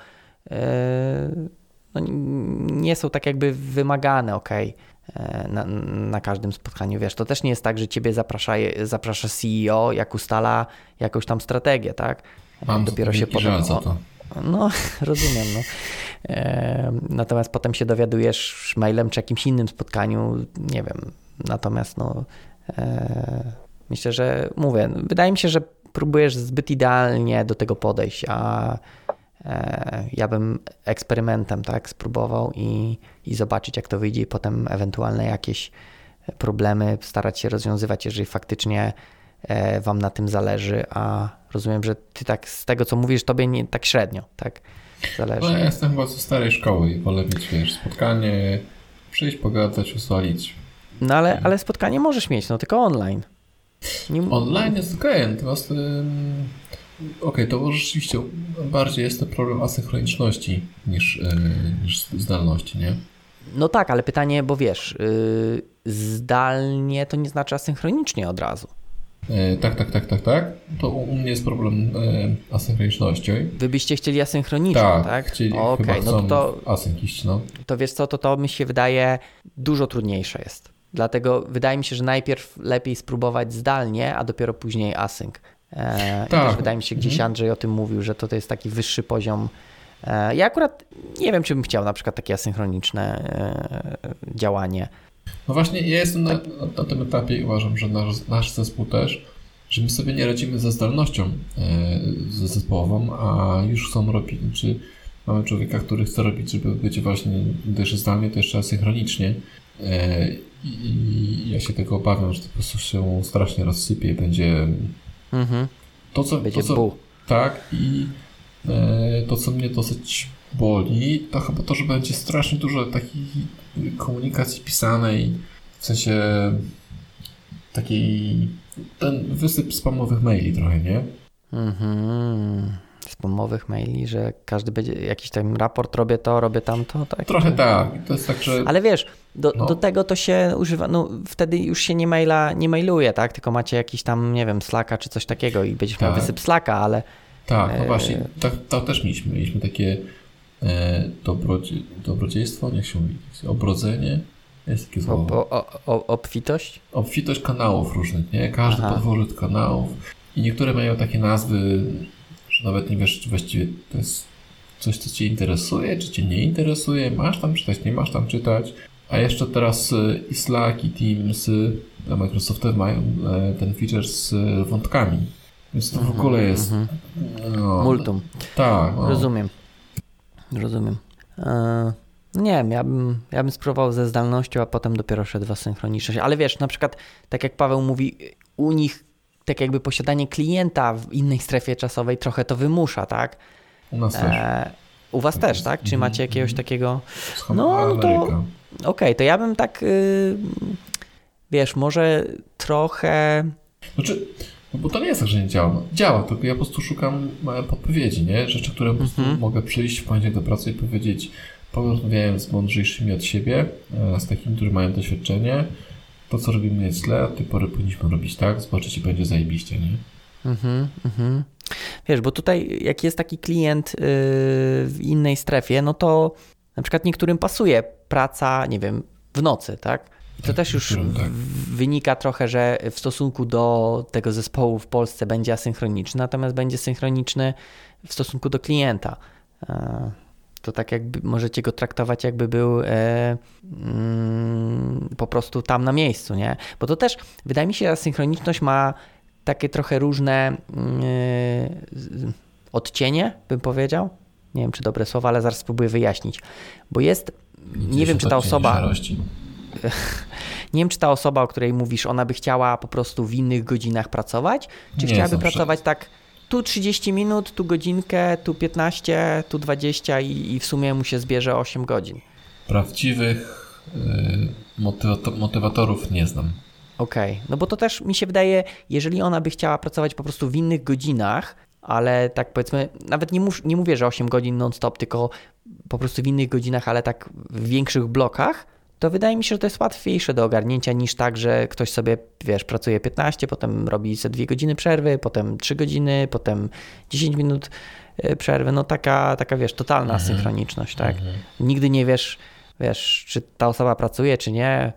no, nie są tak jakby wymagane, ok. E, na, na, każdym spotkaniu. Wiesz, to też nie jest tak, że ciebie zaprasza, zaprasza CEO, jak ustala jakąś tam strategię, tak? Mam Dopiero się potem. to. No, rozumiem. No. E, natomiast potem się dowiadujesz mailem czy jakimś innym spotkaniu, nie wiem. Natomiast no, e, myślę, że mówię, wydaje mi się, że próbujesz zbyt idealnie do tego podejść, a e, ja bym eksperymentem tak spróbował i, i zobaczyć, jak to wyjdzie, i potem ewentualne jakieś problemy starać się rozwiązywać, jeżeli faktycznie Wam na tym zależy, a rozumiem, że Ty tak z tego, co mówisz, Tobie nie, tak średnio, tak? Zależy. No, ja jestem chyba ze starej szkoły i wolę mieć, wiesz, spotkanie, przyjść, pogadać, usalić. No ale, ale spotkanie możesz mieć, no tylko online. Nie... Online jest ok, natomiast ym, okej, okay, to rzeczywiście bardziej jest to problem asynchroniczności niż, yy, niż zdalności, nie? No tak, ale pytanie, bo wiesz, yy, zdalnie to nie znaczy asynchronicznie od razu. E, tak, tak, tak, tak, tak. To u mnie jest problem e, asynchroniczności. Wy byście chcieli asynchronicznie, tak? tak? chcieli, okay, chyba no to, async no. To wiesz co, to to mi się wydaje dużo trudniejsze jest. Dlatego wydaje mi się, że najpierw lepiej spróbować zdalnie, a dopiero później async. E, tak. I też wydaje mi się, gdzieś mhm. Andrzej o tym mówił, że to, to jest taki wyższy poziom. E, ja akurat nie wiem, czy bym chciał na przykład takie asynchroniczne e, działanie. No właśnie, ja jestem na, na, tym etapie i uważam, że nasz, nasz zespół też, że my sobie nie radzimy ze zdalnością e, zespołową, a już chcą robić, czy mamy człowieka, który chce robić, żeby być właśnie gdyż zdalnie, to jeszcze asynchronicznie. I ja się tego obawiam, że to po prostu się strasznie rozsypie i będzie mhm. to, co, będzie to, co tak i e, to, co mnie dosyć boli, to chyba to, że będzie strasznie dużo takiej komunikacji pisanej, w sensie takiej, ten wysyp spamowych maili trochę, nie? Mhm. Spamowych maili, że każdy będzie, jakiś tam raport, robię to, robię tamto, tak? Trochę tak. To jest tak, że... Ale wiesz, do, no. do tego to się używa, no wtedy już się nie maila, nie mailuje, tak? Tylko macie jakiś tam, nie wiem, Slacka czy coś takiego i będziesz tak. miał wysyp Slacka, ale... Tak, no właśnie, to, tak, to też mieliśmy, mieliśmy takie e, dobrodzie, dobrodziejstwo, niech się mówi, obrodzenie, jest takie słowo. O, o, o, obfitość? Obfitość kanałów różnych, nie? Każdy Aha. kanałów i niektóre mają takie nazwy, że nawet nie wiesz, czy właściwie to jest coś, co Cię interesuje, czy Cię nie interesuje, masz tam czytać, nie masz tam czytać. A jeszcze teraz e, i Slack, i Teams Microsoftie mają e, ten feature z wątkami. Więc to w mhm, ogóle jest. Mhm. No, Multum. Tak. No. Rozumiem. Rozumiem. E, nie wiem, ja bym, ja bym spróbował ze zdalnością, a potem dopiero szedł w asynchroniczność. Ale wiesz, na przykład, tak jak Paweł mówi, u nich tak jakby posiadanie klienta w innej strefie czasowej trochę to wymusza, tak? U nas też. E, u was też, tak? Czy macie jakiegoś takiego... No to... Okej, okay, to ja bym tak... Yy, wiesz, może trochę... Znaczy, no bo to nie jest tak, że nie działa. Działa, tylko ja po prostu szukam podpowiedzi, nie? Rzeczy, które po prostu mhm. mogę przyjść w poniedziałek do pracy i powiedzieć, porozmawiałem z mądrzejszymi od siebie, e, z takimi, którzy mają doświadczenie, to co robimy jest źle, od tej pory powinniśmy robić tak, zobaczyć i będzie zajebiście, nie? Mhm, mhm. Wiesz, bo tutaj jak jest taki klient yy, w innej strefie, no to na przykład niektórym pasuje praca, nie wiem, w nocy, tak? I to też już tak. wynika trochę, że w stosunku do tego zespołu w Polsce będzie asynchroniczny, natomiast będzie synchroniczny w stosunku do klienta. E, to tak jakby możecie go traktować, jakby był e, mm, po prostu tam na miejscu, nie? Bo to też wydaje mi się, że asynchroniczność ma takie trochę różne yy, odcienie, bym powiedział. Nie wiem, czy dobre słowa, ale zaraz spróbuję wyjaśnić. Bo jest, nie wiem, czy ta osoba. nie wiem, czy ta osoba, o której mówisz, ona by chciała po prostu w innych godzinach pracować, czy nie chciałaby pracować tak tu 30 minut, tu godzinkę, tu 15, tu 20 i, i w sumie mu się zbierze 8 godzin. prawdziwych y, motywato- motywatorów nie znam. Okej, no bo to też mi się wydaje, jeżeli ona by chciała pracować po prostu w innych godzinach, ale tak powiedzmy, nawet nie, mus, nie mówię, że 8 godzin non-stop, tylko po prostu w innych godzinach, ale tak w większych blokach, to wydaje mi się, że to jest łatwiejsze do ogarnięcia niż tak, że ktoś sobie, wiesz, pracuje 15, potem robi ze 2 godziny przerwy, potem 3 godziny, potem 10 minut y, przerwy. No taka, taka wiesz, totalna synchroniczność, tak? Nigdy nie wiesz, wiesz, czy ta osoba pracuje, czy nie.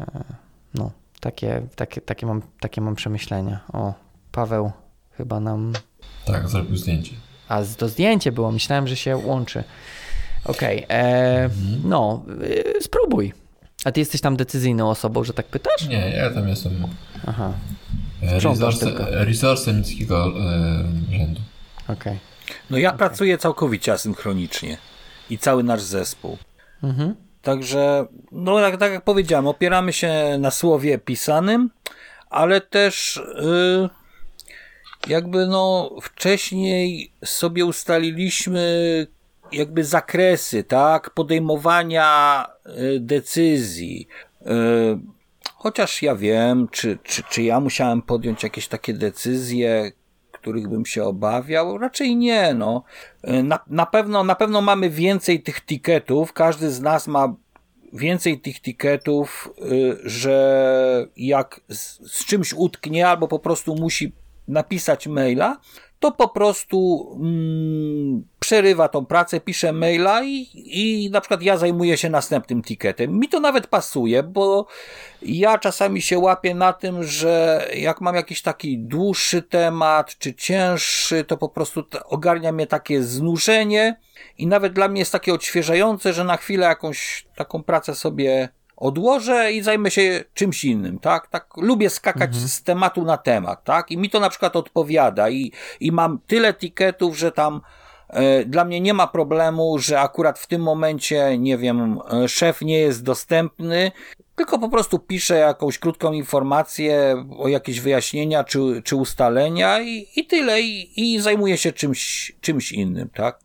E, No, takie, takie, takie, mam, takie mam przemyślenia. O, Paweł chyba nam. Tak, zrobił zdjęcie. A to zdjęcie było, myślałem, że się łączy. Okej, e, no, y, spróbuj. A ty jesteś tam decyzyjną osobą, że tak pytasz? Nie, ja tam jestem Aha, e, resource, resourcem niskiego e, rzędu. okej. No ja pracuję całkowicie asynchronicznie i cały nasz zespół. Mhm. Także, no tak, tak jak powiedziałem, opieramy się na słowie pisanym, ale też y, jakby no wcześniej sobie ustaliliśmy jakby zakresy, tak, podejmowania y, decyzji. Y, Chociaż ja wiem, czy, czy, czy ja musiałem podjąć jakieś takie decyzje, których bym się obawiał? Raczej nie, no. Na, na, pewno, na pewno mamy więcej tych tiketów, każdy z nas ma więcej tych tiketów, że jak z, z czymś utknie albo po prostu musi napisać maila, to po prostu mm, przerywa tą pracę, pisze maila i, i na przykład ja zajmuję się następnym tiketem. Mi to nawet pasuje, bo ja czasami się łapię na tym, że jak mam jakiś taki dłuższy temat, czy cięższy, to po prostu ogarnia mnie takie znużenie i nawet dla mnie jest takie odświeżające, że na chwilę jakąś taką pracę sobie odłożę i zajmę się czymś innym, tak? Tak lubię skakać z tematu na temat, tak? I mi to na przykład odpowiada i, i mam tyle tiketów, że tam e, dla mnie nie ma problemu, że akurat w tym momencie, nie wiem, e, szef nie jest dostępny, tylko po prostu piszę jakąś krótką informację o jakieś wyjaśnienia czy, czy ustalenia i, i tyle, i, i zajmuję się czymś, czymś innym, tak?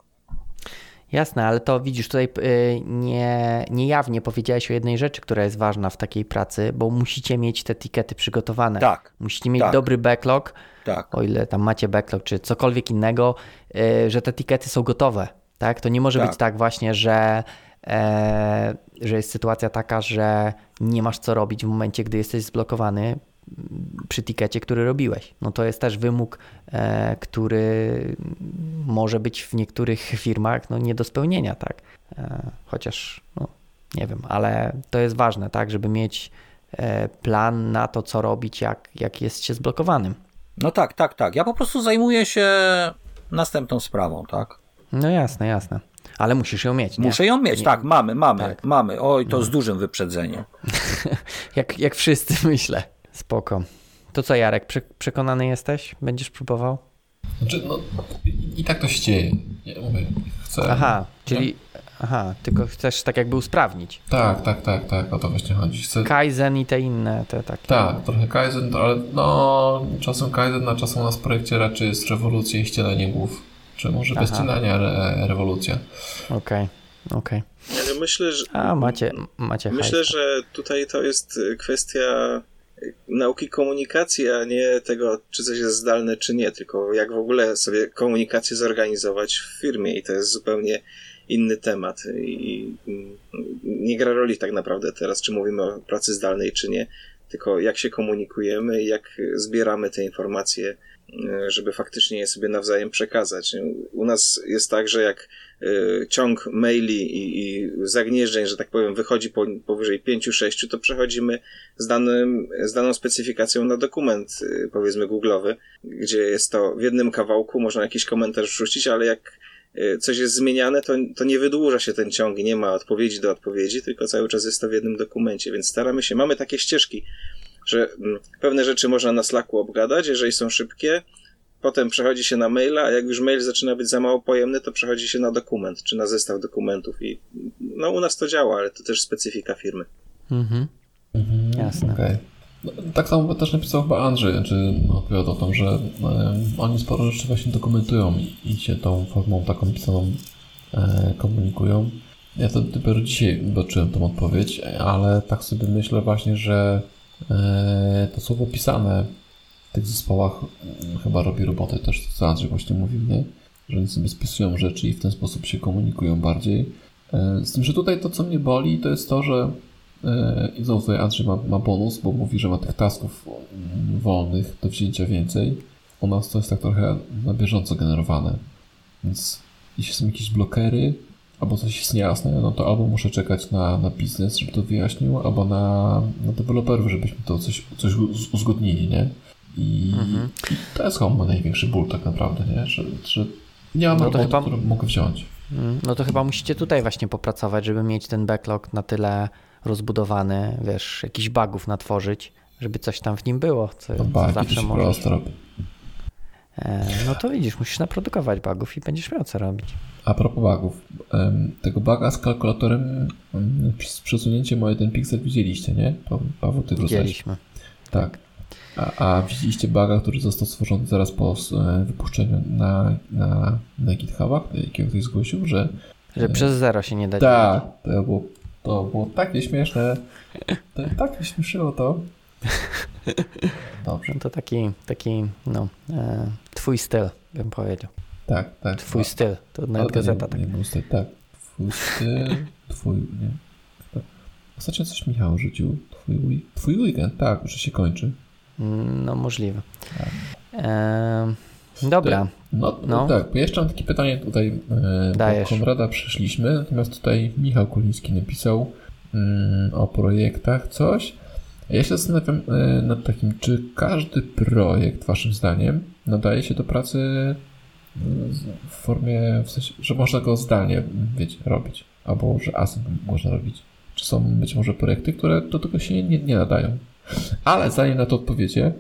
Jasne, ale to widzisz, tutaj y, nie, niejawnie powiedziałeś o jednej rzeczy, która jest ważna w takiej pracy, bo musicie mieć te tikety przygotowane. Tak, Musicie mieć tak. dobry backlog, tak. o ile tam macie backlog, czy cokolwiek innego, y, że te tikety są gotowe. Tak? To nie może Tak. być tak właśnie, że, e, że jest sytuacja taka, że nie masz co robić w momencie, gdy jesteś zblokowany przy tikecie, który robiłeś. No to jest też wymóg, e, który może być w niektórych firmach no, nie do spełnienia, tak? E, chociaż, no, nie wiem, ale to jest ważne, tak, żeby mieć e, plan na to, co robić, jak, jak jest się zblokowanym. No tak, tak, tak. Ja po prostu zajmuję się następną sprawą, tak? No jasne, jasne. Ale musisz ją mieć, nie? Muszę ją mieć, Nie. tak, mamy, mamy, Tak. mamy. Oj, to z dużym wyprzedzeniem. Jak, jak wszyscy, myślę. Spoko. To co, Jarek, prze- przekonany jesteś? Będziesz próbował? Znaczy, no, i, tak to się dzieje. Ja mówię, chcę. Aha, czyli... Aha, tylko chcesz tak jakby usprawnić. Tak, tak, tak, tak, o to właśnie chodzi. Chcę, Kaizen i te inne, te takie. tak, trochę Kaizen, ale no, czasem Kaizen, a czasem u nas w projekcie raczej jest rewolucja i ścielenie głów. Czy może bez Aha. ścielania re, rewolucja. Okej, okej. Ale myślę, że... A, macie, macie Myślę, hajs. że tutaj to jest kwestia nauki komunikacji, a nie tego, czy coś jest zdalne, czy nie, tylko jak w ogóle sobie komunikację zorganizować w firmie i to jest zupełnie inny temat i nie gra roli tak naprawdę teraz, czy mówimy o pracy zdalnej, czy nie, tylko jak się komunikujemy jak zbieramy te informacje, y, żeby faktycznie je sobie nawzajem przekazać. U nas jest tak, że jak ciąg maili i, i zagnieżdżeń, że tak powiem, wychodzi po, powyżej 5-6, to przechodzimy z, danym, z daną specyfikacją na dokument, y, powiedzmy, googlowy, gdzie jest to w jednym kawałku, można jakiś komentarz wrzucić, ale jak y, coś jest zmieniane, to, to nie wydłuża się ten ciąg i nie ma odpowiedzi do odpowiedzi, tylko cały czas jest to w jednym dokumencie, więc staramy się, mamy takie ścieżki, że mm, pewne rzeczy można na Slacku obgadać, jeżeli są szybkie, Potem przechodzi się na maila, a jak już mail zaczyna być za mało pojemny, to przechodzi się na dokument, czy na zestaw dokumentów. I no u nas to działa, ale to też specyfika firmy. Mhm. Jasne. Okej. No, tak samo też napisał chyba Andrzej, czy opowiadał o tym, że e, oni sporo rzeczy właśnie dokumentują i, i się tą formą taką pisaną e, komunikują. Ja to dopiero dzisiaj zobaczyłem tą odpowiedź, ale tak sobie myślę właśnie, że e, to słowo pisane w tych zespołach mm, chyba robi robotę też, co Andrzej właśnie mówił, nie? Że oni sobie spisują rzeczy i w ten sposób się komunikują bardziej. E, z tym, że tutaj to, co mnie boli, to jest to, że e, i znowu tutaj Andrzej ma, ma bonus, bo mówi, że ma tych tasków mm, wolnych do wzięcia więcej. U nas to jest tak trochę na bieżąco generowane. Więc jeśli są jakieś blokery, albo coś jest niejasne, no to albo muszę czekać na, na biznes, żeby to wyjaśnił, albo na, na deweloperów, żebyśmy to coś, coś uz- uzgodnili, nie? I, Mhm. to jest chyba mój największy ból tak naprawdę, nie? Że, że nie mam No roboty, chyba- którą mogę wziąć. Mm, No to chyba musicie tutaj właśnie popracować, żeby mieć ten backlog na tyle rozbudowany, wiesz, jakichś bugów natworzyć, żeby coś tam w nim było, co, To co zawsze możesz. E, No to widzisz, musisz naprodukować bugów i będziesz miał co robić. A propos bugów. Tego buga z kalkulatorem em, z przesunięciem o jeden piksel widzieliście, nie? Paweł, ty. Widzieliśmy. Tak. A, a widzieliście buga, który został stworzony zaraz po e, wypuszczeniu na, na, na GitHubach, jakiego ktoś zgłosił, że Że przez zero się nie da tak, to było, to było takie śmieszne. To, tak śmieszyło to. Dobrze, No to taki, taki no, e, twój styl, bym powiedział. tak, tak. Twój styl, to Ale nawet to gazeta nie, tak. nie styl, tak. Twój styl, twój, nie. Ostatnio coś Michał rzucił. Twój, twój weekend, tak, że się kończy. Mm, No możliwe. Tak. E, dobra, No, No. tak, jeszcze mam takie pytanie tutaj, e, Dajesz. Konrada przeszliśmy, natomiast tutaj Michał Kuliński napisał mm, o projektach coś. Ja się zastanawiam e, nad takim, czy każdy projekt, waszym zdaniem, nadaje się do pracy z- w formie, w sensie, że można go zdalnie, wiecie, robić, albo że async można robić. Czy są być może projekty, które do tego się nie, nie nadają. Ale zanim na to odpowiecie,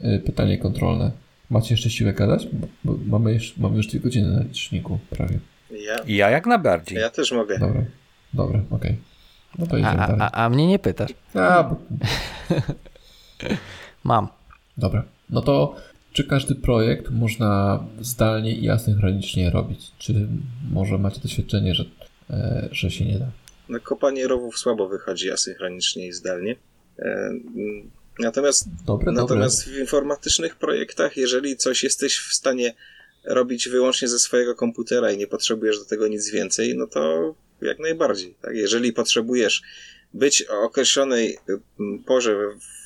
e, pytanie kontrolne. Macie jeszcze siłę gadać? Bo, mamy, już, mamy już dwie godziny na liczniku prawie. Ja, Ja jak najbardziej. ja też mogę. Dobra, dobra, okej. No to a, idziemy a, dalej. a, a mnie nie pytasz. A, bo, Mam. dobra. No to czy każdy projekt można zdalnie i asynchronicznie robić? Czy może macie doświadczenie, że, e, że się nie da? No, kopanie rowów słabo wychodzi asynchronicznie i zdalnie. E, Natomiast, Dobre, natomiast w informatycznych projektach, jeżeli coś jesteś w stanie robić wyłącznie ze swojego komputera i nie potrzebujesz do tego nic więcej, no to jak najbardziej. Tak? Jeżeli potrzebujesz być o określonej y, porze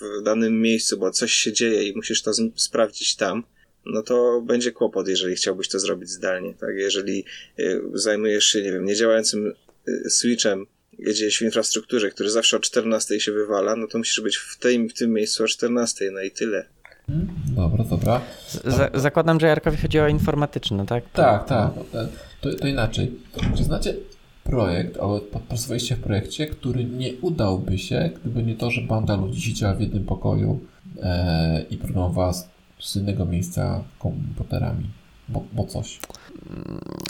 w danym miejscu, bo coś się dzieje i musisz to sprawdzić tam, no to będzie kłopot, jeżeli chciałbyś to zrobić zdalnie. Tak? Jeżeli y, zajmujesz się, nie wiem, niedziałającym y, switchem gdzieś w infrastrukturze, który zawsze o 14 się wywala, no to musisz być w tym, w tym miejscu o 14, no i tyle. Dobra, dobra. Z, za, zakładam, że Jarkowi chodzi o informatyczne, tak? Tak, tak. To, to inaczej. Czy znacie projekt, albo pracowaliście w projekcie, który nie udałby się, gdyby nie to, że banda ludzi siedziała w jednym pokoju e, i próbowała z, z innego miejsca komputerami, bo, bo coś.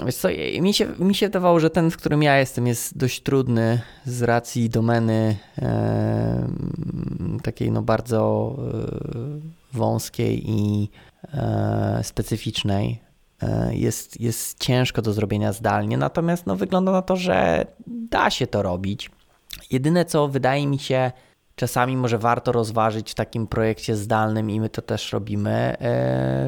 Wiesz co, mi się, mi się wydawało, że ten, w którym ja jestem, jest dość trudny z racji domeny e, takiej no bardzo e, wąskiej i e, specyficznej. E, jest, jest ciężko do zrobienia zdalnie, natomiast no, wygląda na to, że da się to robić. Jedyne co wydaje mi się czasami może warto rozważyć w takim projekcie zdalnym i my to też robimy, e,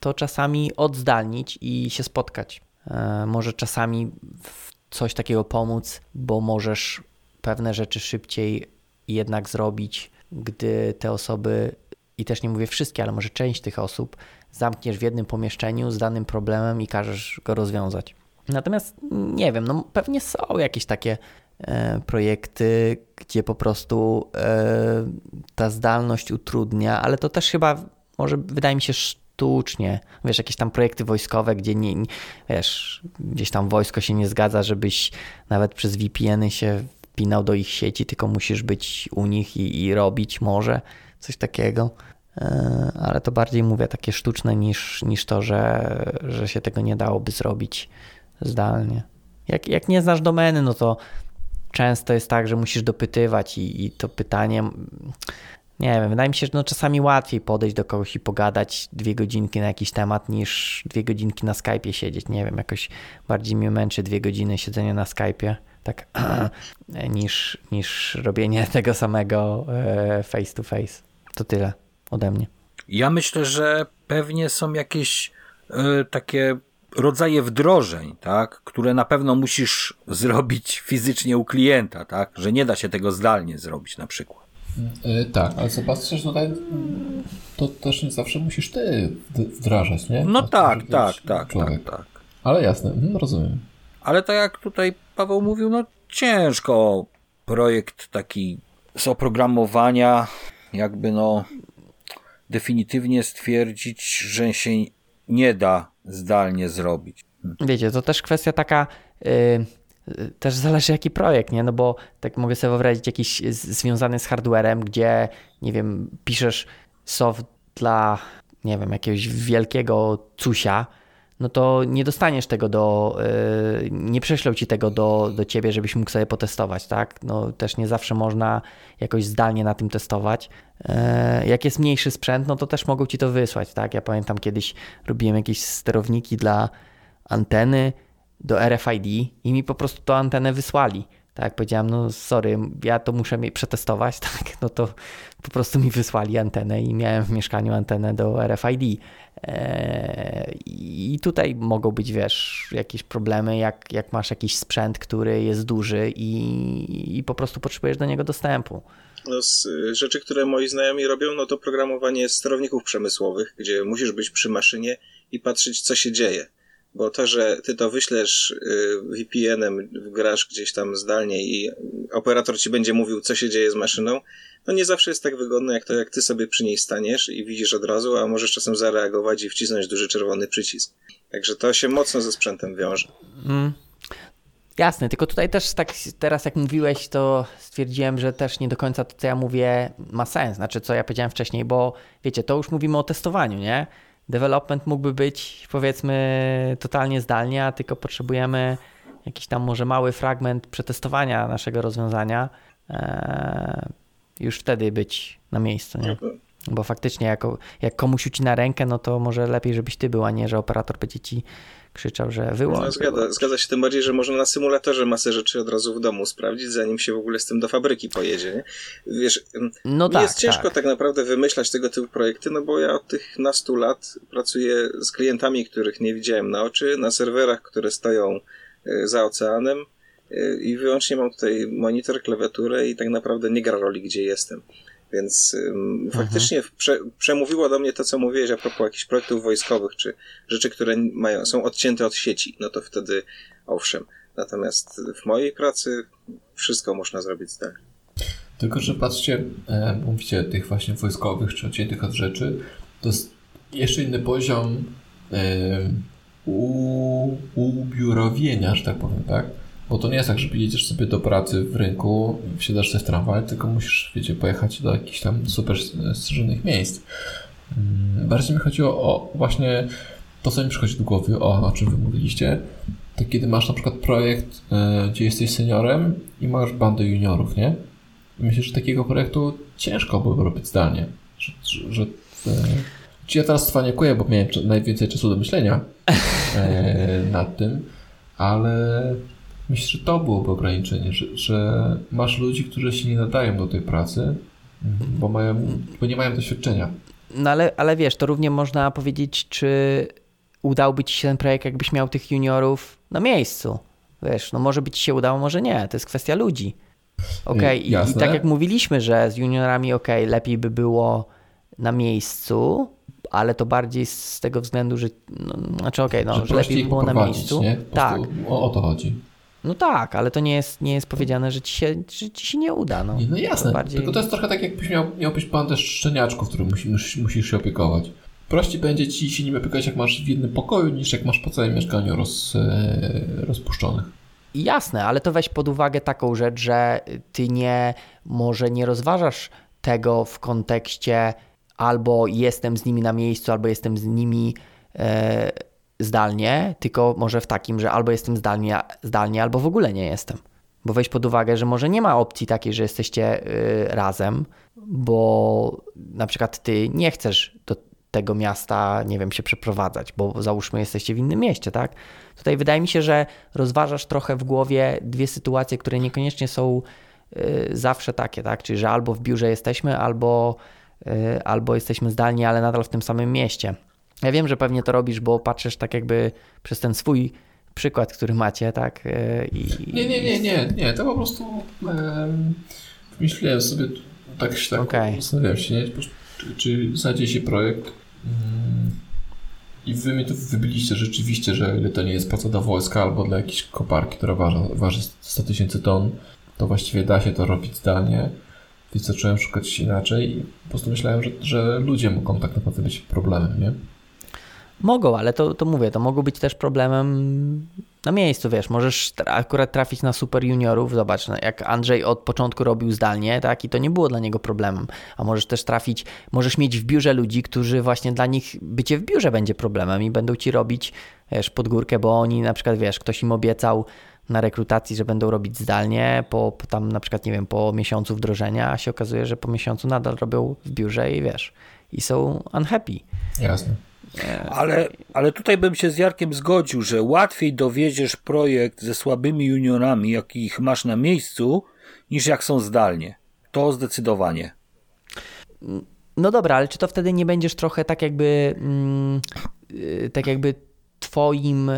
to czasami odzdalnić i się spotkać. E, Może czasami w coś takiego pomóc, bo możesz pewne rzeczy szybciej jednak zrobić, gdy te osoby, i też nie mówię wszystkie, ale może część tych osób, zamkniesz w jednym pomieszczeniu z danym problemem i każesz go rozwiązać. Natomiast nie wiem, no pewnie są jakieś takie projekty, gdzie po prostu e, ta zdalność utrudnia, ale to też chyba może wydaje mi się sztucznie. Wiesz, jakieś tam projekty wojskowe, gdzie nie wiesz, gdzieś tam wojsko się nie zgadza, żebyś nawet przez VPN-y się wpinał do ich sieci, tylko musisz być u nich i, i robić może coś takiego. E, Ale to bardziej mówię takie sztuczne niż, niż to, że, że się tego nie dałoby zrobić zdalnie. Jak, jak nie znasz domeny, no to często jest tak, że musisz dopytywać i, i to pytanie, nie wiem, wydaje mi się, że no czasami łatwiej podejść do kogoś i pogadać dwie godzinki na jakiś temat niż dwie godzinki na Skype'ie siedzieć. Nie wiem, jakoś bardziej mnie męczy dwie godziny siedzenia na Skype'ie tak niż, niż robienie tego samego e, face to face. To tyle ode mnie. Ja myślę, że pewnie są jakieś y, takie rodzaje wdrożeń, tak, które na pewno musisz zrobić fizycznie u klienta, tak, że nie da się tego zdalnie zrobić na przykład. Yy, tak, ale zobaczcie, że tutaj to też nie zawsze musisz ty wdrażać, nie? No tak, tak, tak, tak, tak. Ale jasne, mhm, rozumiem. Ale tak jak tutaj Paweł mówił, no ciężko projekt taki z oprogramowania jakby no definitywnie stwierdzić, że się nie da zdalnie zrobić. Wiecie, to też kwestia taka, yy, też zależy jaki projekt, nie? No bo tak mogę sobie wyobrazić jakiś związany z hardwarem, gdzie, nie wiem, piszesz soft dla, nie wiem, jakiegoś wielkiego cusia, no to nie dostaniesz tego do, yy, nie prześlą ci tego do, do ciebie, żebyś mógł sobie potestować, tak? No też nie zawsze można jakoś zdalnie na tym testować. Yy, jak jest mniejszy sprzęt, no to też mogą ci to wysłać, tak? Ja pamiętam kiedyś robiłem jakieś sterowniki dla anteny do RFID i mi po prostu to antenę wysłali. Tak, powiedziałem, no sorry, ja to muszę przetestować, tak, no to po prostu mi wysłali antenę i miałem w mieszkaniu antenę do RFID. Eee, I tutaj mogą być, wiesz, jakieś problemy, jak, jak masz jakiś sprzęt, który jest duży i, i po prostu potrzebujesz do niego dostępu. No, z rzeczy, które moi znajomi robią, no to programowanie sterowników przemysłowych, gdzie musisz być przy maszynie i patrzeć, co się dzieje. Bo to, że ty to wyślesz y, VPN-em, grasz gdzieś tam zdalnie i operator ci będzie mówił, co się dzieje z maszyną, no nie zawsze jest tak wygodne, jak to, jak ty sobie przy niej staniesz i widzisz od razu, a możesz czasem zareagować i wcisnąć duży czerwony przycisk. Także to się mocno ze sprzętem wiąże. Mm. Jasne, tylko tutaj też tak teraz jak mówiłeś, to stwierdziłem, że też nie do końca to, co ja mówię, ma sens. Znaczy, co ja powiedziałem wcześniej, bo wiecie, to już mówimy o testowaniu, nie? Development mógłby być, powiedzmy, totalnie zdalnie, a tylko potrzebujemy jakiś tam może mały fragment przetestowania naszego rozwiązania. Eee, już wtedy być na miejscu, nie? Bo faktycznie jako, jak komuś ucina rękę, no to może lepiej, żebyś ty był, a nie, że operator będzie ci krzyczał, że wyłącz. No, zgadza, zgadza się tym bardziej, że można na symulatorze masę rzeczy od razu w domu sprawdzić, zanim się w ogóle z tym do fabryki pojedzie. Nie? Wiesz, no mi tak, jest ciężko tak. tak naprawdę wymyślać tego typu projekty, no bo ja od tych nastu lat pracuję z klientami, których nie widziałem na oczy, na serwerach, które stoją e, za oceanem e, i wyłącznie mam tutaj monitor, klawiaturę i tak naprawdę nie gra roli, gdzie jestem. Więc um, faktycznie prze, przemówiło do mnie to, co mówiłeś a propos jakichś projektów wojskowych, czy rzeczy, które mają, są odcięte od sieci. No to wtedy owszem. Natomiast w mojej pracy wszystko można zrobić zdalnie. Tylko, że patrzcie, e, mówicie tych właśnie wojskowych, czy odciętych od rzeczy, to jest jeszcze inny poziom e, u, ubiurowienia, że tak powiem, tak? Bo to nie jest tak, że jedziesz sobie do pracy w rynku, wsiadasz sobie w tramwaj, tylko musisz, wiecie, pojechać do jakichś tam super strzeżonych miejsc. Mm, bardziej mi chodziło o właśnie to, co mi przychodzi do głowy, o, o czym wy mówiliście, to kiedy masz na przykład projekt, e, gdzie jesteś seniorem i masz bandę juniorów, nie? Myślę, że takiego projektu ciężko byłoby robić zdalnie. Że, że, że e, ja teraz cwaniakuję, bo miałem najwięcej czasu do myślenia e, nad tym, ale Myślę, że to byłoby ograniczenie, że, że masz ludzi, którzy się nie nadają do tej pracy, bo, mają, bo nie mają doświadczenia. No ale, ale wiesz, to równie można powiedzieć, czy udałby ci się ten projekt, jakbyś miał tych juniorów na miejscu. Wiesz, no może by ci się udało, może nie. To jest kwestia ludzi. Okej, okay. I, I, tak jak mówiliśmy, że z juniorami okej, okay, lepiej by było na miejscu, ale to bardziej z tego względu, że no, znaczy okej, okay, no, że, że lepiej by było na miejscu. Nie? Tak. O, o to chodzi. No tak, ale to nie jest, nie jest powiedziane, że ci się, że ci się nie uda. No, no jasne, to bardziej... tylko to jest trochę tak jakbyś miał, miałbyś bandę szczeniaczków, którym musisz, musisz się opiekować. Prościej będzie ci się nim opiekować, jak masz w jednym pokoju, niż jak masz po całym mieszkaniu roz, e, rozpuszczonych. Jasne, ale to weź pod uwagę taką rzecz, że ty nie, może nie rozważasz tego w kontekście albo jestem z nimi na miejscu, albo jestem z nimi e, zdalnie, tylko może w takim, że albo jestem zdalnie, zdalnie albo w ogóle nie jestem. Bo weź pod uwagę, że może nie ma opcji takiej, że jesteście y, razem, bo na przykład ty nie chcesz do tego miasta, nie wiem, się przeprowadzać, bo załóżmy jesteście w innym mieście, tak? Tutaj wydaje mi się, że rozważasz trochę w głowie dwie sytuacje, które niekoniecznie są y, zawsze takie, tak? Czyli że albo w biurze jesteśmy, albo, y, albo jesteśmy zdalnie, ale nadal w tym samym mieście. Ja wiem, że pewnie to robisz, bo patrzysz tak jakby przez ten swój przykład, który macie, tak? Y, I... Nie, nie, nie, nie, nie, to po prostu myślałem sobie, tak się tak Okej. zastanawiałem się, nie? Czy, czy znajdzie się projekt mm, i wy mi to wybiliście rzeczywiście, że ile to nie jest praca dla wojska albo dla jakiejś koparki, która waży, waży 100 tysięcy ton, to właściwie da się to robić zdalnie. Więc zacząłem szukać inaczej i po prostu myślałem, że, że ludzie mogą tak naprawdę być problemem, nie? Mogą, ale to, to mówię, to mogą być też problemem na miejscu, wiesz, możesz tra- akurat trafić na super juniorów, zobacz, no, jak Andrzej od początku robił zdalnie, tak, i to nie było dla niego problemem, a możesz też trafić, możesz mieć w biurze ludzi, którzy właśnie dla nich bycie w biurze będzie problemem i będą ci robić, wiesz, pod górkę, bo oni na przykład, wiesz, ktoś im obiecał na rekrutacji, że będą robić zdalnie, po, po tam na przykład, nie wiem, po miesiącu wdrożenia, a się okazuje, że po miesiącu nadal robią w biurze i wiesz, i są unhappy. Jasne. Ale, ale tutaj bym się z Jarkiem zgodził, że łatwiej dowiedziesz projekt ze słabymi juniorami, jakich masz na miejscu, niż jak są zdalnie. To zdecydowanie. No dobra, ale czy to wtedy nie będziesz trochę tak jakby, mm, y, tak jakby twoim, e,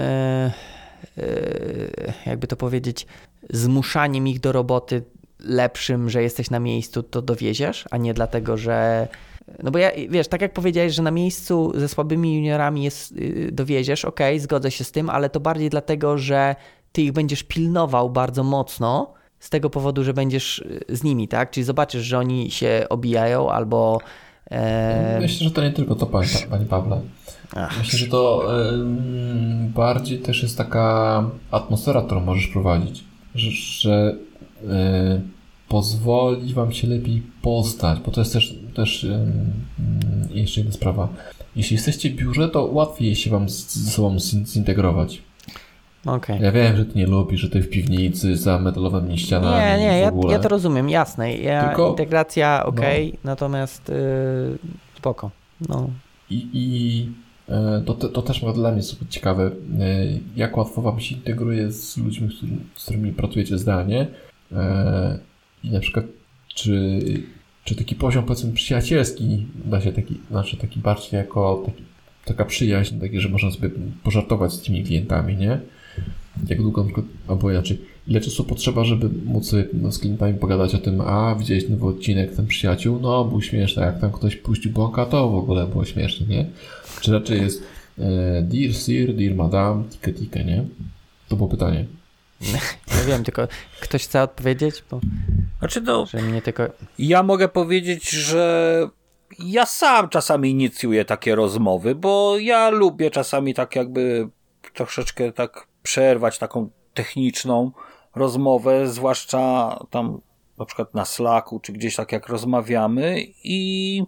e, jakby to powiedzieć, zmuszaniem ich do roboty lepszym, że jesteś na miejscu, to dowieziesz, a nie dlatego, że no bo ja, wiesz, tak jak powiedziałeś, że na miejscu ze słabymi juniorami jest, y, dowieziesz, okej, zgodzę się z tym, ale to bardziej dlatego, że ty ich będziesz pilnował bardzo mocno z tego powodu, że będziesz y, z nimi, tak? Czyli zobaczysz, że oni się obijają albo... E, Myślę, że to nie tylko to, panie, panie Pawle. Ach. Myślę, że to bardziej też jest taka atmosfera, którą możesz prowadzić, że, że e, pozwoli wam się lepiej poznać, bo to jest też, też mm, jeszcze jedna sprawa. Jeśli jesteście w biurze, to łatwiej się wam ze sobą zin- zintegrować. Okej. Ja wiem, że ty nie lubisz, że ty w piwnicy za metalowymi ścianami Nie, nie, ja, ja to rozumiem, jasne. Ja, Tylko- integracja okej, natomiast y, spoko. No. I, i e, to, to też ma dla mnie super ciekawe, e, jak łatwo wam się integruje z ludźmi, z którymi pracujecie zdalnie. E, I na przykład, czy, czy taki poziom, powiedzmy, przyjacielski da się taki, znaczy taki bardziej jako taki, taka przyjaźń, takie, że można sobie pożartować z tymi klientami, nie? Jak długo, albo inaczej, ile czasu potrzeba, żeby móc no, z klientami pogadać o tym, a widziałeś nowy odcinek, ten przyjaciół, no był śmieszny, jak tam ktoś puścił bąka, to w ogóle było śmieszne, nie? Czy raczej jest e, dear sir, dear madam, tikę tikę, nie? To było pytanie. Ja wiem, tylko ktoś chce odpowiedzieć, bo Znaczy no, że mnie tylko... ja mogę powiedzieć, że ja sam czasami inicjuję takie rozmowy, bo ja lubię czasami tak jakby troszeczkę tak przerwać taką techniczną rozmowę, zwłaszcza tam na przykład na Slacku, czy gdzieś tak jak rozmawiamy i,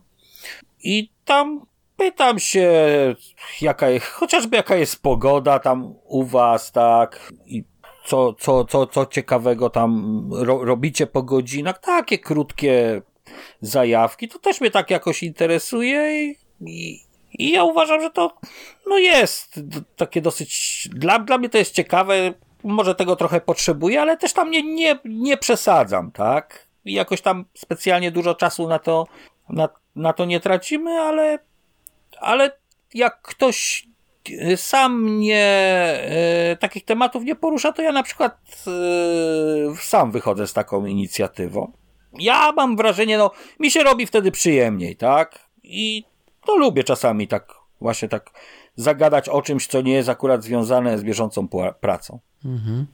i tam pytam się, jaka jest, chociażby jaka jest pogoda tam u was, tak, i co, co, co, co ciekawego tam ro, robicie po godzinach, takie krótkie zajawki, to też mnie tak jakoś interesuje i, i, i ja uważam, że to no jest takie dosyć, dla, dla mnie to jest ciekawe, może tego trochę potrzebuję, ale też tam nie, nie, nie przesadzam, tak? I jakoś tam specjalnie dużo czasu na to, na, na to nie tracimy, ale, ale jak ktoś sam mnie y, takich tematów nie porusza, to ja na przykład y, sam wychodzę z taką inicjatywą. Ja mam wrażenie, no, mi się robi wtedy przyjemniej, tak? I to lubię czasami tak, właśnie tak zagadać o czymś, co nie jest akurat związane z bieżącą pracą. Mhm.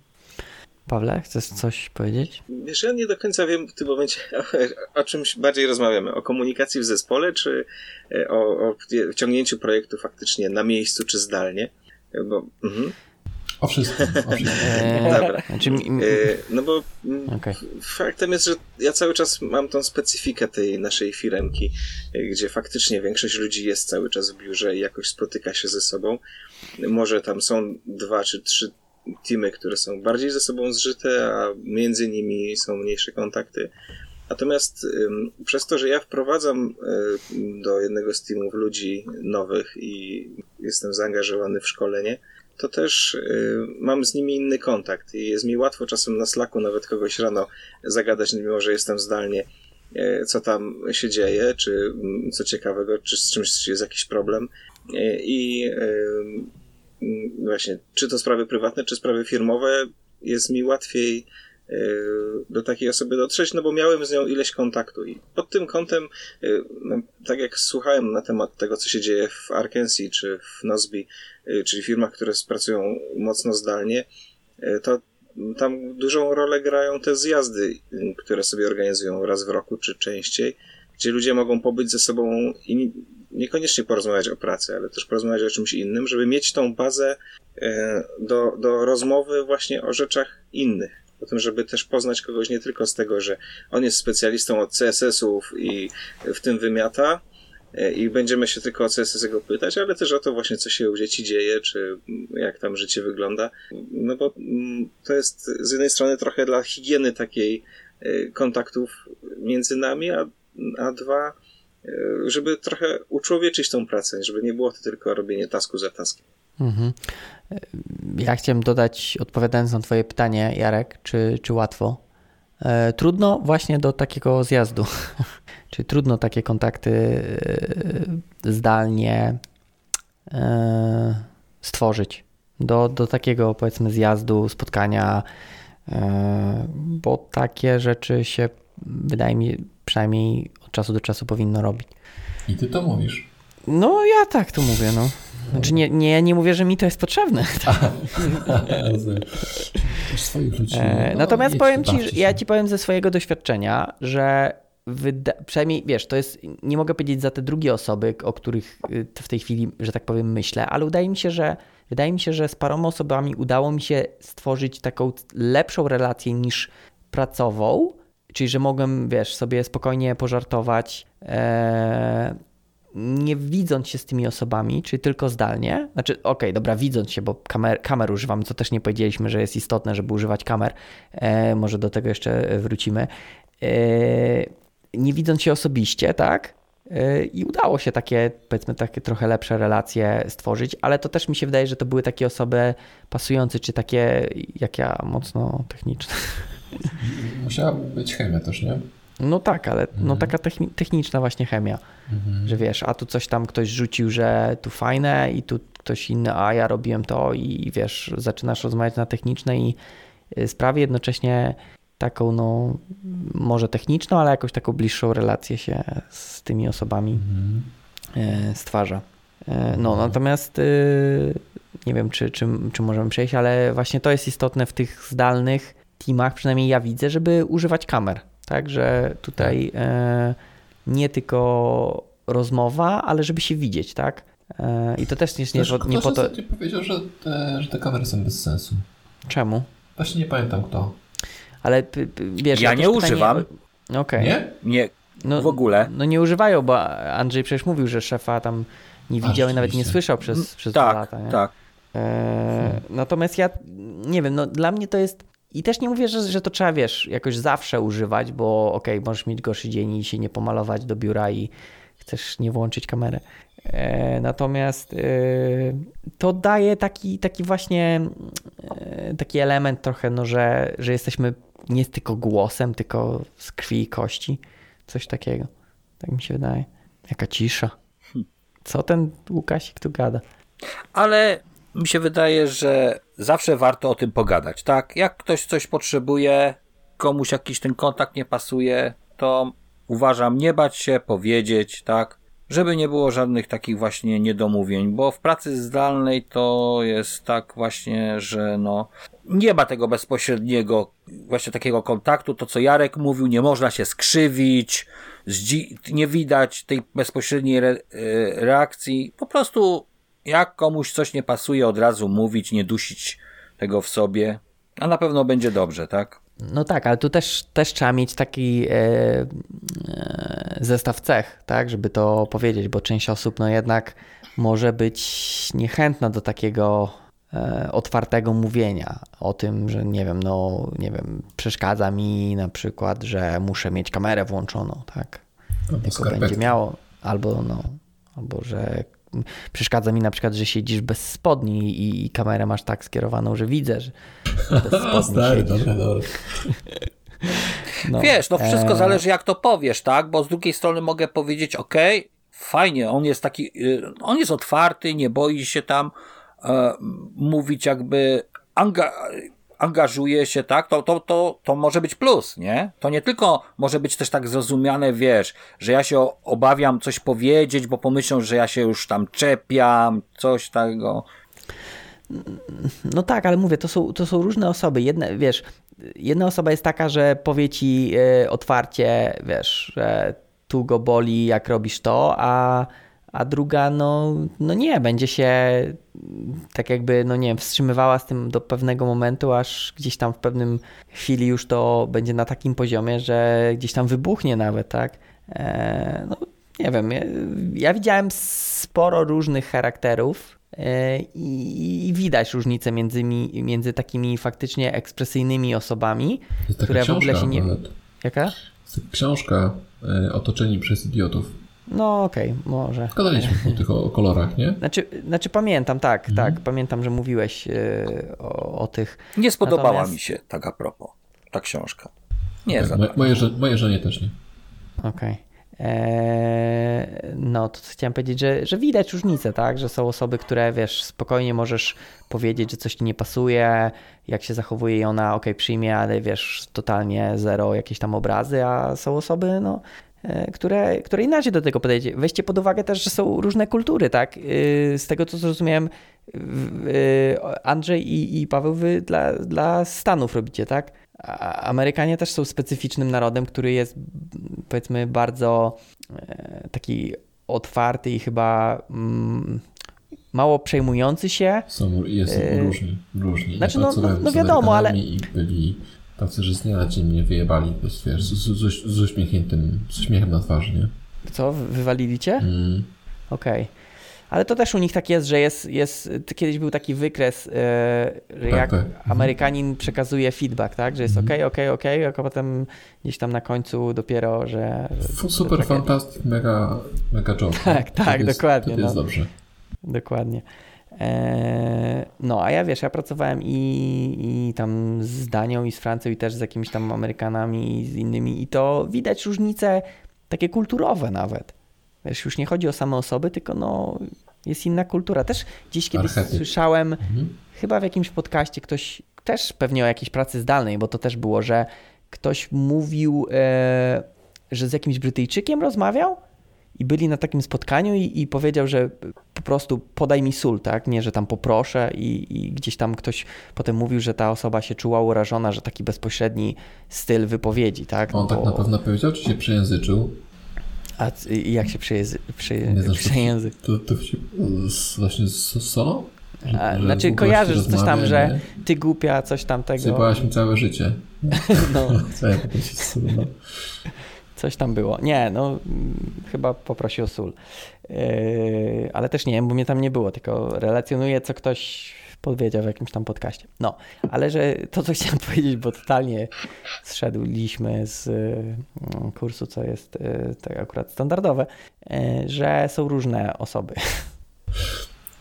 Pawle, chcesz coś powiedzieć? Wiesz, ja nie do końca wiem w tym momencie, o, o czymś bardziej rozmawiamy. O komunikacji w zespole, czy e, o, o wciągnięciu projektu faktycznie na miejscu, czy zdalnie. E, Bo, mhm. O wszystkim, o wszystkim. Eee, Dobra. Znaczy, mi- mi- No bo mm, Okej. faktem jest, że ja cały czas mam tą specyfikę tej naszej firemki, gdzie faktycznie większość ludzi jest cały czas w biurze i jakoś spotyka się ze sobą. Może tam są dwa czy trzy teamy, które są bardziej ze sobą zżyte, a między nimi są mniejsze kontakty. Natomiast przez to, że ja wprowadzam y, do jednego z teamów ludzi nowych i jestem zaangażowany w szkolenie, to też y, mam z nimi inny kontakt i jest mi łatwo czasem na Slacku nawet kogoś rano zagadać, mimo że jestem zdalnie, y, co tam się dzieje, czy mm, co ciekawego, czy z czymś jest jakiś problem. I właśnie, czy to sprawy prywatne, czy sprawy firmowe, jest mi łatwiej do takiej osoby dotrzeć, no bo miałem z nią ileś kontaktu i pod tym kątem, no, tak jak słuchałem na temat tego, co się dzieje w Arkansas czy w Nozby, czyli firmach, które pracują mocno zdalnie, to tam dużą rolę grają te zjazdy, które sobie organizują raz w roku czy częściej, gdzie ludzie mogą pobyć ze sobą i niekoniecznie porozmawiać o pracy, ale też porozmawiać o czymś innym, żeby mieć tą bazę do, do rozmowy właśnie o rzeczach innych o tym, żeby też poznać kogoś nie tylko z tego, że on jest specjalistą od CSS-ów i w tym wymiata e, i będziemy się tylko o CSS go pytać, ale też o to właśnie, co się u dzieci dzieje, czy jak tam życie wygląda. No bo mm, to jest z jednej strony trochę dla higieny takiej e, kontaktów między nami, a, a dwa, e, żeby trochę uczłowieczyć tą pracę, żeby nie było to tylko robienie tasku za taskiem. Mhm. Ja chciałem dodać, odpowiadając na Twoje pytanie, Jarek, czy, czy łatwo? E, trudno właśnie do takiego zjazdu. Czy trudno takie kontakty e, zdalnie e, stworzyć. Do, do takiego powiedzmy zjazdu, spotkania, bo takie rzeczy się wydaje mi przynajmniej od czasu do czasu powinno robić. I ty to mówisz. No ja tak to mówię, no. Znaczy nie, nie, nie mówię, że mi to jest potrzebne. swoich ludzi. E, no, Natomiast powiem ci, ja ci powiem ze swojego doświadczenia, że wyda, przynajmniej wiesz, to jest, nie mogę powiedzieć za te drugie osoby, o których y, w tej chwili, że tak powiem, myślę, ale wydaje mi się, że wydaje mi się, że z paroma osobami udało mi się stworzyć taką lepszą relację niż pracową, czyli że mogłem, wiesz, sobie spokojnie pożartować. E, nie widząc się z tymi osobami, czyli tylko zdalnie, znaczy okej, okay, dobra, widząc się, bo kamer, kamer używamy, co też nie powiedzieliśmy, że jest istotne, żeby używać kamer, e, może do tego jeszcze wrócimy, e, nie widząc się osobiście, tak, e, i udało się takie, powiedzmy, takie trochę lepsze relacje stworzyć, ale to też mi się wydaje, że to były takie osoby pasujące, czy takie jak ja, mocno techniczne. Musiała być chemia też, nie? No tak, ale no mhm. no taka techniczna właśnie chemia, mhm. że wiesz, a tu coś tam ktoś rzucił, że tu fajne i tu ktoś inny, a ja robiłem to i wiesz, zaczynasz rozmawiać na technicznej y, sprawie, jednocześnie taką, no może techniczną, ale jakąś taką bliższą relację się z tymi osobami mhm. E, stwarza. E, no, mhm. natomiast y, nie wiem, czy, czy, czy możemy przejść, ale właśnie to jest istotne w tych zdalnych teamach, przynajmniej ja widzę, żeby używać kamer tak, że tutaj tak. e, nie tylko rozmowa, ale żeby się widzieć, tak? E, I to też nie, nie, nie po to... powiedział, że te, że te kamery są bez sensu. Czemu? Właśnie nie pamiętam kto. Ale wiesz... Ja nie używam. Okej. Okay. Nie? Nie, no, w ogóle. No nie używają, bo Andrzej przecież mówił, że szefa tam nie widział A, i nawet nie słyszał przez, przez tak, dwa lata. Nie? Tak, e, Natomiast ja nie wiem, no dla mnie to jest i też nie mówię, że, że to trzeba, wiesz, jakoś zawsze używać, bo okej, okay, możesz mieć gorszy dzień i się nie pomalować do biura i chcesz nie włączyć kamery. E, natomiast e, to daje taki, taki właśnie e, taki element trochę, no, że, że jesteśmy nie tylko głosem, tylko z krwi i kości. Coś takiego. Tak mi się wydaje. Jaka cisza. Co ten Łukasik tu gada? Ale mi się wydaje, że zawsze warto o tym pogadać, tak? Jak ktoś coś potrzebuje, komuś jakiś ten kontakt nie pasuje, to uważam nie bać się, powiedzieć, tak? Żeby nie było żadnych takich właśnie niedomówień, bo w pracy zdalnej to jest tak właśnie, że no nie ma tego bezpośredniego właśnie takiego kontaktu, to co Jarek mówił, nie można się skrzywić, nie widać tej bezpośredniej re e, reakcji, po prostu jak komuś coś nie pasuje, od razu mówić, nie dusić tego w sobie, a na pewno będzie dobrze, tak? No tak, ale tu też, też trzeba mieć taki e, e, zestaw cech, tak, żeby to powiedzieć, bo część osób no jednak może być niechętna do takiego e, otwartego mówienia o tym, że nie wiem, no nie wiem, przeszkadza mi na przykład, że muszę mieć kamerę włączoną, tak? Albo Tylko będzie miało, albo no, albo że przeszkadza mi na przykład, że siedzisz bez spodni i, i kamerę masz tak skierowaną, że widzę, że bez O, spodni stary, siedzisz. dobra, dobra. No, Wiesz, no wszystko e, zależy jak to powiesz, tak? Bo z drugiej strony mogę powiedzieć, ok, fajnie, on jest taki, y, on jest otwarty, nie boi się tam e, mówić jakby, anga, angażuje się, tak? To, to, to, to może być plus, nie? To nie tylko może być też tak zrozumiane, wiesz, że ja się obawiam coś powiedzieć, bo pomyślą, że ja się już tam czepiam, coś tego. No tak, ale mówię, to są, to są różne osoby. Jedna, wiesz, jedna osoba jest taka, że powie ci e, otwarcie, wiesz, że tu go boli, jak robisz to, a, a druga, no, no nie, będzie się tak jakby, no nie wiem, wstrzymywała z tym do pewnego momentu, aż gdzieś tam w pewnym chwili już to będzie na takim poziomie, że gdzieś tam wybuchnie nawet, tak? E, no nie wiem, ja, ja widziałem sporo różnych charakterów e, i, i widać różnicę między, mi, między takimi faktycznie ekspresyjnymi osobami, które w ogóle się nie... nawet. Jaka? Książka e, Otoczeni przez idiotów. No okej, może. Gadaliśmy o tych o, kolorach, nie? Znaczy, znaczy pamiętam, tak, Mhm. tak, pamiętam, że mówiłeś e, o, o tych. Nie spodobała Natomiast- mi się, tak a propos, ta książka. Nie Tak, za moje, moje, żo- moje żonie też nie. Okej. Eee, no, to chciałem powiedzieć, że, że widać różnicę, tak? Że są osoby, które wiesz, spokojnie możesz powiedzieć, że coś ci nie pasuje, jak się zachowuje i ona, okej, przyjmie, ale wiesz, totalnie zero jakieś tam obrazy, a są osoby, no, e, które, które inaczej do tego podejdzie. Weźcie pod uwagę też, że są różne kultury, tak? Yy, Z tego, co zrozumiałem, yy, Andrzej i, i Paweł, wy dla, dla Stanów robicie, tak? A Amerykanie też są specyficznym narodem, który jest powiedzmy bardzo e, taki otwarty i chyba mm, mało przejmujący się. Są, jest Yy, różni, różni. znaczy, no- no- no z wiadomo, ale- I byli tacy, że z dnia na dzień mnie wyjebali, to jest, wiesz, z, z, z, z uśmiechniętym, z uśmiechem na twarzy, nie? Co, wywalili cię? Mm. Okej. Ale to też u nich tak jest, że jest, jest kiedyś był taki wykres, że Tak, jak tak. Mhm. Amerykanin przekazuje feedback, tak? Że jest okej, okej, okej, a potem gdzieś tam na końcu dopiero, że... Super, fantastic, mega, mega job. Tak, tak, jest, dokładnie, jest no. dobrze. Dokładnie. Eee, no, a ja wiesz, ja pracowałem i, i tam z Danią, i z Francją, i też z jakimiś tam Amerykanami, i z innymi, i to widać różnice takie kulturowe nawet. Wiesz, już nie chodzi o same osoby, tylko no, jest inna kultura. Też gdzieś kiedyś Archetyp. słyszałem, Mhm. chyba w jakimś podcaście ktoś, też pewnie o jakiejś pracy zdalnej, bo to też było, że ktoś mówił, e, że z jakimś Brytyjczykiem rozmawiał i byli na takim spotkaniu i, i powiedział, że po prostu podaj mi sól, tak? Nie, że tam poproszę i, i gdzieś tam ktoś potem mówił, że ta osoba się czuła urażona, że taki bezpośredni styl wypowiedzi, tak? On tak Bo- na pewno powiedział, czy się przejęzyczył? A jak się przyjezy, przy, Nie znasz, to, przyjęzy? to, to się, właśnie z solą? A, że znaczy kojarzysz coś tam, że nie? ty głupia, coś tamtego. Sypałaś mi całe życie. No. Co ja się zsunę? Coś tam było. Nie, no chyba poprosił o sól. Yy, ale też nie wiem, bo mnie tam nie było, tylko relacjonuję, co ktoś powiedział w jakimś tam podcaście. No, ale że to, co chciałem powiedzieć, bo totalnie zszedliśmy z yy, kursu, co jest yy, tak akurat standardowe, yy, że są różne osoby.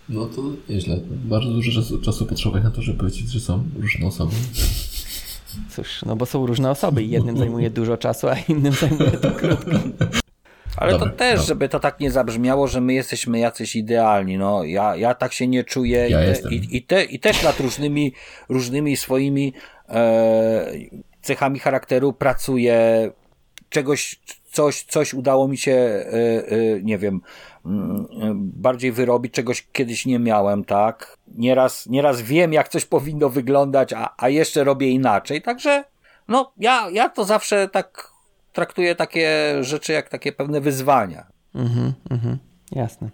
No to nieźle. Bardzo dużo czasu, czasu potrzeba na to, żeby powiedzieć, że są różne osoby. Cóż, no bo są różne osoby i jednym zajmuje dużo czasu, a innym zajmuje to krótko. Ale Dobra, to też, dobra. żeby to tak nie zabrzmiało, że my jesteśmy jacyś idealni. No, ja, ja tak się nie czuję Ja i, i, i, te, i też nad różnymi, różnymi swoimi e, cechami charakteru pracuję. Czegoś, coś, coś udało mi się, e, e, nie wiem, bardziej wyrobić, czegoś kiedyś nie miałem, tak? Nieraz, nieraz wiem, jak coś powinno wyglądać, a, a jeszcze robię inaczej. Także, no, ja, ja to zawsze tak traktuję takie rzeczy jak takie pewne wyzwania. Mhm, mhm, jasne.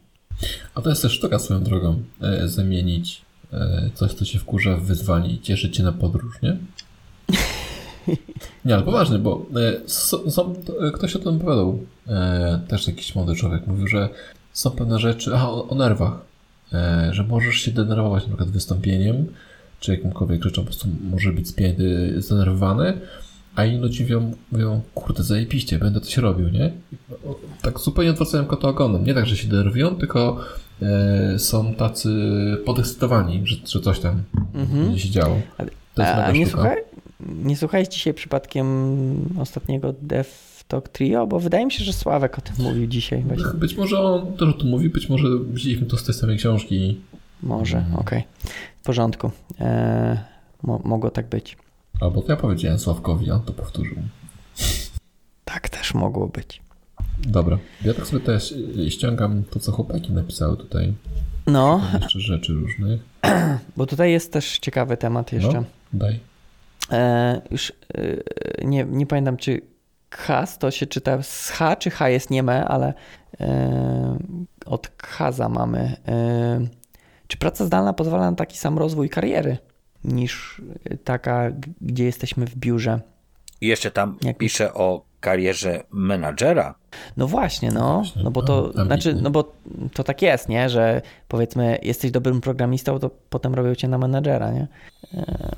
A to jest też sztuka swoją drogą. E, zamienić e, coś, co się wkurza w wyzwanie i cieszyć się na podróż, nie? Nie, ale poważnie, bo e, są, to, e, ktoś o tym opowiadał. E, też jakiś młody człowiek mówił, że są pewne rzeczy. A, o, o nerwach. e, że możesz się denerwować na przykład wystąpieniem, czy jakimkolwiek rzeczą po prostu może być spięty, zdenerwowany, a inni ludzie mówią, mówią kurde, zajebiście, będę coś robił, nie? Tak zupełnie odwracają kota ogonem. Nie tak, że się denerwują, tylko e, są tacy podekscytowani, że, że coś tam Mhm. będzie się działo. To jest A mega nie, słuchaj, nie słuchałeś dzisiaj przypadkiem ostatniego Dev Talk Trio? Bo wydaje mi się, że Sławek o tym mówił dzisiaj. Właśnie. Być może on też o tym mówi, być może widzieliśmy to z tej samej książki. Może, Mhm. okej. W porządku. E, mo, mogło tak być. Albo to ja powiedziałem Sławkowi, on to powtórzył. Tak też mogło być. Dobra, ja tak sobie też y, ściągam to, co chłopaki napisały tutaj. No, Jeszcze rzeczy różnych. bo tutaj jest też ciekawy temat jeszcze. No, daj. E, już e, nie, nie pamiętam, czy Khas to się czyta z H, czy H jest nieme, ale e, od Khaza mamy. E, czy praca zdalna pozwala na taki sam rozwój kariery niż taka, gdzie jesteśmy w biurze? I jeszcze tam Jak- pisze o karierze menadżera. No właśnie, no, no bo no, to, ambitnie. znaczy, no bo to tak jest, nie, że powiedzmy jesteś dobrym programistą, to potem robią cię na menedżera, nie? E,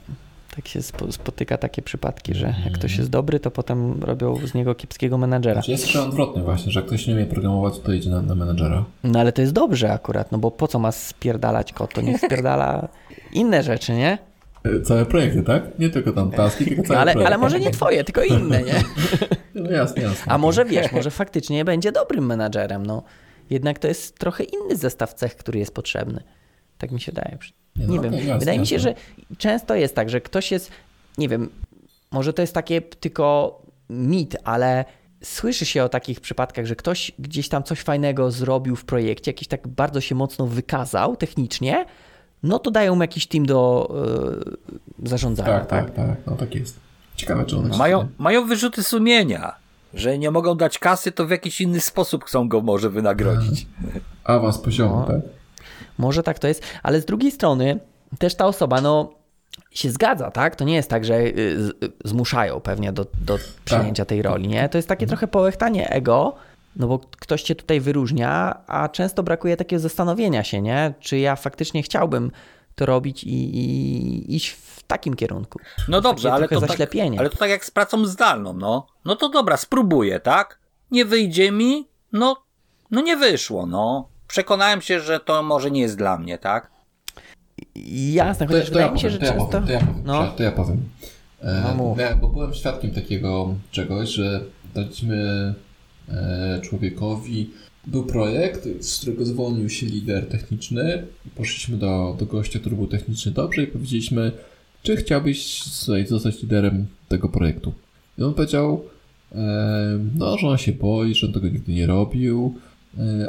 Tak się spo, spotyka takie przypadki, że jak ktoś jest dobry, to potem robią z niego kiepskiego menedżera. Znaczy jest jeszcze odwrotnie właśnie, że jak ktoś nie umie programować, to idzie na, na menedżera. No ale to jest dobrze akurat, no bo po co ma spierdalać kod, to niech spierdala inne rzeczy, nie? E, Całe projekty, tak? Nie tylko tam taski, tylko No całe ale, projekty. ale może nie twoje, tylko inne, nie? No jasne, jasne. A może wiesz, może faktycznie będzie dobrym menadżerem, no. Jednak to jest trochę inny zestaw cech, który jest potrzebny. Tak mi się daje. Nie, no Nie wiem. jasne, Wydaje mi się, jasne. że często jest tak, że ktoś jest, nie wiem, może to jest takie tylko mit, ale słyszy się o takich przypadkach, że ktoś gdzieś tam coś fajnego zrobił w projekcie, jakiś tak bardzo się mocno wykazał technicznie, no to dają mu jakiś team do yy, zarządzania, Tak, tak, tak, no tak jest. Ciekawe, czy one się- Mają, mają wyrzuty sumienia, że nie mogą dać kasy, to w jakiś inny sposób chcą go może wynagrodzić. Awans poziomu, No. tak? Może tak to jest, ale z drugiej strony też ta osoba, no się zgadza, tak? To nie jest tak, że y, y, zmuszają pewnie do, do przyjęcia tej roli, nie? To jest takie trochę połechtanie ego, no bo ktoś cię tutaj wyróżnia, a często brakuje takiego zastanowienia się, nie? Czy ja faktycznie chciałbym to robić i, i iść w takim kierunku. No dobrze, ale to, tak, zaślepienie. ale to tak jak z pracą zdalną, no. No to dobra, spróbuję, tak? Nie wyjdzie mi, no, no nie wyszło, no. Przekonałem się, że to może nie jest dla mnie, tak? Jasne, To, chociaż to, ja wydaje mi się, że powiem, to, ja często... powiem, to ja powiem, No. to ja powiem. E, No ja, bo byłem świadkiem takiego czegoś, że daliśmy e, człowiekowi, był projekt, z którego zwolnił się lider techniczny. Poszliśmy do, do gościa, który był technicznie dobrze i powiedzieliśmy, czy chciałbyś słuchaj, zostać liderem tego projektu. I on powiedział, e, no, że on się boi, że on tego nigdy nie robił,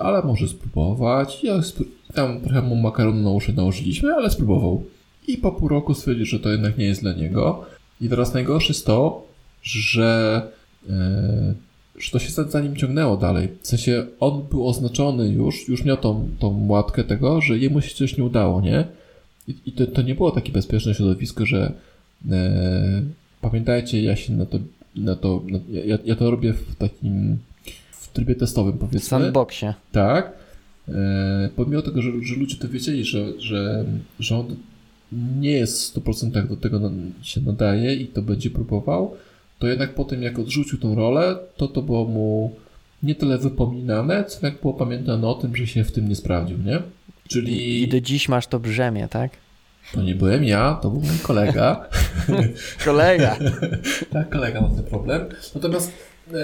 ale może spróbować. Ja tam trochę mu makaronu na uszy nałożyliśmy, ale spróbował. I po pół roku stwierdził, że to jednak nie jest dla niego. I teraz najgorsze jest to, że, e, że to się za, nim ciągnęło dalej. W sensie on był oznaczony już, już miał tą, tą łatkę tego, że jemu się coś nie udało, nie? I, i to, to nie było takie bezpieczne środowisko, że e, pamiętajcie, ja się na to, na to na, ja, ja to robię w takim w trybie testowym W powiedzmy. sandboxie. Tak. E, pomimo tego, że, że ludzie to wiedzieli, że, że, że on nie jest w 100% do tego się nadaje i to będzie próbował, to jednak po tym jak odrzucił tą rolę, to to było mu nie tyle wypominane, co jak było pamiętane o tym, że się w tym nie sprawdził, nie? Czyli I do dziś masz to brzemię, tak? to nie byłem ja, to był mój kolega. Kolega. tak, kolega ma ten problem. Natomiast e,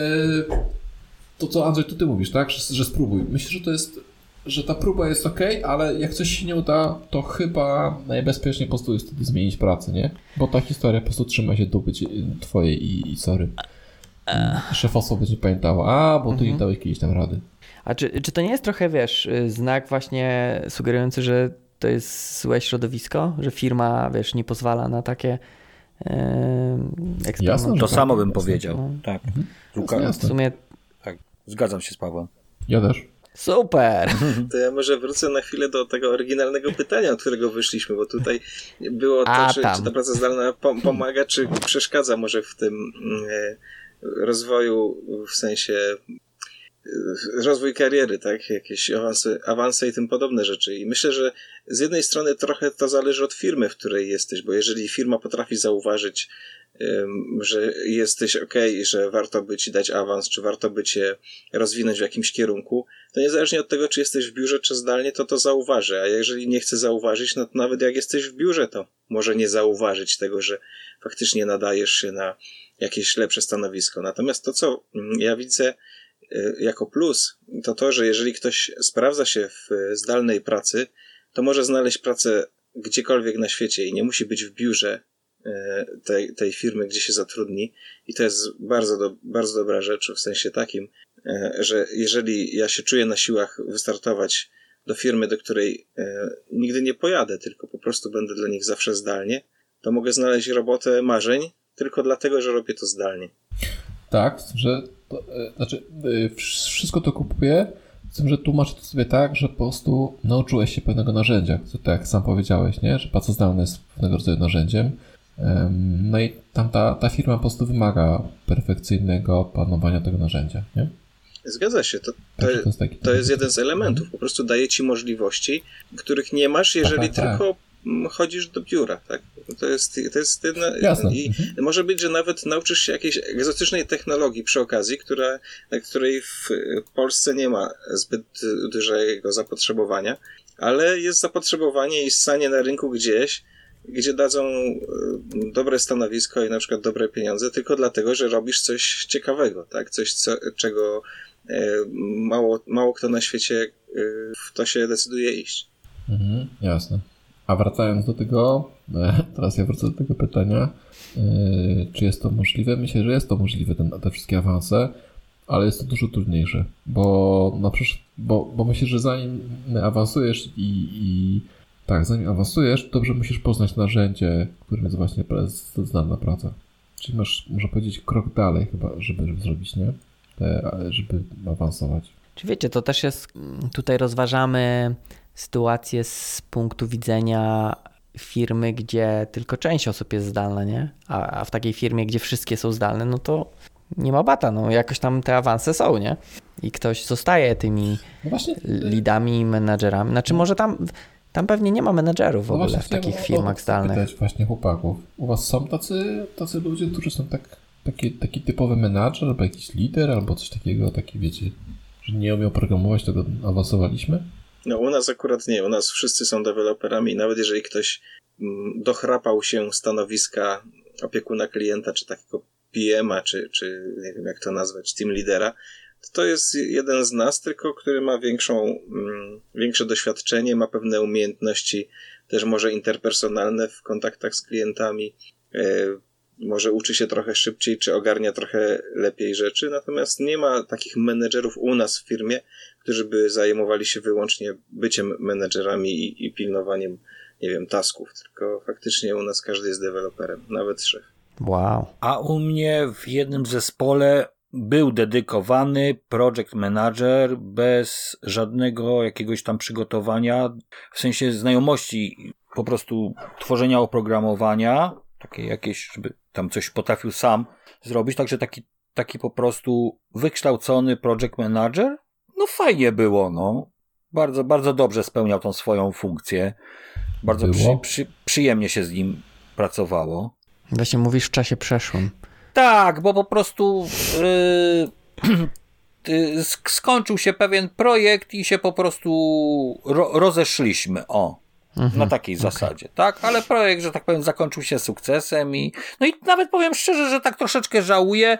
to, co Andrzej, to ty mówisz, tak? Że, że spróbuj. Myślę, że to jest, że ta próba jest ok, ale jak coś się nie uda, to chyba najbezpieczniej po prostu jest wtedy zmienić pracę, nie? Bo ta historia po prostu trzyma się dupy twojej i, i sorry. Szefostwo będzie pamiętało, a, bo ty nie dałeś kiedyś tam rady. A czy, czy to nie jest trochę, wiesz, y, znak właśnie sugerujący, że to jest złe środowisko, że firma, wiesz, nie pozwala na takie e, eksperymenty? Jasne, To tak, samo bym jasne. powiedział. No. Tak. Jasne, Luka, W jasne. sumie tak. Zgadzam się z Pawłem. Ja też. super. To ja może wrócę na chwilę do tego oryginalnego pytania, od którego wyszliśmy, bo tutaj było to, A, czy, czy ta praca zdalna pom- pomaga, czy przeszkadza może w tym mm, e, rozwoju, w sensie rozwój kariery, tak? Jakieś awanse, awanse i tym podobne rzeczy. I myślę, że z jednej strony trochę to zależy od firmy, w której jesteś, bo jeżeli firma potrafi zauważyć, że jesteś ok, że warto by ci dać awans, czy warto by cię rozwinąć w jakimś kierunku, to niezależnie od tego, czy jesteś w biurze, czy zdalnie, to to zauważy. A jeżeli nie chce zauważyć, no to nawet jak jesteś w biurze, to może nie zauważyć tego, że faktycznie nadajesz się na jakieś lepsze stanowisko. Natomiast to, co ja widzę y, jako plus, to to, że jeżeli ktoś sprawdza się w zdalnej pracy, to może znaleźć pracę gdziekolwiek na świecie i nie musi być w biurze E, tej, tej firmy, gdzie się zatrudni. I to jest bardzo, do, bardzo dobra rzecz w sensie takim, e, że jeżeli ja się czuję na siłach wystartować do firmy, do której e, nigdy nie pojadę, tylko po prostu będę dla nich zawsze zdalnie, to mogę znaleźć robotę marzeń tylko dlatego, że robię to zdalnie. Tak, że to, znaczy wszystko to kupuję, z tym, że tłumaczę to sobie tak, że po prostu nauczyłeś się pewnego narzędzia, co tak sam powiedziałeś, nie? że praca zdalna jest pewnego rodzaju narzędziem, no i tam ta, ta firma po prostu wymaga perfekcyjnego panowania tego narzędzia, nie? Zgadza się. To, to, to, jest, taki, to jest jeden z elementów. Po prostu daje ci możliwości, których nie masz, jeżeli tak, tak, tak. tylko tak. chodzisz do biura, tak? To jest, to jest jedna, Jasne. I mhm. może być, że nawet nauczysz się jakiejś egzotycznej technologii przy okazji, która, na której w Polsce nie ma zbyt dużego zapotrzebowania, ale jest zapotrzebowanie i ssanie na rynku gdzieś, gdzie dadzą e, dobre stanowisko i na przykład dobre pieniądze tylko dlatego, że robisz coś ciekawego, tak? Coś, co, czego e, mało, mało kto na świecie e, w to się decyduje iść. Mhm, jasne. A wracając do tego, teraz ja wrócę do tego pytania, czy jest to możliwe? Myślę, że jest to możliwe, ten, te wszystkie awanse, ale jest to dużo trudniejsze, bo, przykład, bo, bo myślę, że zanim awansujesz i, i tak, zanim awansujesz, dobrze musisz poznać narzędzie, którym jest właśnie zdalna praca. Czyli masz, można powiedzieć, krok dalej chyba, żeby, żeby zrobić, nie? Te, żeby awansować. Czy wiecie, to też jest, tutaj rozważamy sytuację z punktu widzenia firmy, gdzie tylko część osób jest zdalna, nie? A, a w takiej firmie, gdzie wszystkie są zdalne, no to nie ma bata, no jakoś tam te awanse są, nie? I ktoś zostaje tymi no właśnie, lidami, menadżerami. Znaczy może tam tam pewnie nie ma menedżerów w no ogóle w takich firmach zdalnych. Pytać właśnie chłopaków. U was są tacy, tacy ludzie, którzy są tak, taki, taki typowy menadżer, albo jakiś lider, albo coś takiego, taki wiecie, że nie umiał programować, tego awansowaliśmy? No u nas akurat nie. U nas wszyscy są deweloperami i nawet jeżeli ktoś mm, dochrapał się stanowiska opiekuna klienta, czy takiego PM-a, czy, czy nie wiem jak to nazwać, team lidera, to jest jeden z nas, tylko który ma większą, mm, większe doświadczenie, ma pewne umiejętności, też może interpersonalne w kontaktach z klientami, e, może uczy się trochę szybciej, czy ogarnia trochę lepiej rzeczy, natomiast nie ma takich menedżerów u nas w firmie, którzy by zajmowali się wyłącznie byciem menedżerami i, i pilnowaniem, nie wiem, tasków, tylko faktycznie u nas każdy jest deweloperem, nawet szef. Wow. A u mnie w jednym zespole był dedykowany project manager bez żadnego jakiegoś tam przygotowania, w sensie znajomości po prostu tworzenia oprogramowania, takie jakieś, żeby tam coś potrafił sam zrobić, także taki, taki po prostu wykształcony project manager, no fajnie było, no. Bardzo, bardzo dobrze spełniał tą swoją funkcję. Bardzo przy, przy, przyjemnie się z nim pracowało. Właśnie mówisz w czasie przeszłym. Tak, bo po prostu yy, skończył się pewien projekt i się po prostu ro rozeszliśmy. O. Mhm, na takiej okay. zasadzie, tak? Ale projekt, że tak powiem, zakończył się sukcesem i no i nawet powiem szczerze, że tak troszeczkę żałuję,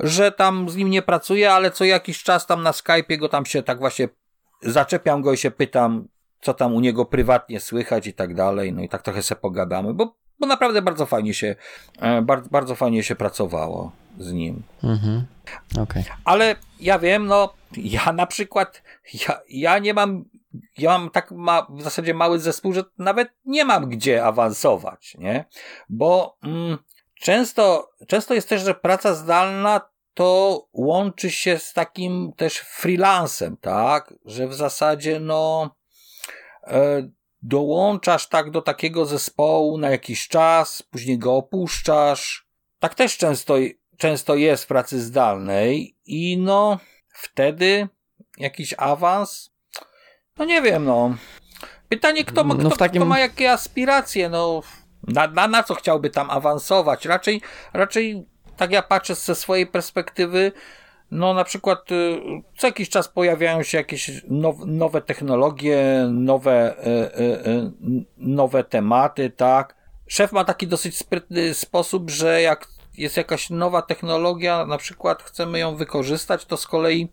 że tam z nim nie pracuję, ale co jakiś czas tam na Skype'ie go tam się tak właśnie zaczepiam go i się pytam, co tam u niego prywatnie słychać i tak dalej, no i tak trochę se pogadamy, bo bo naprawdę bardzo fajnie się, e, bardzo, bardzo fajnie się pracowało z nim. Mhm. Okay. Ale ja wiem, no, ja na przykład, ja, ja nie mam, ja mam tak ma, w zasadzie mały zespół, że nawet nie mam gdzie awansować, nie? Bo mm, często, często jest też, że praca zdalna to łączy się z takim też freelancem, tak? Że w zasadzie, no, e, dołączasz tak do takiego zespołu na jakiś czas, później go opuszczasz. Tak też często, często jest w pracy zdalnej i no, wtedy jakiś awans? No nie wiem, no. Pytanie, kto, ma, No kto, w takim- kto ma jakie aspiracje, no. Na, na, na co chciałby tam awansować? Raczej, raczej, tak ja patrzę ze swojej perspektywy, no na przykład y, co jakiś czas pojawiają się jakieś now, nowe technologie, nowe, y, y, nowe tematy, tak. Szef ma taki dosyć sprytny sposób, że jak jest jakaś nowa technologia, na przykład chcemy ją wykorzystać, to z kolei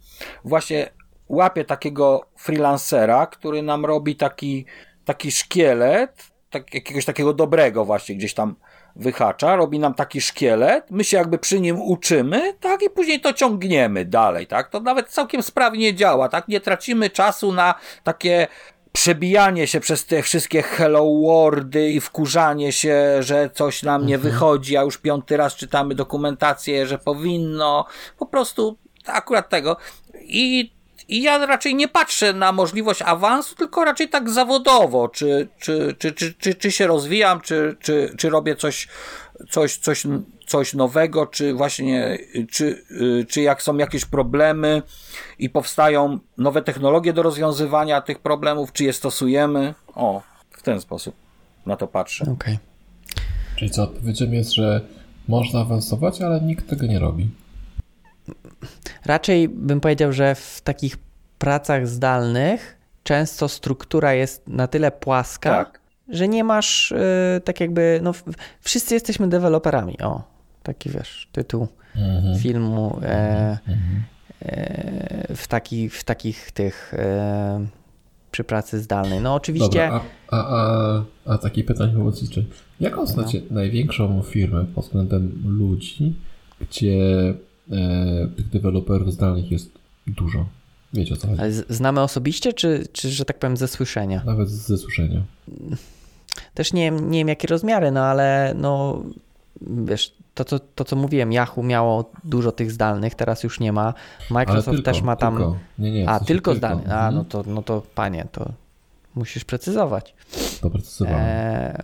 właśnie łapie takiego freelancera, który nam robi taki, taki szkielet, tak, jakiegoś takiego dobrego właśnie gdzieś tam wyhacza, robi nam taki szkielet, my się jakby przy nim uczymy, tak, i później to ciągniemy dalej, tak, to nawet całkiem sprawnie działa, tak, nie tracimy czasu na takie przebijanie się przez te wszystkie hello wordy i wkurzanie się, że coś nam nie wychodzi, a już piąty raz czytamy dokumentację, że powinno, po prostu akurat tego. I i ja raczej nie patrzę na możliwość awansu, tylko raczej tak zawodowo, czy, czy, czy, czy, czy, czy się rozwijam, czy, czy, czy robię coś, coś, coś, coś nowego, czy właśnie, czy, czy jak są jakieś problemy i powstają nowe technologie do rozwiązywania tych problemów, czy je stosujemy. O, w ten sposób na to patrzę. Okej. Czyli co, odpowiedzią jest, że można awansować, ale nikt tego nie robi. Raczej bym powiedział, że w takich pracach zdalnych często struktura jest na tyle płaska, Tak. że nie masz y, tak jakby, no wszyscy jesteśmy deweloperami, o, taki wiesz, tytuł Mhm. filmu e, Mhm. e, w, taki, w takich tych e, przy pracy zdalnej. No oczywiście, Dobra, a, a, a, a takie pytanie wobec liczy. Jaką znacie największą firmę pod względem ludzi, gdzie e, tych deweloperów zdalnych jest dużo? Wiecie o co chodzi? ale znamy osobiście, czy, czy że tak powiem ze słyszenia? Nawet ze słyszenia. Też nie, wiem- nie wiem jakie rozmiary, no ale no wiesz, to co, to co mówiłem, Yahoo miało dużo tych zdalnych, teraz już nie ma. Microsoft tylko, też ma tam. Tylko. Nie, nie, w A, sensie tylko zdalny. A, Mhm. no to, no to panie, to musisz precyzować. Doprecyzowałem. E,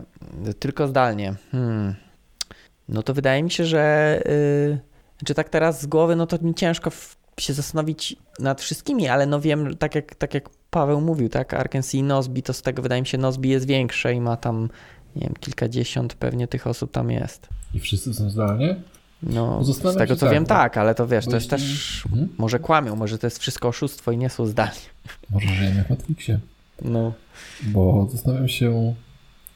tylko zdalnie. Hmm. No to wydaje mi się, że y, czy tak teraz z głowy, no to mi ciężko się zastanowić nad wszystkimi, ale no wiem, tak jak, tak jak Paweł mówił, tak, Arkansas i Nozbi, to z tego wydaje mi się Nozbi jest większe i ma tam, nie wiem, kilkadziesiąt pewnie tych osób tam jest. I wszyscy są zdalnie? No, No z tego co tak, wiem, bo- tak, ale to wiesz, to jest też, Mhm. może kłamią, może to jest wszystko oszustwo i nie są zdalni. Może żyjemy w Matrixie. No, Bo zastanawiam się,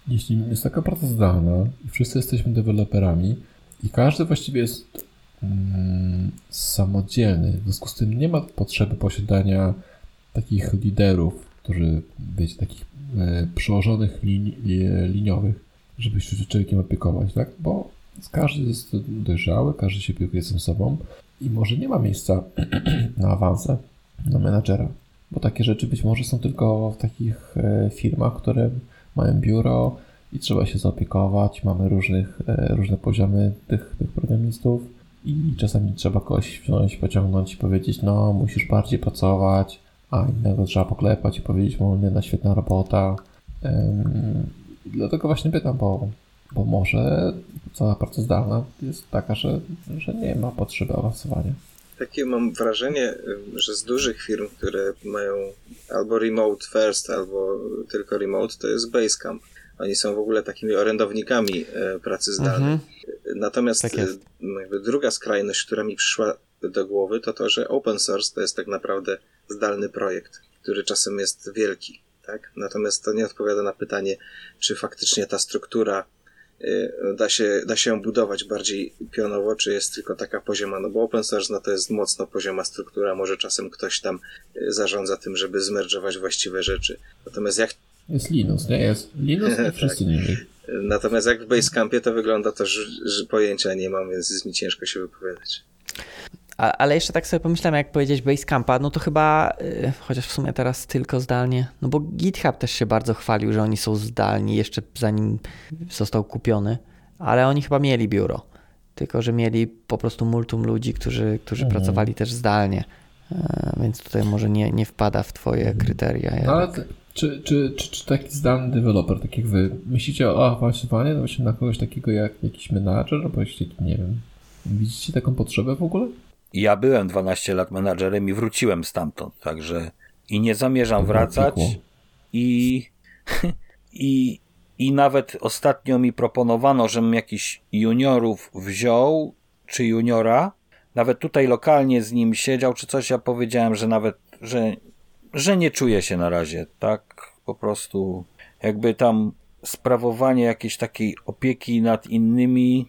jeśli jest taka praca zdalna i wszyscy jesteśmy deweloperami i każdy właściwie jest samodzielny, w związku z tym nie ma potrzeby posiadania takich liderów, którzy, wiecie, takich e, przełożonych lin, li, liniowych, żeby się człowiekiem opiekować, tak? Bo każdy jest dojrzały, każdy się opiekuje sam sobą i może nie ma miejsca na awanse, na menadżera. Bo takie rzeczy być może są tylko w takich e, firmach, które mają biuro i trzeba się zaopiekować. Mamy różnych, e, różne poziomy tych, tych programistów i czasami trzeba kogoś wziąć, pociągnąć i powiedzieć, no musisz bardziej pracować, a innego trzeba poklepać i powiedzieć mu, nie, na świetna robota. Ym, dlatego właśnie pytam, bo, bo może cała praca zdalna jest taka, że, że nie ma potrzeby awansowania. Takie mam wrażenie, że z dużych firm, które mają albo remote first, albo tylko remote, to jest Basecamp. Oni są w ogóle takimi orędownikami e, pracy zdalnej. mhm. Natomiast Tak e, jakby druga skrajność, która mi przyszła do głowy, to to, że open source to jest tak naprawdę zdalny projekt, który czasem jest wielki. Tak? Natomiast to nie odpowiada na pytanie, czy faktycznie ta struktura y, da się, da się ją budować bardziej pionowo, czy jest tylko taka pozioma, no bo open source no to jest mocno pozioma struktura, może czasem ktoś tam zarządza tym, żeby zmerdżować właściwe rzeczy. Natomiast jak, Jest Linux, nie? Jest Linux i wszyscy niżej. natomiast jak w Basecampie to wygląda to, że, że pojęcia nie mam, więc jest mi ciężko się wypowiadać. A, ale jeszcze tak sobie pomyślałem, jak powiedzieć Basecampa, no to chyba, y, chociaż w sumie teraz tylko zdalnie, no bo GitHub też się bardzo chwalił, że oni są zdalni jeszcze zanim został kupiony, ale oni chyba mieli biuro, tylko że mieli po prostu multum ludzi, którzy, którzy Mhm. pracowali też zdalnie, e, więc tutaj może nie, nie wpada w twoje kryteria. No ale czy, czy, czy, czy taki zdalny deweloper, tak jak wy, myślicie o awansowaniu no właśnie na kogoś takiego jak jakiś menadżer, albo jakiś taki, nie wiem, widzicie taką potrzebę w ogóle? ja byłem 12 lat menadżerem i wróciłem stamtąd, także i nie zamierzam wracać. I, i, I nawet ostatnio mi proponowano, żebym jakiś juniorów wziął, czy juniora, nawet tutaj lokalnie z nim siedział, czy coś, ja powiedziałem, że nawet, że, że nie czuję się na razie, tak? Po prostu jakby tam sprawowanie jakiejś takiej opieki nad innymi,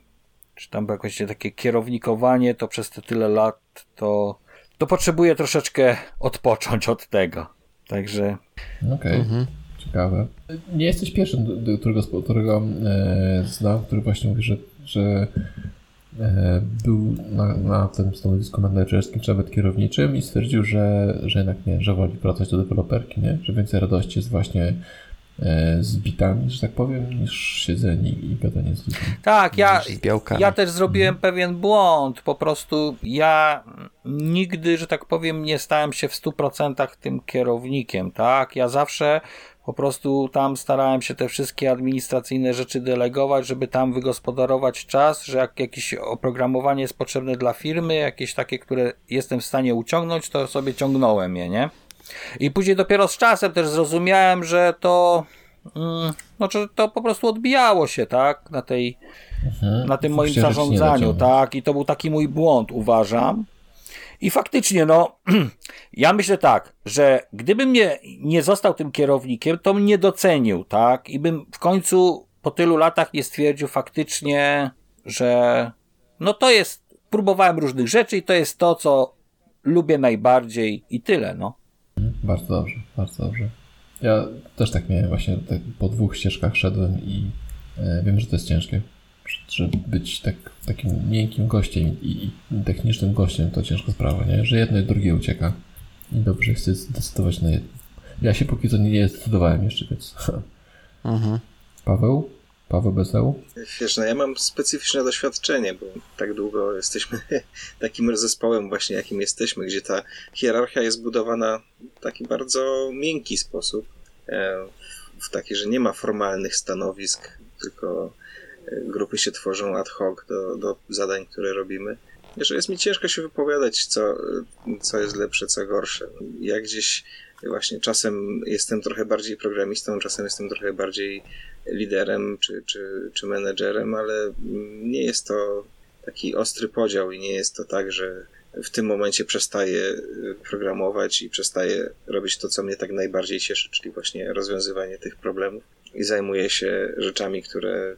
czy tam jakoś takie kierownikowanie, to przez te tyle lat, to, to potrzebuję troszeczkę odpocząć od tego. Także. Okej, okay. mhm. ciekawe. Nie jesteś pierwszym, którego, którego e, znam, który właśnie mówi, że, że był na, na tym stanowisku menedżerskim, czy nawet kierowniczym i stwierdził, że, że jednak nie, że woli wracać do deweloperki, nie? że więcej radości jest właśnie E, z bitami, że tak powiem, niż siedzenie i gadanie z ludźmi. Tak, ja, ja też zrobiłem pewien błąd. Po prostu ja nigdy, że tak powiem, nie stałem się w 100% tym kierownikiem, tak? Ja zawsze po prostu tam starałem się te wszystkie administracyjne rzeczy delegować, żeby tam wygospodarować czas, że jak jakieś oprogramowanie jest potrzebne dla firmy, jakieś takie, które jestem w stanie uciągnąć, to sobie ciągnąłem je, nie? I później dopiero z czasem też zrozumiałem, że to, mm, no, że to po prostu odbijało się, tak, na tej, mhm. na tym moim zarządzaniu, tak, i to był taki mój błąd, uważam. I faktycznie, no, ja myślę tak, że gdybym mnie nie został tym kierownikiem, to mnie docenił, tak, i bym w końcu po tylu latach nie stwierdził faktycznie, że no to jest, próbowałem różnych rzeczy i to jest to, co lubię najbardziej i tyle, no. Bardzo dobrze, bardzo dobrze. Ja też tak miałem, właśnie tak po dwóch ścieżkach szedłem i e, wiem, że to jest ciężkie. Żeby być tak, takim miękkim gościem i, i technicznym gościem to ciężka sprawa, nie? Że jedno i drugie ucieka. I dobrze jest zdecydować na jedno. Ja się póki co nie zdecydowałem jeszcze, więc. Mhm. Paweł? Paweł Bezeł? Wiesz, no ja mam specyficzne doświadczenie, bo tak długo jesteśmy takim zespołem właśnie, jakim jesteśmy, gdzie ta hierarchia jest budowana w taki bardzo miękki sposób, e, w taki, że nie ma formalnych stanowisk, tylko grupy się tworzą ad hoc do, do zadań, które robimy. Wiesz, jest mi ciężko się wypowiadać, co, co jest lepsze, co gorsze. Ja gdzieś właśnie czasem jestem trochę bardziej programistą, czasem jestem trochę bardziej liderem czy, czy, czy menedżerem, ale nie jest to taki ostry podział i nie jest to tak, że w tym momencie przestaję programować i przestaję robić to, co mnie tak najbardziej cieszy, czyli właśnie rozwiązywanie tych problemów i zajmuję się rzeczami, które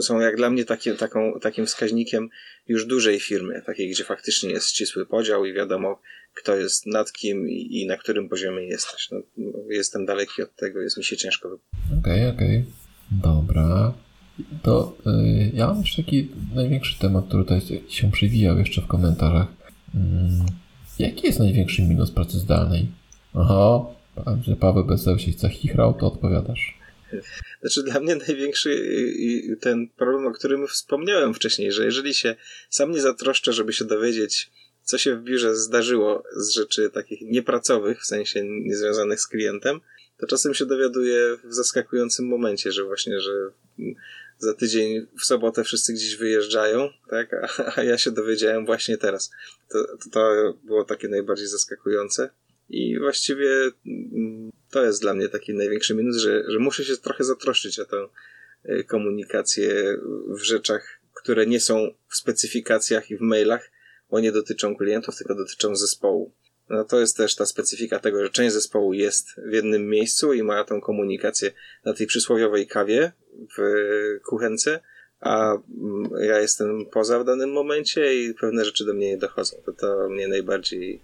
są jak dla mnie takie, taką, takim wskaźnikiem już dużej firmy, takiej, gdzie faktycznie jest ścisły podział i wiadomo, kto jest nad kim i, i na którym poziomie jesteś. No, jestem daleki od tego, jest mi się ciężko. Okej, okay, okej. Okay. Dobra. To y, ja mam jeszcze taki największy temat, który tutaj się przewijał jeszcze w komentarzach. Mm, jaki jest największy minus pracy zdalnej? Aha, że Paweł Beseł się chce chichrał, to odpowiadasz. Znaczy dla mnie największy ten problem, o którym wspomniałem wcześniej, że jeżeli się sam nie zatroszczę, żeby się dowiedzieć, co się w biurze zdarzyło z rzeczy takich niepracowych, w sensie niezwiązanych z klientem, to czasem się dowiaduję w zaskakującym momencie, że właśnie, że za tydzień w sobotę wszyscy gdzieś wyjeżdżają, tak, a, a ja się dowiedziałem właśnie teraz. To, to, to było takie najbardziej zaskakujące. I właściwie mm, to jest dla mnie taki największy minus, że, że muszę się trochę zatroszczyć o tę e, komunikację w rzeczach, które nie są w specyfikacjach i w mailach, bo nie dotyczą klientów, tylko dotyczą zespołu. No to jest też ta specyfika tego, że część zespołu jest w jednym miejscu i ma tą komunikację na tej przysłowiowej kawie w kuchence, a mm, ja jestem poza w danym momencie i pewne rzeczy do mnie nie dochodzą. To, to mnie najbardziej,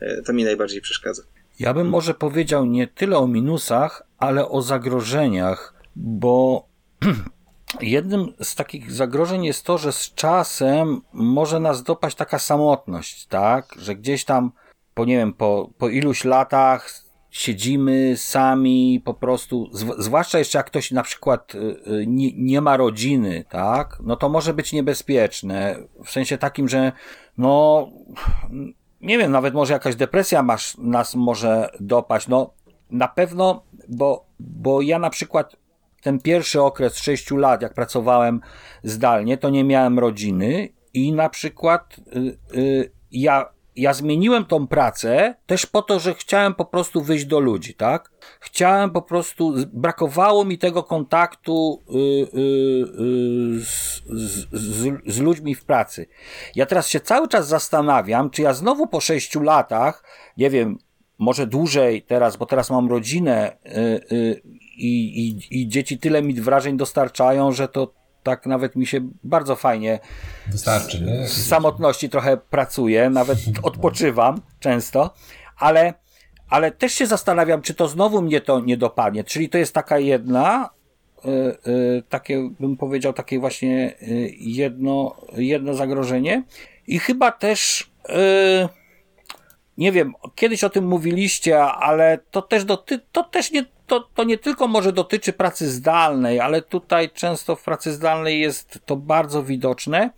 e, to mi najbardziej przeszkadza. Ja bym może powiedział nie tyle o minusach, ale o zagrożeniach, bo jednym z takich zagrożeń jest to, że z czasem może nas dopaść taka samotność, tak? Że gdzieś tam, po nie wiem, po, po iluś latach siedzimy sami, po prostu, zwłaszcza jeszcze jak ktoś na przykład y, y, nie, nie ma rodziny, tak? No to może być niebezpieczne. W sensie takim, że no, nie wiem, nawet może jakaś depresja masz, nas może dopaść. No, na pewno, bo, bo ja na przykład ten pierwszy okres sześciu lat, jak pracowałem zdalnie, to nie miałem rodziny i na przykład y, y, ja, ja zmieniłem tą pracę też po to, że chciałem po prostu wyjść do ludzi, tak? Chciałem po prostu, brakowało mi tego kontaktu y, y, y, z, z, z, ludźmi w pracy. Ja teraz się cały czas zastanawiam, czy ja znowu po sześciu latach, nie wiem, może dłużej teraz, bo teraz mam rodzinę i, i, i dzieci tyle mi wrażeń dostarczają, że to tak nawet mi się bardzo fajnie Wystarczy, z samotności trochę pracuję, nawet odpoczywam często, ale, ale też się zastanawiam, czy to znowu mnie to nie dopadnie. Czyli to jest taka jedna, y, y, takie bym powiedział, takie właśnie y, jedno, jedno zagrożenie. I chyba też, y, nie wiem, kiedyś o tym mówiliście, ale to też doty, to też nie, to, to nie tylko może dotyczy pracy zdalnej, ale tutaj często w pracy zdalnej jest to bardzo widoczne.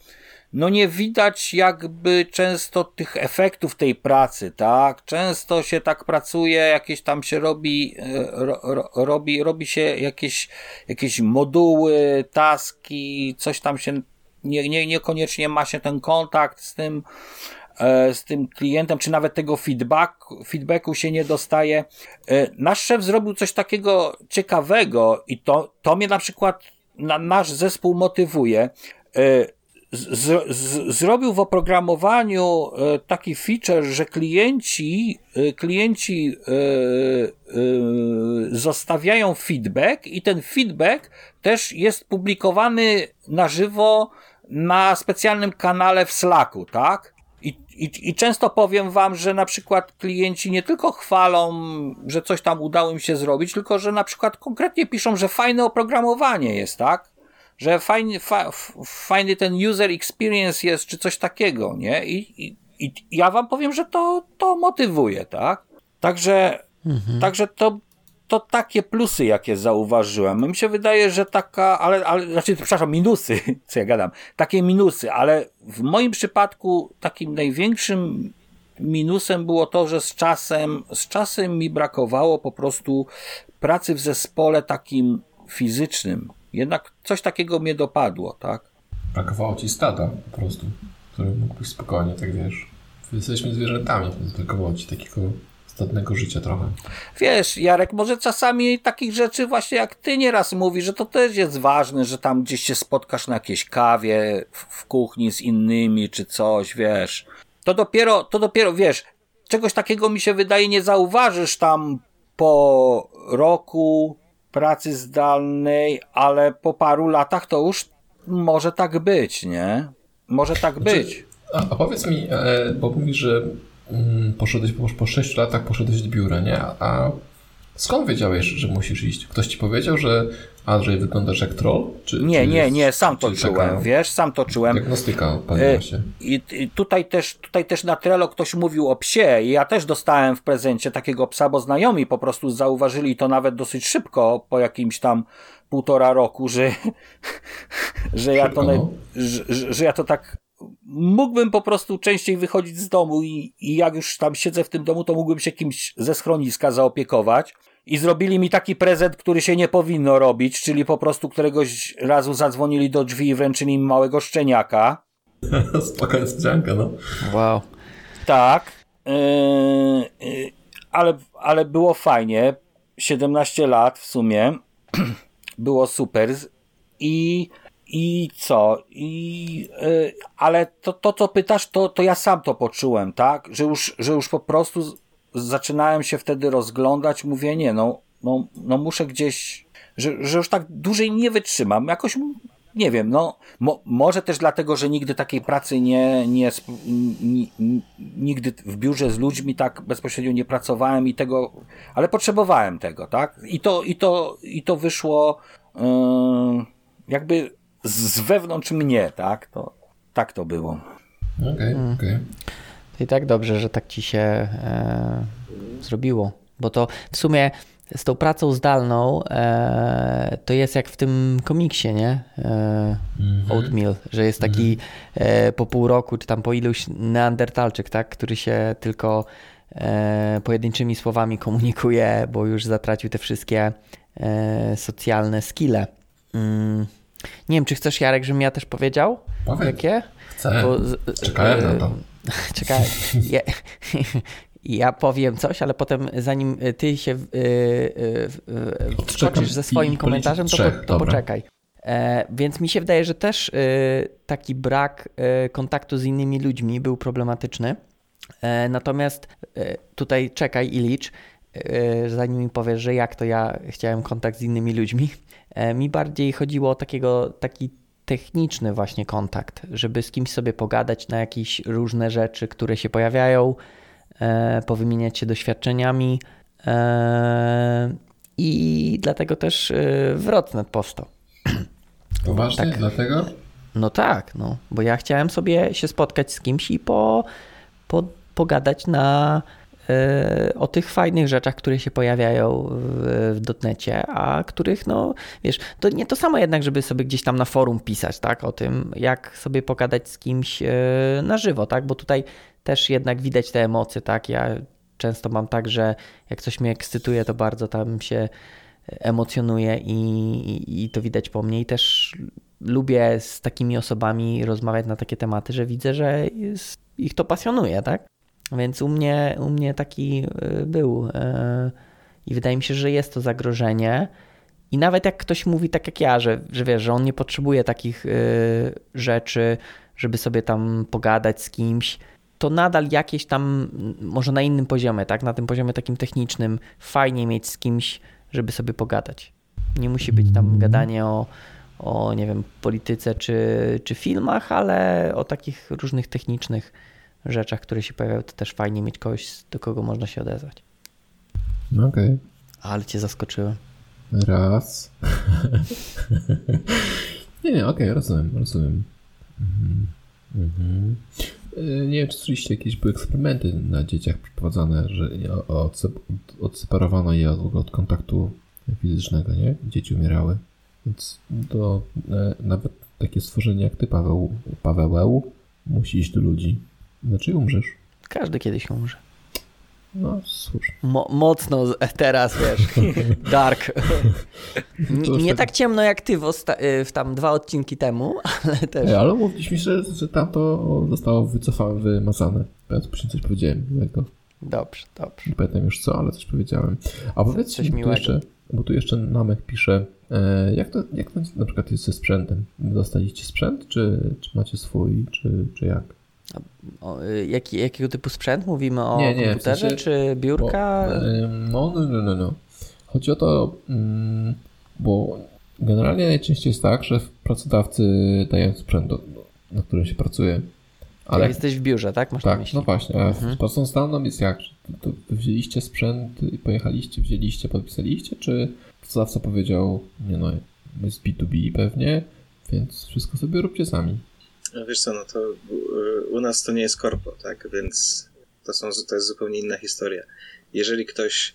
No nie widać jakby często tych efektów tej pracy, tak? Często się tak pracuje, jakieś tam się robi, e, ro, ro, robi, robi się jakieś, jakieś moduły, taski, coś tam się, nie, nie, niekoniecznie ma się ten kontakt z tym, z tym klientem, czy nawet tego feedback, feedbacku się nie dostaje. E, Nasz szef zrobił coś takiego ciekawego i to, to mnie na przykład na, nasz zespół motywuje. E, Z, z, zrobił w oprogramowaniu e, taki feature, że klienci, e, klienci e, e, zostawiają feedback i ten feedback też jest publikowany na żywo na specjalnym kanale w Slacku, tak? I, i, często powiem wam, że na przykład klienci nie tylko chwalą, że coś tam udało im się zrobić, tylko że na przykład konkretnie piszą, że fajne oprogramowanie jest, tak? Że fajny, fa, fajny ten user experience jest, czy coś takiego, nie? I, i, i ja wam powiem, że to, to motywuje, tak? Także, także to, to takie plusy, jakie zauważyłem. Mi się wydaje, że taka, ale, ale, znaczy, przepraszam, minusy, co ja gadam, takie minusy, ale w moim przypadku takim największym minusem było to, że z czasem, z czasem mi brakowało po prostu pracy w zespole takim fizycznym. Jednak coś takiego mnie dopadło, tak? Brakowało ci stada po prostu, który mógłbyś spokojnie, tak wiesz. Jesteśmy zwierzętami, więc brakowało ci takiego stadnego życia trochę. Wiesz, Jarek, może czasami takich rzeczy właśnie jak ty nieraz mówisz, że to też jest ważne, że tam gdzieś się spotkasz na jakiejś kawie w, kuchni z innymi czy coś, wiesz. To dopiero, to dopiero, wiesz, czegoś takiego mi się wydaje nie zauważysz tam po roku pracy zdalnej, ale po paru latach to już może tak być, nie? Może tak być. A, a powiedz mi, e, bo mówisz, że poszedłeś po, po 6 latach, poszedłeś do biura, nie? A skąd wiedziałeś, że musisz iść? Ktoś ci powiedział, że Andrzej wyglądasz jak troll? Czy, Nie, czy nie, nie, sam to czułem, wiesz, sam to czułem. Diagnostyka pojawiła E, się. I, I tutaj też, tutaj też na Trello ktoś mówił o psie i ja też dostałem w prezencie takiego psa, bo znajomi po prostu zauważyli to nawet dosyć szybko, po jakimś tam półtora roku, że, że ja to, no. że, że ja to tak mógłbym po prostu częściej wychodzić z domu i, i jak już tam siedzę w tym domu, to mógłbym się kimś ze schroniska zaopiekować. I zrobili mi taki prezent, który się nie powinno robić, czyli po prostu któregoś razu zadzwonili do drzwi i wręczyli mi małego szczeniaka. Spokojna niespodzianka, no. Wow. Tak. Yy, yy, ale, ale było fajnie. 17 lat w sumie. było super. I, i co? I, yy, ale to, to, co pytasz, to, to ja sam to poczułem, tak? Że już, że już po prostu zaczynałem się wtedy rozglądać. Mówię, nie, no, no, no muszę gdzieś, że, że już tak dłużej nie wytrzymam. Jakoś nie wiem, no mo, może też dlatego, że nigdy takiej pracy nie, nie nigdy w biurze z ludźmi tak bezpośrednio nie pracowałem i tego, ale potrzebowałem tego, tak? I to, i to, i to wyszło yy, jakby z, wewnątrz mnie, tak? To, tak to było. Okej, okej. To i tak dobrze, że tak ci się e, zrobiło. Bo to w sumie z tą pracą zdalną e, to jest jak w tym komiksie, nie? E, Oatmeal, że jest taki e, po pół roku, czy tam po iluś neandertalczyk, tak? Który się tylko e, pojedynczymi słowami komunikuje, bo już zatracił te wszystkie e, socjalne skille. Mm. Nie wiem, czy chcesz, Jarek, żebym ja też powiedział? Powiedz. Jakie? Chcę. Bo Czekałem e, na to. Czekaj. Ja, ja powiem coś, ale potem zanim ty się y, y, wskoczysz ze swoim komentarzem, to, po, to poczekaj. E, więc mi się wydaje, że też taki brak kontaktu z innymi ludźmi był problematyczny. E, natomiast tutaj czekaj i licz, zanim mi powiesz, że jak to ja chciałem kontakt z innymi ludźmi. E, mi bardziej chodziło o takiego, taki techniczny właśnie kontakt, żeby z kimś sobie pogadać na jakieś różne rzeczy, które się pojawiają, e, powymieniać się doświadczeniami. E, I dlatego też e, Wrotnet powstał. Poważnie? Tak. Dlatego? No tak, no, bo ja chciałem sobie się spotkać z kimś i po, po, pogadać na, o tych fajnych rzeczach, które się pojawiają w, w dotnecie, a których, no wiesz, to nie to samo jednak, żeby sobie gdzieś tam na forum pisać, tak, o tym, jak sobie pogadać z kimś e, na żywo, tak, bo tutaj też jednak widać te emocje, tak, ja często mam tak, że jak coś mnie ekscytuje, to bardzo tam się emocjonuje i, i, i to widać po mnie i też lubię z takimi osobami rozmawiać na takie tematy, że widzę, że ich to pasjonuje, tak? Więc u mnie, u mnie taki y, był y, i wydaje mi się, że jest to zagrożenie. I nawet jak ktoś mówi tak jak ja, że, że wiesz, że on nie potrzebuje takich y, rzeczy, żeby sobie tam pogadać z kimś, to nadal jakieś tam, może na innym poziomie, tak? Na tym poziomie takim technicznym, fajnie mieć z kimś, żeby sobie pogadać. Nie musi być tam gadanie o, o nie wiem, polityce czy, czy filmach, ale o takich różnych technicznych rzeczach, które się pojawiają, to też fajnie mieć kogoś, do kogo można się odezwać. Okej. Ale cię zaskoczyłem. Raz. nie, nie, okej, rozumiem, rozumiem. Mhm. Mhm. Y, Nie wiem, czy słyszeliście, jakieś były eksperymenty na dzieciach przeprowadzane, że odseparowano je od, od kontaktu fizycznego, nie? Dzieci umierały. Więc to e, nawet takie stworzenie jak ty, Paweł, Paweł, musi iść do ludzi. Inaczej umrzesz. Każdy kiedyś umrze. No, słusznie. Mo- mocno teraz, wiesz, dark. Nie, tak- ciemno jak ty w, y, w tam dwa odcinki temu, ale też... Ej, ale mówiliśmy, że, że tam to zostało wycofane, wymazane. Ja później coś powiedziałem miłego. Dobrze, dobrze. Nie pamiętam już co, ale coś powiedziałem. A powiedz coś mi, tu jeszcze, bo tu jeszcze Namek pisze, e, jak, to, jak to na przykład jest ze sprzętem? Dostaliście sprzęt, czy, czy macie swój, czy, czy jak? Y, jaki, jakiego typu sprzęt? Mówimy o Nie, nie, w komputerze sensie- czy biurka? Bo, e, no, no, no, no, no. Chodzi o to, mm, bo generalnie najczęściej jest tak, że pracodawcy dają sprzęt, do, na którym się pracuje. Ale Ale jesteś w biurze, tak? Masz Tak, no właśnie, a Mhm. z pracą zdalną jest jak? To, wzięliście sprzęt i pojechaliście, wzięliście, podpisaliście, czy pracodawca powiedział, nie no, jest B2B pewnie, więc wszystko sobie róbcie sami. No wiesz co, no to y, u nas to nie jest korpo, tak, więc to, są, to jest zupełnie inna historia. Jeżeli ktoś,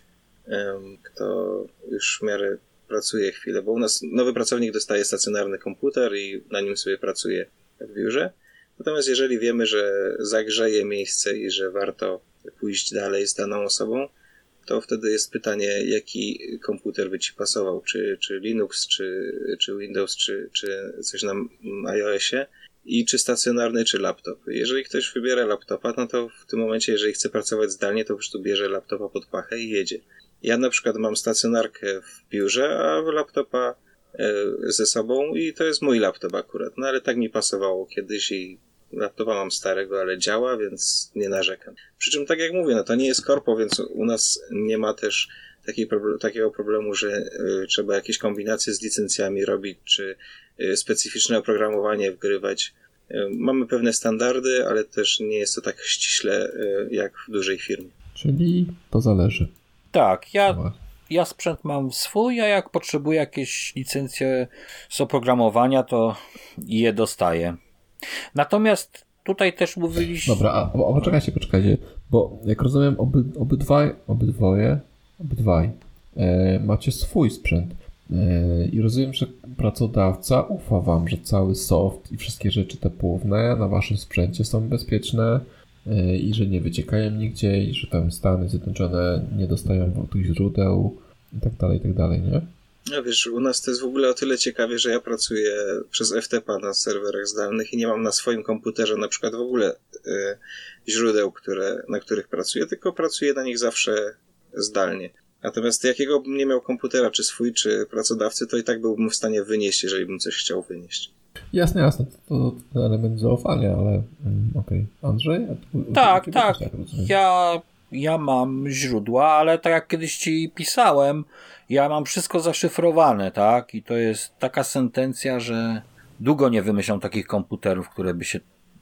kto już w miarę pracuje chwilę, bo u nas nowy pracownik dostaje stacjonarny komputer i na nim sobie pracuje w biurze, natomiast jeżeli wiemy, że zagrzeje miejsce i że warto pójść dalej z daną osobą, to wtedy jest pytanie, jaki komputer by ci pasował, czy, czy Linux, czy, czy Windows, czy, czy coś na iOSie i czy stacjonarny, czy laptop. Jeżeli ktoś wybiera laptopa, no to w tym momencie, jeżeli chce pracować zdalnie, to po prostu bierze laptopa pod pachę i jedzie. Ja na przykład mam stacjonarkę w biurze, a laptopa e, ze sobą i to jest mój laptop akurat. No ale tak mi pasowało kiedyś i laptopa mam starego, ale działa, więc nie narzekam. Przy czym tak jak mówię, no to nie jest korpo, więc u nas nie ma też takiej takiego problemu, że y, trzeba jakieś kombinacje z licencjami robić, czy specyficzne oprogramowanie wgrywać. Y, mamy pewne standardy, ale też nie jest to tak ściśle y, jak w dużej firmie. Czyli to zależy. Tak, ja, Właśnie. ja sprzęt mam swój, a jak potrzebuję jakieś licencje z oprogramowania, to je dostaję. Natomiast tutaj też mówiliśmy. Dobra, a, a poczekajcie, poczekajcie, bo jak rozumiem, oby, obydwaj, obydwoje, obydwaj e, macie swój sprzęt. E, I rozumiem, że pracodawca ufa wam, że cały soft i wszystkie rzeczy te połowne na waszym sprzęcie są bezpieczne e, i że nie wyciekają nigdzie i że tam Stany Zjednoczone nie dostają tych źródeł i tak dalej, i tak dalej, nie? No wiesz, u nas to jest w ogóle o tyle ciekawie, że ja pracuję przez FTP na serwerach zdalnych i nie mam na swoim komputerze na przykład w ogóle y, źródeł, które, na których pracuję, tylko pracuję na nich zawsze zdalnie. Natomiast jakiego bym nie miał komputera, czy swój, czy pracodawcy, to i tak byłbym w stanie wynieść, jeżeli bym coś chciał wynieść. Jasne, jasne, to, to element zaufania, ale mm, okej. Andrzej? A tu, Tak, tak. rozumiem. Ja, ja mam źródła, ale tak jak kiedyś ci pisałem, ja mam wszystko zaszyfrowane, tak? I to jest taka sentencja, że długo nie wymyślą takich komputerów, które by się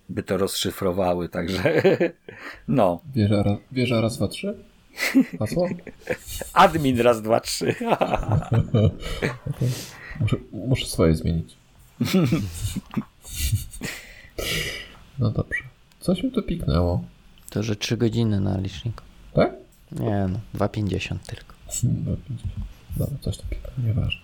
by to rozszyfrowały, także no. Wieża, raz, wieża raz, dwa, trzy? Hasło? Admin raz, dwa, trzy. Muszę, muszę swoje zmienić. No dobrze. Coś mi tu piknęło. To, że 3 godziny na liczniku. Tak? Nie no, 2,50 tylko. Dobra, 50. Dobra, coś tu piknęło, nieważne.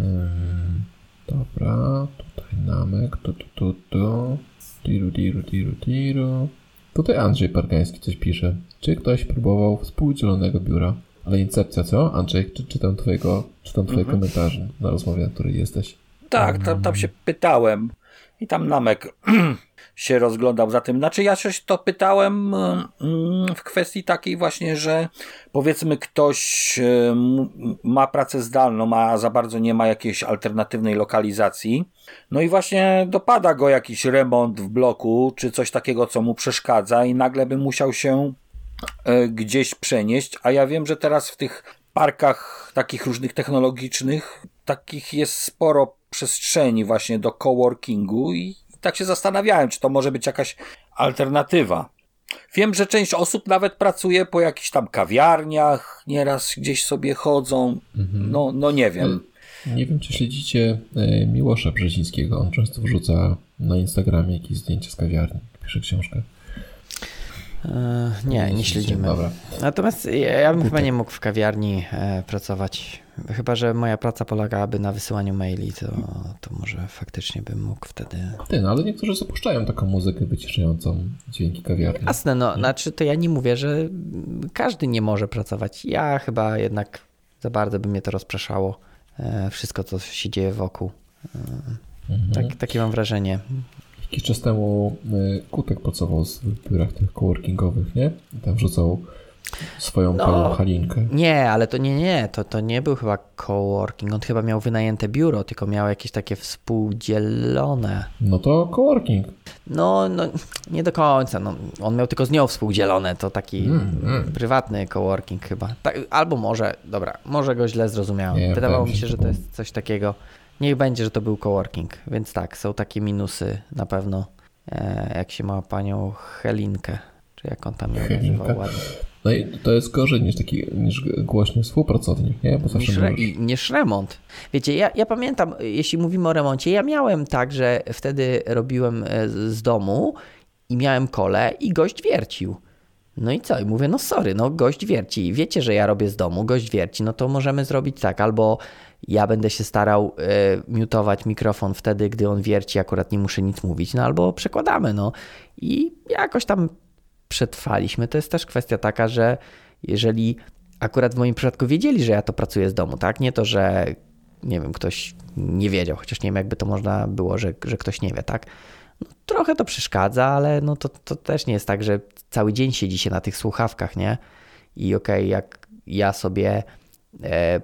Ym, dobra, tutaj namek, tu, tu, tu, tu. Tiru, tiru, tiru, tiru. Tutaj Andrzej Pargański coś pisze. Czy ktoś próbował współdzielonego biura? Ale incepcja, co? Andrzej, czy, czytam twojego, czytam twoje komentarze na rozmowie, na której jesteś. Tak, tam, tam się pytałem i tam Namek się rozglądał za tym. Znaczy ja się to pytałem mm, w kwestii takiej właśnie, że powiedzmy ktoś ma pracę zdalną, a za bardzo nie ma jakiejś alternatywnej lokalizacji. No i właśnie dopada go jakiś remont w bloku, czy coś takiego, co mu przeszkadza i nagle by musiał się e, gdzieś przenieść, a ja wiem, że teraz w tych parkach takich różnych technologicznych takich jest sporo przestrzeni właśnie do coworkingu i tak się zastanawiałem, czy to może być jakaś alternatywa. Wiem, że część osób nawet pracuje po jakichś tam kawiarniach, nieraz gdzieś sobie chodzą. No, no nie wiem. Nie wiem, czy śledzicie e, Miłosza Brzezińskiego. On często wrzuca na Instagramie jakieś zdjęcia z kawiarni. Pisze książkę. E, nie, nie śledzimy. Dobra. Natomiast ja, bym chyba nie mógł w kawiarni e, pracować. Chyba, że moja praca polegałaby na wysyłaniu maili, to, to może faktycznie bym mógł wtedy. Ty, no ale niektórzy zapuszczają taką muzykę wyciszającą dźwięki kawiarni. Jasne, no, znaczy to ja nie mówię, że każdy nie może pracować. Ja chyba jednak za bardzo by mnie to rozpraszało. E, wszystko, co się dzieje wokół. Mhm. Tak, takie mam wrażenie. Jakiś czas temu y, Kutek pracował w biurach tych coworkingowych, nie? I tam wrzucał swoją No. panią Halinkę. Nie, ale to nie, nie, to, to nie był chyba coworking. On chyba miał wynajęte biuro, tylko miał jakieś takie współdzielone. No to coworking. No, no nie do końca. No, on miał tylko z nią współdzielone, to taki Mm, mm. prywatny coworking chyba. Tak, albo może, dobra, może go źle zrozumiałem. Nie, Wydawało mi się, że to jest coś takiego. Niech będzie, że to był coworking, więc tak, są takie minusy na pewno. E, jak się ma panią Helinkę, czy jak on tam ją nazywał ładnie. No i to jest gorzej niż taki niż głośny współpracownik, nie? Bo zawsze Niż, re, niż remont. Wiecie, ja, ja pamiętam, jeśli mówimy o remoncie, ja miałem tak, że wtedy robiłem e, z z domu i miałem kole i gość wiercił. No i co? I mówię, no sorry, no gość wierci. Wiecie, że ja robię z domu, gość wierci, no to możemy zrobić tak, albo ja będę się starał e, miutować mikrofon wtedy, gdy on wierci, akurat nie muszę nic mówić, no albo przekładamy, no. I jakoś tam przetrwaliśmy. To jest też kwestia taka, że jeżeli akurat w moim przypadku wiedzieli, że ja to pracuję z domu, tak? Nie to, że nie wiem, ktoś nie wiedział, chociaż nie wiem, jakby to można było, że, że ktoś nie wie, tak? No, trochę to przeszkadza, ale no to, to też nie jest tak, że cały dzień siedzi się na tych słuchawkach, nie? I okej, jak ja sobie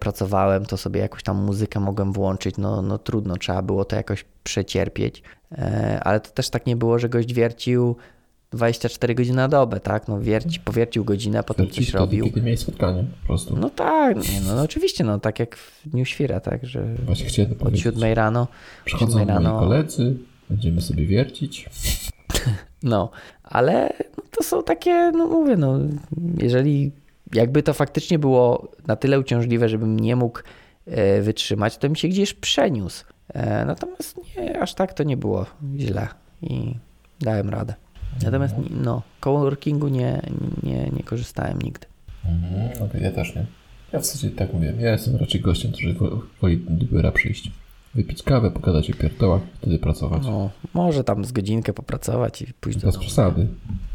pracowałem, to sobie jakąś tam muzykę mogłem włączyć, no, no trudno, trzeba było to jakoś przecierpieć, e, ale to też tak nie było, że gość wiercił 24 godziny na dobę, tak? No wierci, powiercił godzinę, potem coś robił. Kiedy miałeś spotkanie po prostu. No tak, nie, no, no oczywiście, no tak jak w Dniu Świra, tak, że Właśnie chciałem od powiedzieć. 7 rano, Przychodzą siódmej moi rano. koledzy, będziemy sobie wiercić. no, ale no, to są takie, no mówię, no jeżeli jakby to faktycznie było na tyle uciążliwe, żebym nie mógł e, wytrzymać, to bym się gdzieś przeniósł. E, natomiast nie, aż tak to nie było źle i dałem radę. Natomiast no, coworkingu nie, nie, nie korzystałem nigdy. Mhm, okej, ja też nie. Ja w zasadzie tak mówię. Ja jestem raczej gościem, który wo- woli do biura przyjść. Wypić kawę, pogadać o pierdołach, wtedy pracować. No, może tam z godzinkę popracować i pójść do Bez przesady.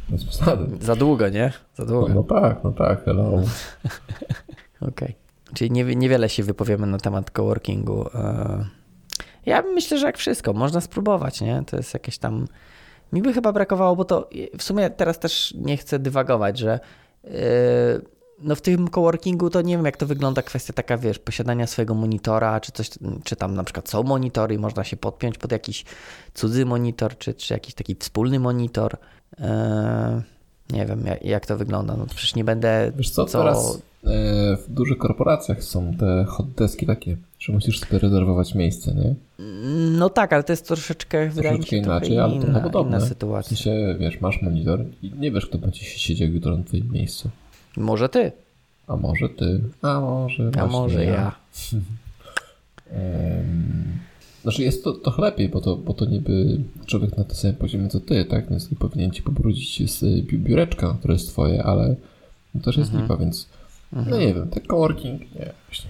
Bez przesady. Za długo, nie? Za No, długo. no tak, no tak, hello. Okej. Czyli nie, niewiele się wypowiemy na temat coworkingu. E, ja myślę, że jak wszystko, można spróbować, nie? To jest jakieś tam... Mi by chyba brakowało, bo to w sumie teraz też nie chcę dywagować, że yy, no w tym coworkingu to nie wiem, jak to wygląda kwestia taka, wiesz, posiadania swojego monitora, czy coś, czy tam na przykład są monitory i można się podpiąć pod jakiś cudzy monitor, czy, czy jakiś taki wspólny monitor. Yy, nie wiem, jak, jak, to wygląda. No przecież nie będę. Wiesz co, co... teraz e, w dużych korporacjach są te hot deski takie, że musisz sobie rezerwować miejsce, nie? No tak, ale to jest troszeczkę, wydaje mi się, inaczej, ale to podobne. Inna sytuacja. W sensie, wiesz, masz monitor i nie wiesz, kto będzie się siedział jutro na twoim miejscu. Może ty. A może ty. A może A może ja. ja. Znaczy jest to trochę lepiej, bo to, bo to niby człowiek na tym samym poziomie co ty, tak? Więc nie powinien ci pobrudzić z biureczka, które jest twoje, ale to też jest mhm. lipa, więc mhm. no nie wiem, ten coworking, nie, właśnie.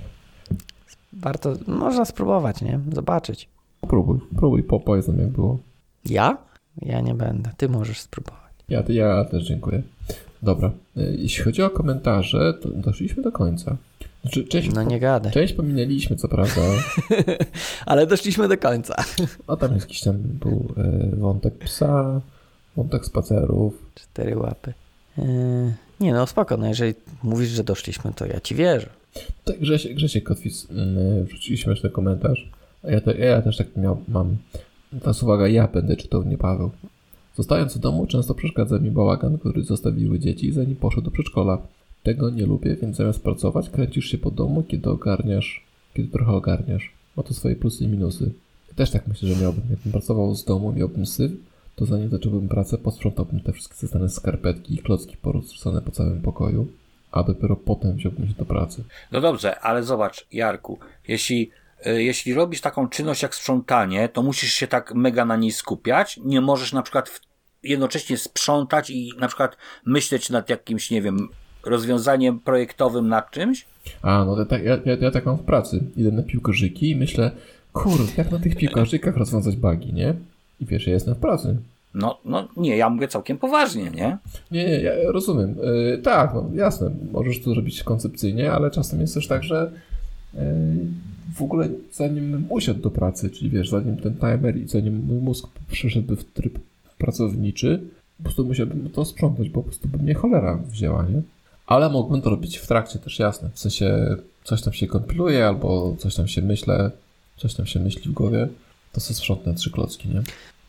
Warto, można spróbować, nie? Zobaczyć. Próbuj, próbuj, po, powiedz nam jak było. Ja? Ja nie będę, ty możesz spróbować. Ja, ja też dziękuję. Dobra, e, jeśli chodzi o komentarze, to doszliśmy do końca. Znaczy, część, no nie gadaj. Część pominęliśmy, co prawda. Ale doszliśmy do końca. A tam jakiś tam był e, wątek psa, wątek spacerów. Cztery łapy. E, nie no, spoko, no jeżeli mówisz, że doszliśmy, to ja ci wierzę. Tak, Grzesiek, Grzesiek Kotwis mm, wrzucili śmieszny komentarz. A ja, te, ja też tak miał, mam. Teraz uwaga, ja będę czytał, nie Paweł. Zostając w domu, często przeszkadza mi bałagan, który zostawiły dzieci, zanim poszły do przedszkola. Tego nie lubię, więc zamiast pracować, kręcisz się po domu, kiedy ogarniasz, kiedy trochę ogarniasz. Ma to swoje plusy i minusy. Ja też tak myślę, że miałbym. Jakbym pracował z domu, miałbym syf, to zanim zacząłbym pracę, posprzątałbym te wszystkie zastane skarpetki i klocki porozrzucane po całym pokoju, a dopiero potem wziąłbym się do pracy. No dobrze, ale zobacz, Jarku, jeśli y, jeśli robisz taką czynność jak sprzątanie, to musisz się tak mega na niej skupiać. Nie możesz na przykład jednocześnie sprzątać i na przykład myśleć nad jakimś, nie wiem, rozwiązaniem projektowym nad czymś? A, no tak, ja, ja, ja tak mam w pracy. Idę na piłkarzyki i myślę, kurde, jak na tych piłkarzykach rozwiązać bugi, nie? I wiesz, ja jestem w pracy. No, no nie, ja mówię całkiem poważnie, nie? Nie, nie, ja rozumiem. Yy, tak, no jasne, możesz to zrobić koncepcyjnie, ale czasem jest też tak, że yy, w ogóle zanim usiadł do pracy, czyli wiesz, zanim ten timer i zanim mój mózg przeszedłby w tryb pracowniczy, po prostu musiałbym to sprzątać, bo po prostu by mnie cholera wzięła, nie? Ale mógłbym to robić w trakcie też, jasne. W sensie coś tam się kompiluje, albo coś tam się myślę, coś tam się myśli w głowie, to sobie sprzątnę trzy klocki, nie?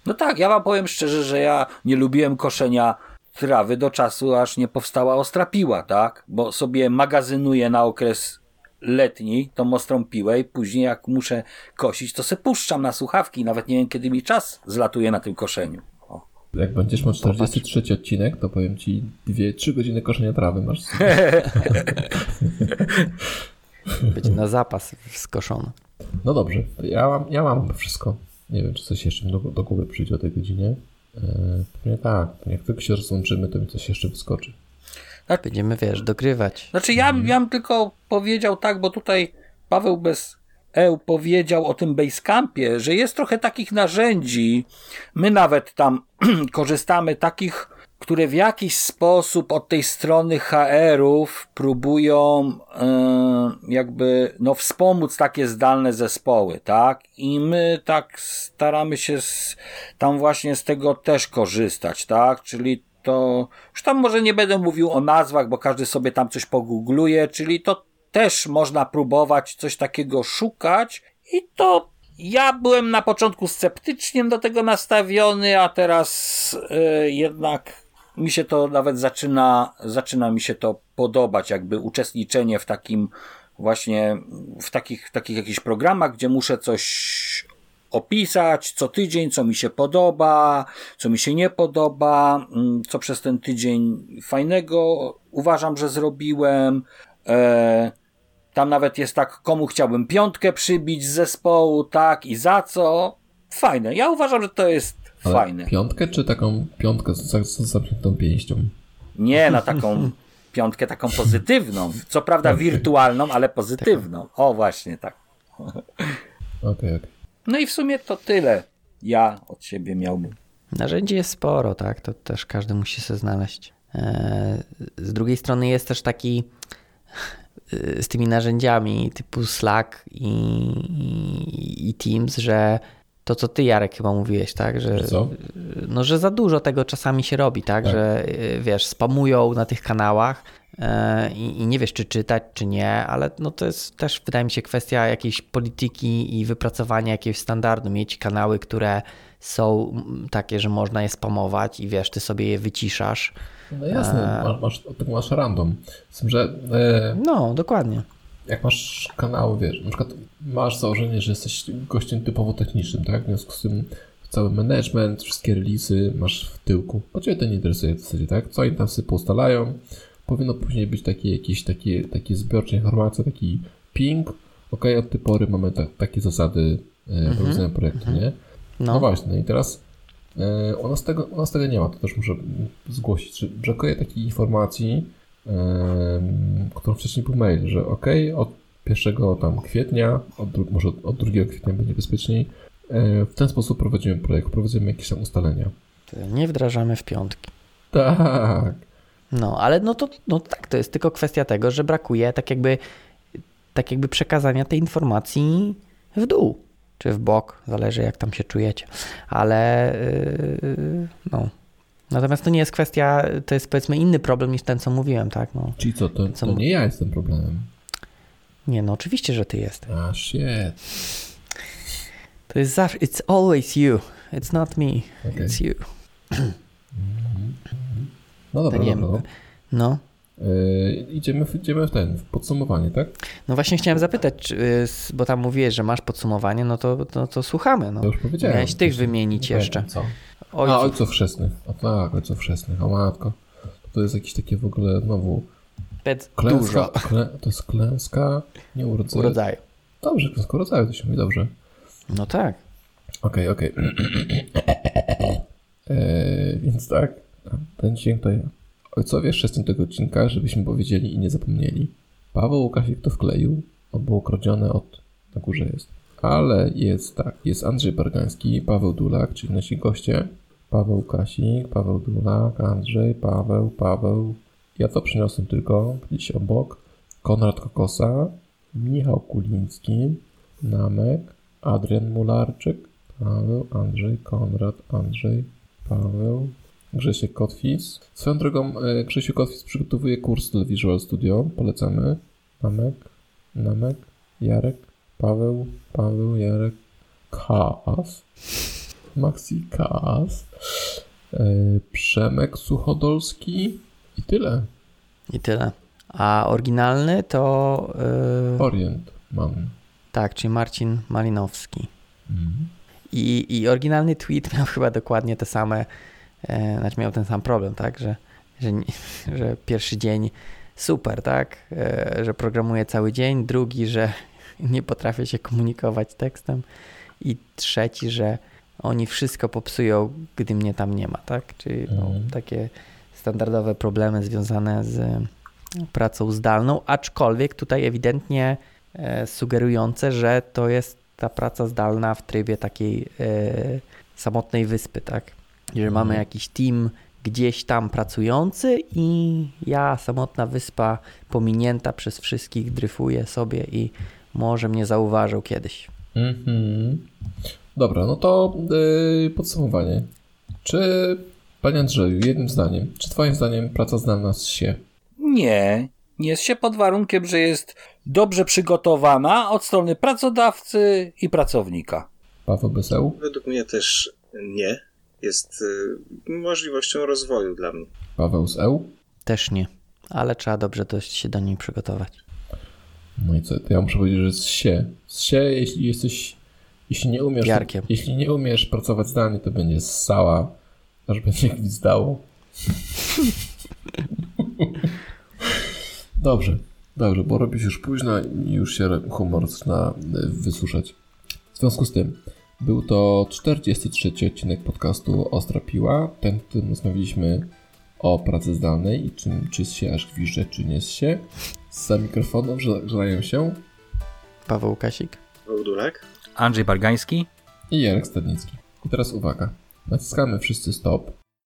No tak, ja wam powiem szczerze, że ja nie lubiłem koszenia trawy do czasu, aż nie powstała ostra piła, tak? Bo sobie magazynuję na okres letni tą ostrą piłę i później jak muszę kosić, to se puszczam na słuchawki. Nawet nie wiem, kiedy mi czas zlatuje na tym koszeniu. Jak będziesz miał 43 Popatrz. odcinek, to powiem ci 2-3 godziny koszenia trawy masz. Będzie na zapas skoszony. No dobrze, ja mam, ja mam wszystko. Nie wiem, czy coś jeszcze do, do głowy przyjdzie o tej godzinie. Eee, pewnie tak. Jak tylko się rozłączymy, to mi coś jeszcze wyskoczy. Tak. Będziemy, wiesz, dogrywać. Znaczy ja, ja bym tylko powiedział tak, bo tutaj Paweł bez EU powiedział o tym Basecampie, że jest trochę takich narzędzi. My nawet tam korzystamy takich, które w jakiś sposób od tej strony HR-ów próbują yy, jakby no wspomóc takie zdalne zespoły, tak? I my tak staramy się z, tam właśnie z tego też korzystać, tak? Czyli to już tam może nie będę mówił o nazwach, bo każdy sobie tam coś pogoogluje, czyli to też można próbować coś takiego szukać i to ja byłem na początku sceptycznie do tego nastawiony, a teraz yy, jednak mi się to nawet zaczyna, zaczyna mi się to podobać, jakby uczestniczenie w takim właśnie, w takich, takich jakichś programach, gdzie muszę coś opisać co tydzień, co mi się podoba, co mi się nie podoba, mm, co przez ten tydzień fajnego uważam, że zrobiłem. E, tam nawet jest tak, komu chciałbym piątkę przybić z zespołu, tak i za co. Fajne. Ja uważam, że to jest Ale fajne. Piątkę czy taką piątkę z, z zamkniętą pięścią? Nie, na taką piątkę taką pozytywną. Co prawda okay. wirtualną, ale pozytywną. O, właśnie tak. Okej, okay. Okay. No i w sumie to tyle ja od siebie miałbym. Narzędzi jest sporo, tak? To też każdy musi się znaleźć. E, z drugiej strony jest też taki z tymi narzędziami typu Slack i, i, i Teams, że to, co ty, Jarek, chyba mówiłeś, tak? Że, Co? No, że za dużo tego czasami się robi, tak? Tak. Że y, wiesz, spamują na tych kanałach i, i nie wiesz, czy czytać, czy nie, ale no to jest też, wydaje mi się, kwestia jakiejś polityki i wypracowania jakiegoś standardu. Mieć kanały, które są takie, że można je spamować i wiesz, ty sobie je wyciszasz. No jasne, masz, masz, tak masz random. Z tym, że e, No, dokładnie. jak masz kanały, wiesz, na przykład masz założenie, że jesteś gościem typowo technicznym, tak? W związku z tym cały management, wszystkie releasy masz w tyłku. Bo ciebie to nie interesuje w zasadzie, tak? Co oni tam sobie poustalają. Powinno później być takie jakieś takie, takie zbiorcze informacje, taki ping. Ok, od tej pory mamy ta, takie zasady e, prowadzenia projektu, nie? No. No, właśnie, no i teraz e, u, nas tego, u nas tego nie ma, to też muszę zgłosić, brakuje takiej informacji, którą wcześniej był mail, że ok, od 1 tam kwietnia, od, może od, od 2 kwietnia będzie bezpieczniej, e, w ten sposób prowadzimy projekt, prowadzimy jakieś tam ustalenia. nie wdrażamy w piątki. Tak, No, ale no to no tak, to jest tylko kwestia tego, że brakuje tak jakby, tak jakby przekazania tej informacji w dół, czy w bok, zależy jak tam się czujecie, ale yy, no. Natomiast to nie jest kwestia, to jest powiedzmy inny problem niż ten, co mówiłem, tak? No, czyli co, to, Co to nie ja jestem problemem. nie, no oczywiście, że ty jesteś. A shit, To jest zawsze, it's always you, it's not me, Okej. it's you. no dobra, Tak nie dobra. No. E, idziemy, w, idziemy w ten, w podsumowanie, tak? No właśnie chciałem zapytać, czy, y, bo tam mówiłeś, że masz podsumowanie, no to, to, to słuchamy. No. To już powiedziałem. Miałeś tych wymienić Nie jeszcze. Co? Ojców. A, ojców chrzestnych. O tak, ojców chrzestnych. O matko. To jest jakieś takie w ogóle znowu Pec klęska. dużo Klę, to jest klęska nieurodzenia. urodzaju. Dobrze, klęska urodzaju, to się mówi dobrze. No tak. Okej, okej. Eee, Więc tak, ten dźwięk to ja. Ojcowie chrzestni tego odcinka, żebyśmy powiedzieli i nie zapomnieli. Paweł Łukasik to wkleił, on było kradzione od... na górze jest. Ale jest tak, jest Andrzej Bargański, Paweł Dulak, czyli nasi goście. Paweł Kasik, Paweł Dulak, Andrzej, Paweł, Paweł. Ja to przyniosłem tylko gdzieś obok. Konrad Kokosa, Michał Kuliński, Namek, Adrian Mularczyk, Paweł, Andrzej, Konrad, Andrzej, Paweł, Grzesiek Kotwis. Swoją drogą e, Grzesiu Kotwis przygotowuje kurs do Visual Studio. Polecamy. Namek, Namek, Jarek, Paweł, Paweł, Jarek, Kaas, Maxi Kaas, e, Przemek Suchodolski i tyle. I tyle. A oryginalny to yy, Orient mam. tak, czyli Marcin Malinowski. Mhm. I, I oryginalny tweet miał chyba dokładnie te same, znaczy miał ten sam problem, tak, że, że, że pierwszy dzień super, tak, e, że programuję cały dzień, drugi, że nie potrafię się komunikować tekstem i trzeci, że oni wszystko popsują, gdy mnie tam nie ma, tak, czyli no, Mhm. takie standardowe problemy związane z pracą zdalną, aczkolwiek tutaj ewidentnie e, sugerujące, że to jest ta praca zdalna w trybie takiej e, samotnej wyspy, tak? Że Mhm. mamy jakiś team gdzieś tam pracujący i ja, samotna wyspa, pominięta przez wszystkich, dryfuję sobie i może mnie zauważą kiedyś. Mhm. Dobra, no to yy, podsumowanie. Czy, panie Andrzeju, jednym zdaniem, czy twoim zdaniem praca zdalna się? Nie, nie jest się pod warunkiem, że jest dobrze przygotowana od strony pracodawcy i pracownika. Paweł Beseł? Według mnie też nie. Jest y, możliwością rozwoju dla mnie. Paweł z EU? Też nie, ale trzeba dobrze dość się do niej przygotować. No i co, to ja muszę powiedzieć, że z się. Z się, jeśli jesteś, jeśli nie umiesz, Jarkiem. jeśli nie umiesz pracować zdalnie, to będzie ssała, aż będzie gwizdało. Dobrze, dobrze, bo robi się już późno i już się humor zaczyna y, wysuszać. W związku z tym, był to 43 odcinek podcastu Ostra Piła, ten, w którym rozmawialiśmy o pracy zdalnej i czym, czy się aż gwizdże, czy nie się. Za mikrofonem ża- żalają się Paweł Kasik? Wołdulak? Andrzej Bargański? i Jarek Stadnicki. I teraz uwaga. Naciskamy wszyscy stop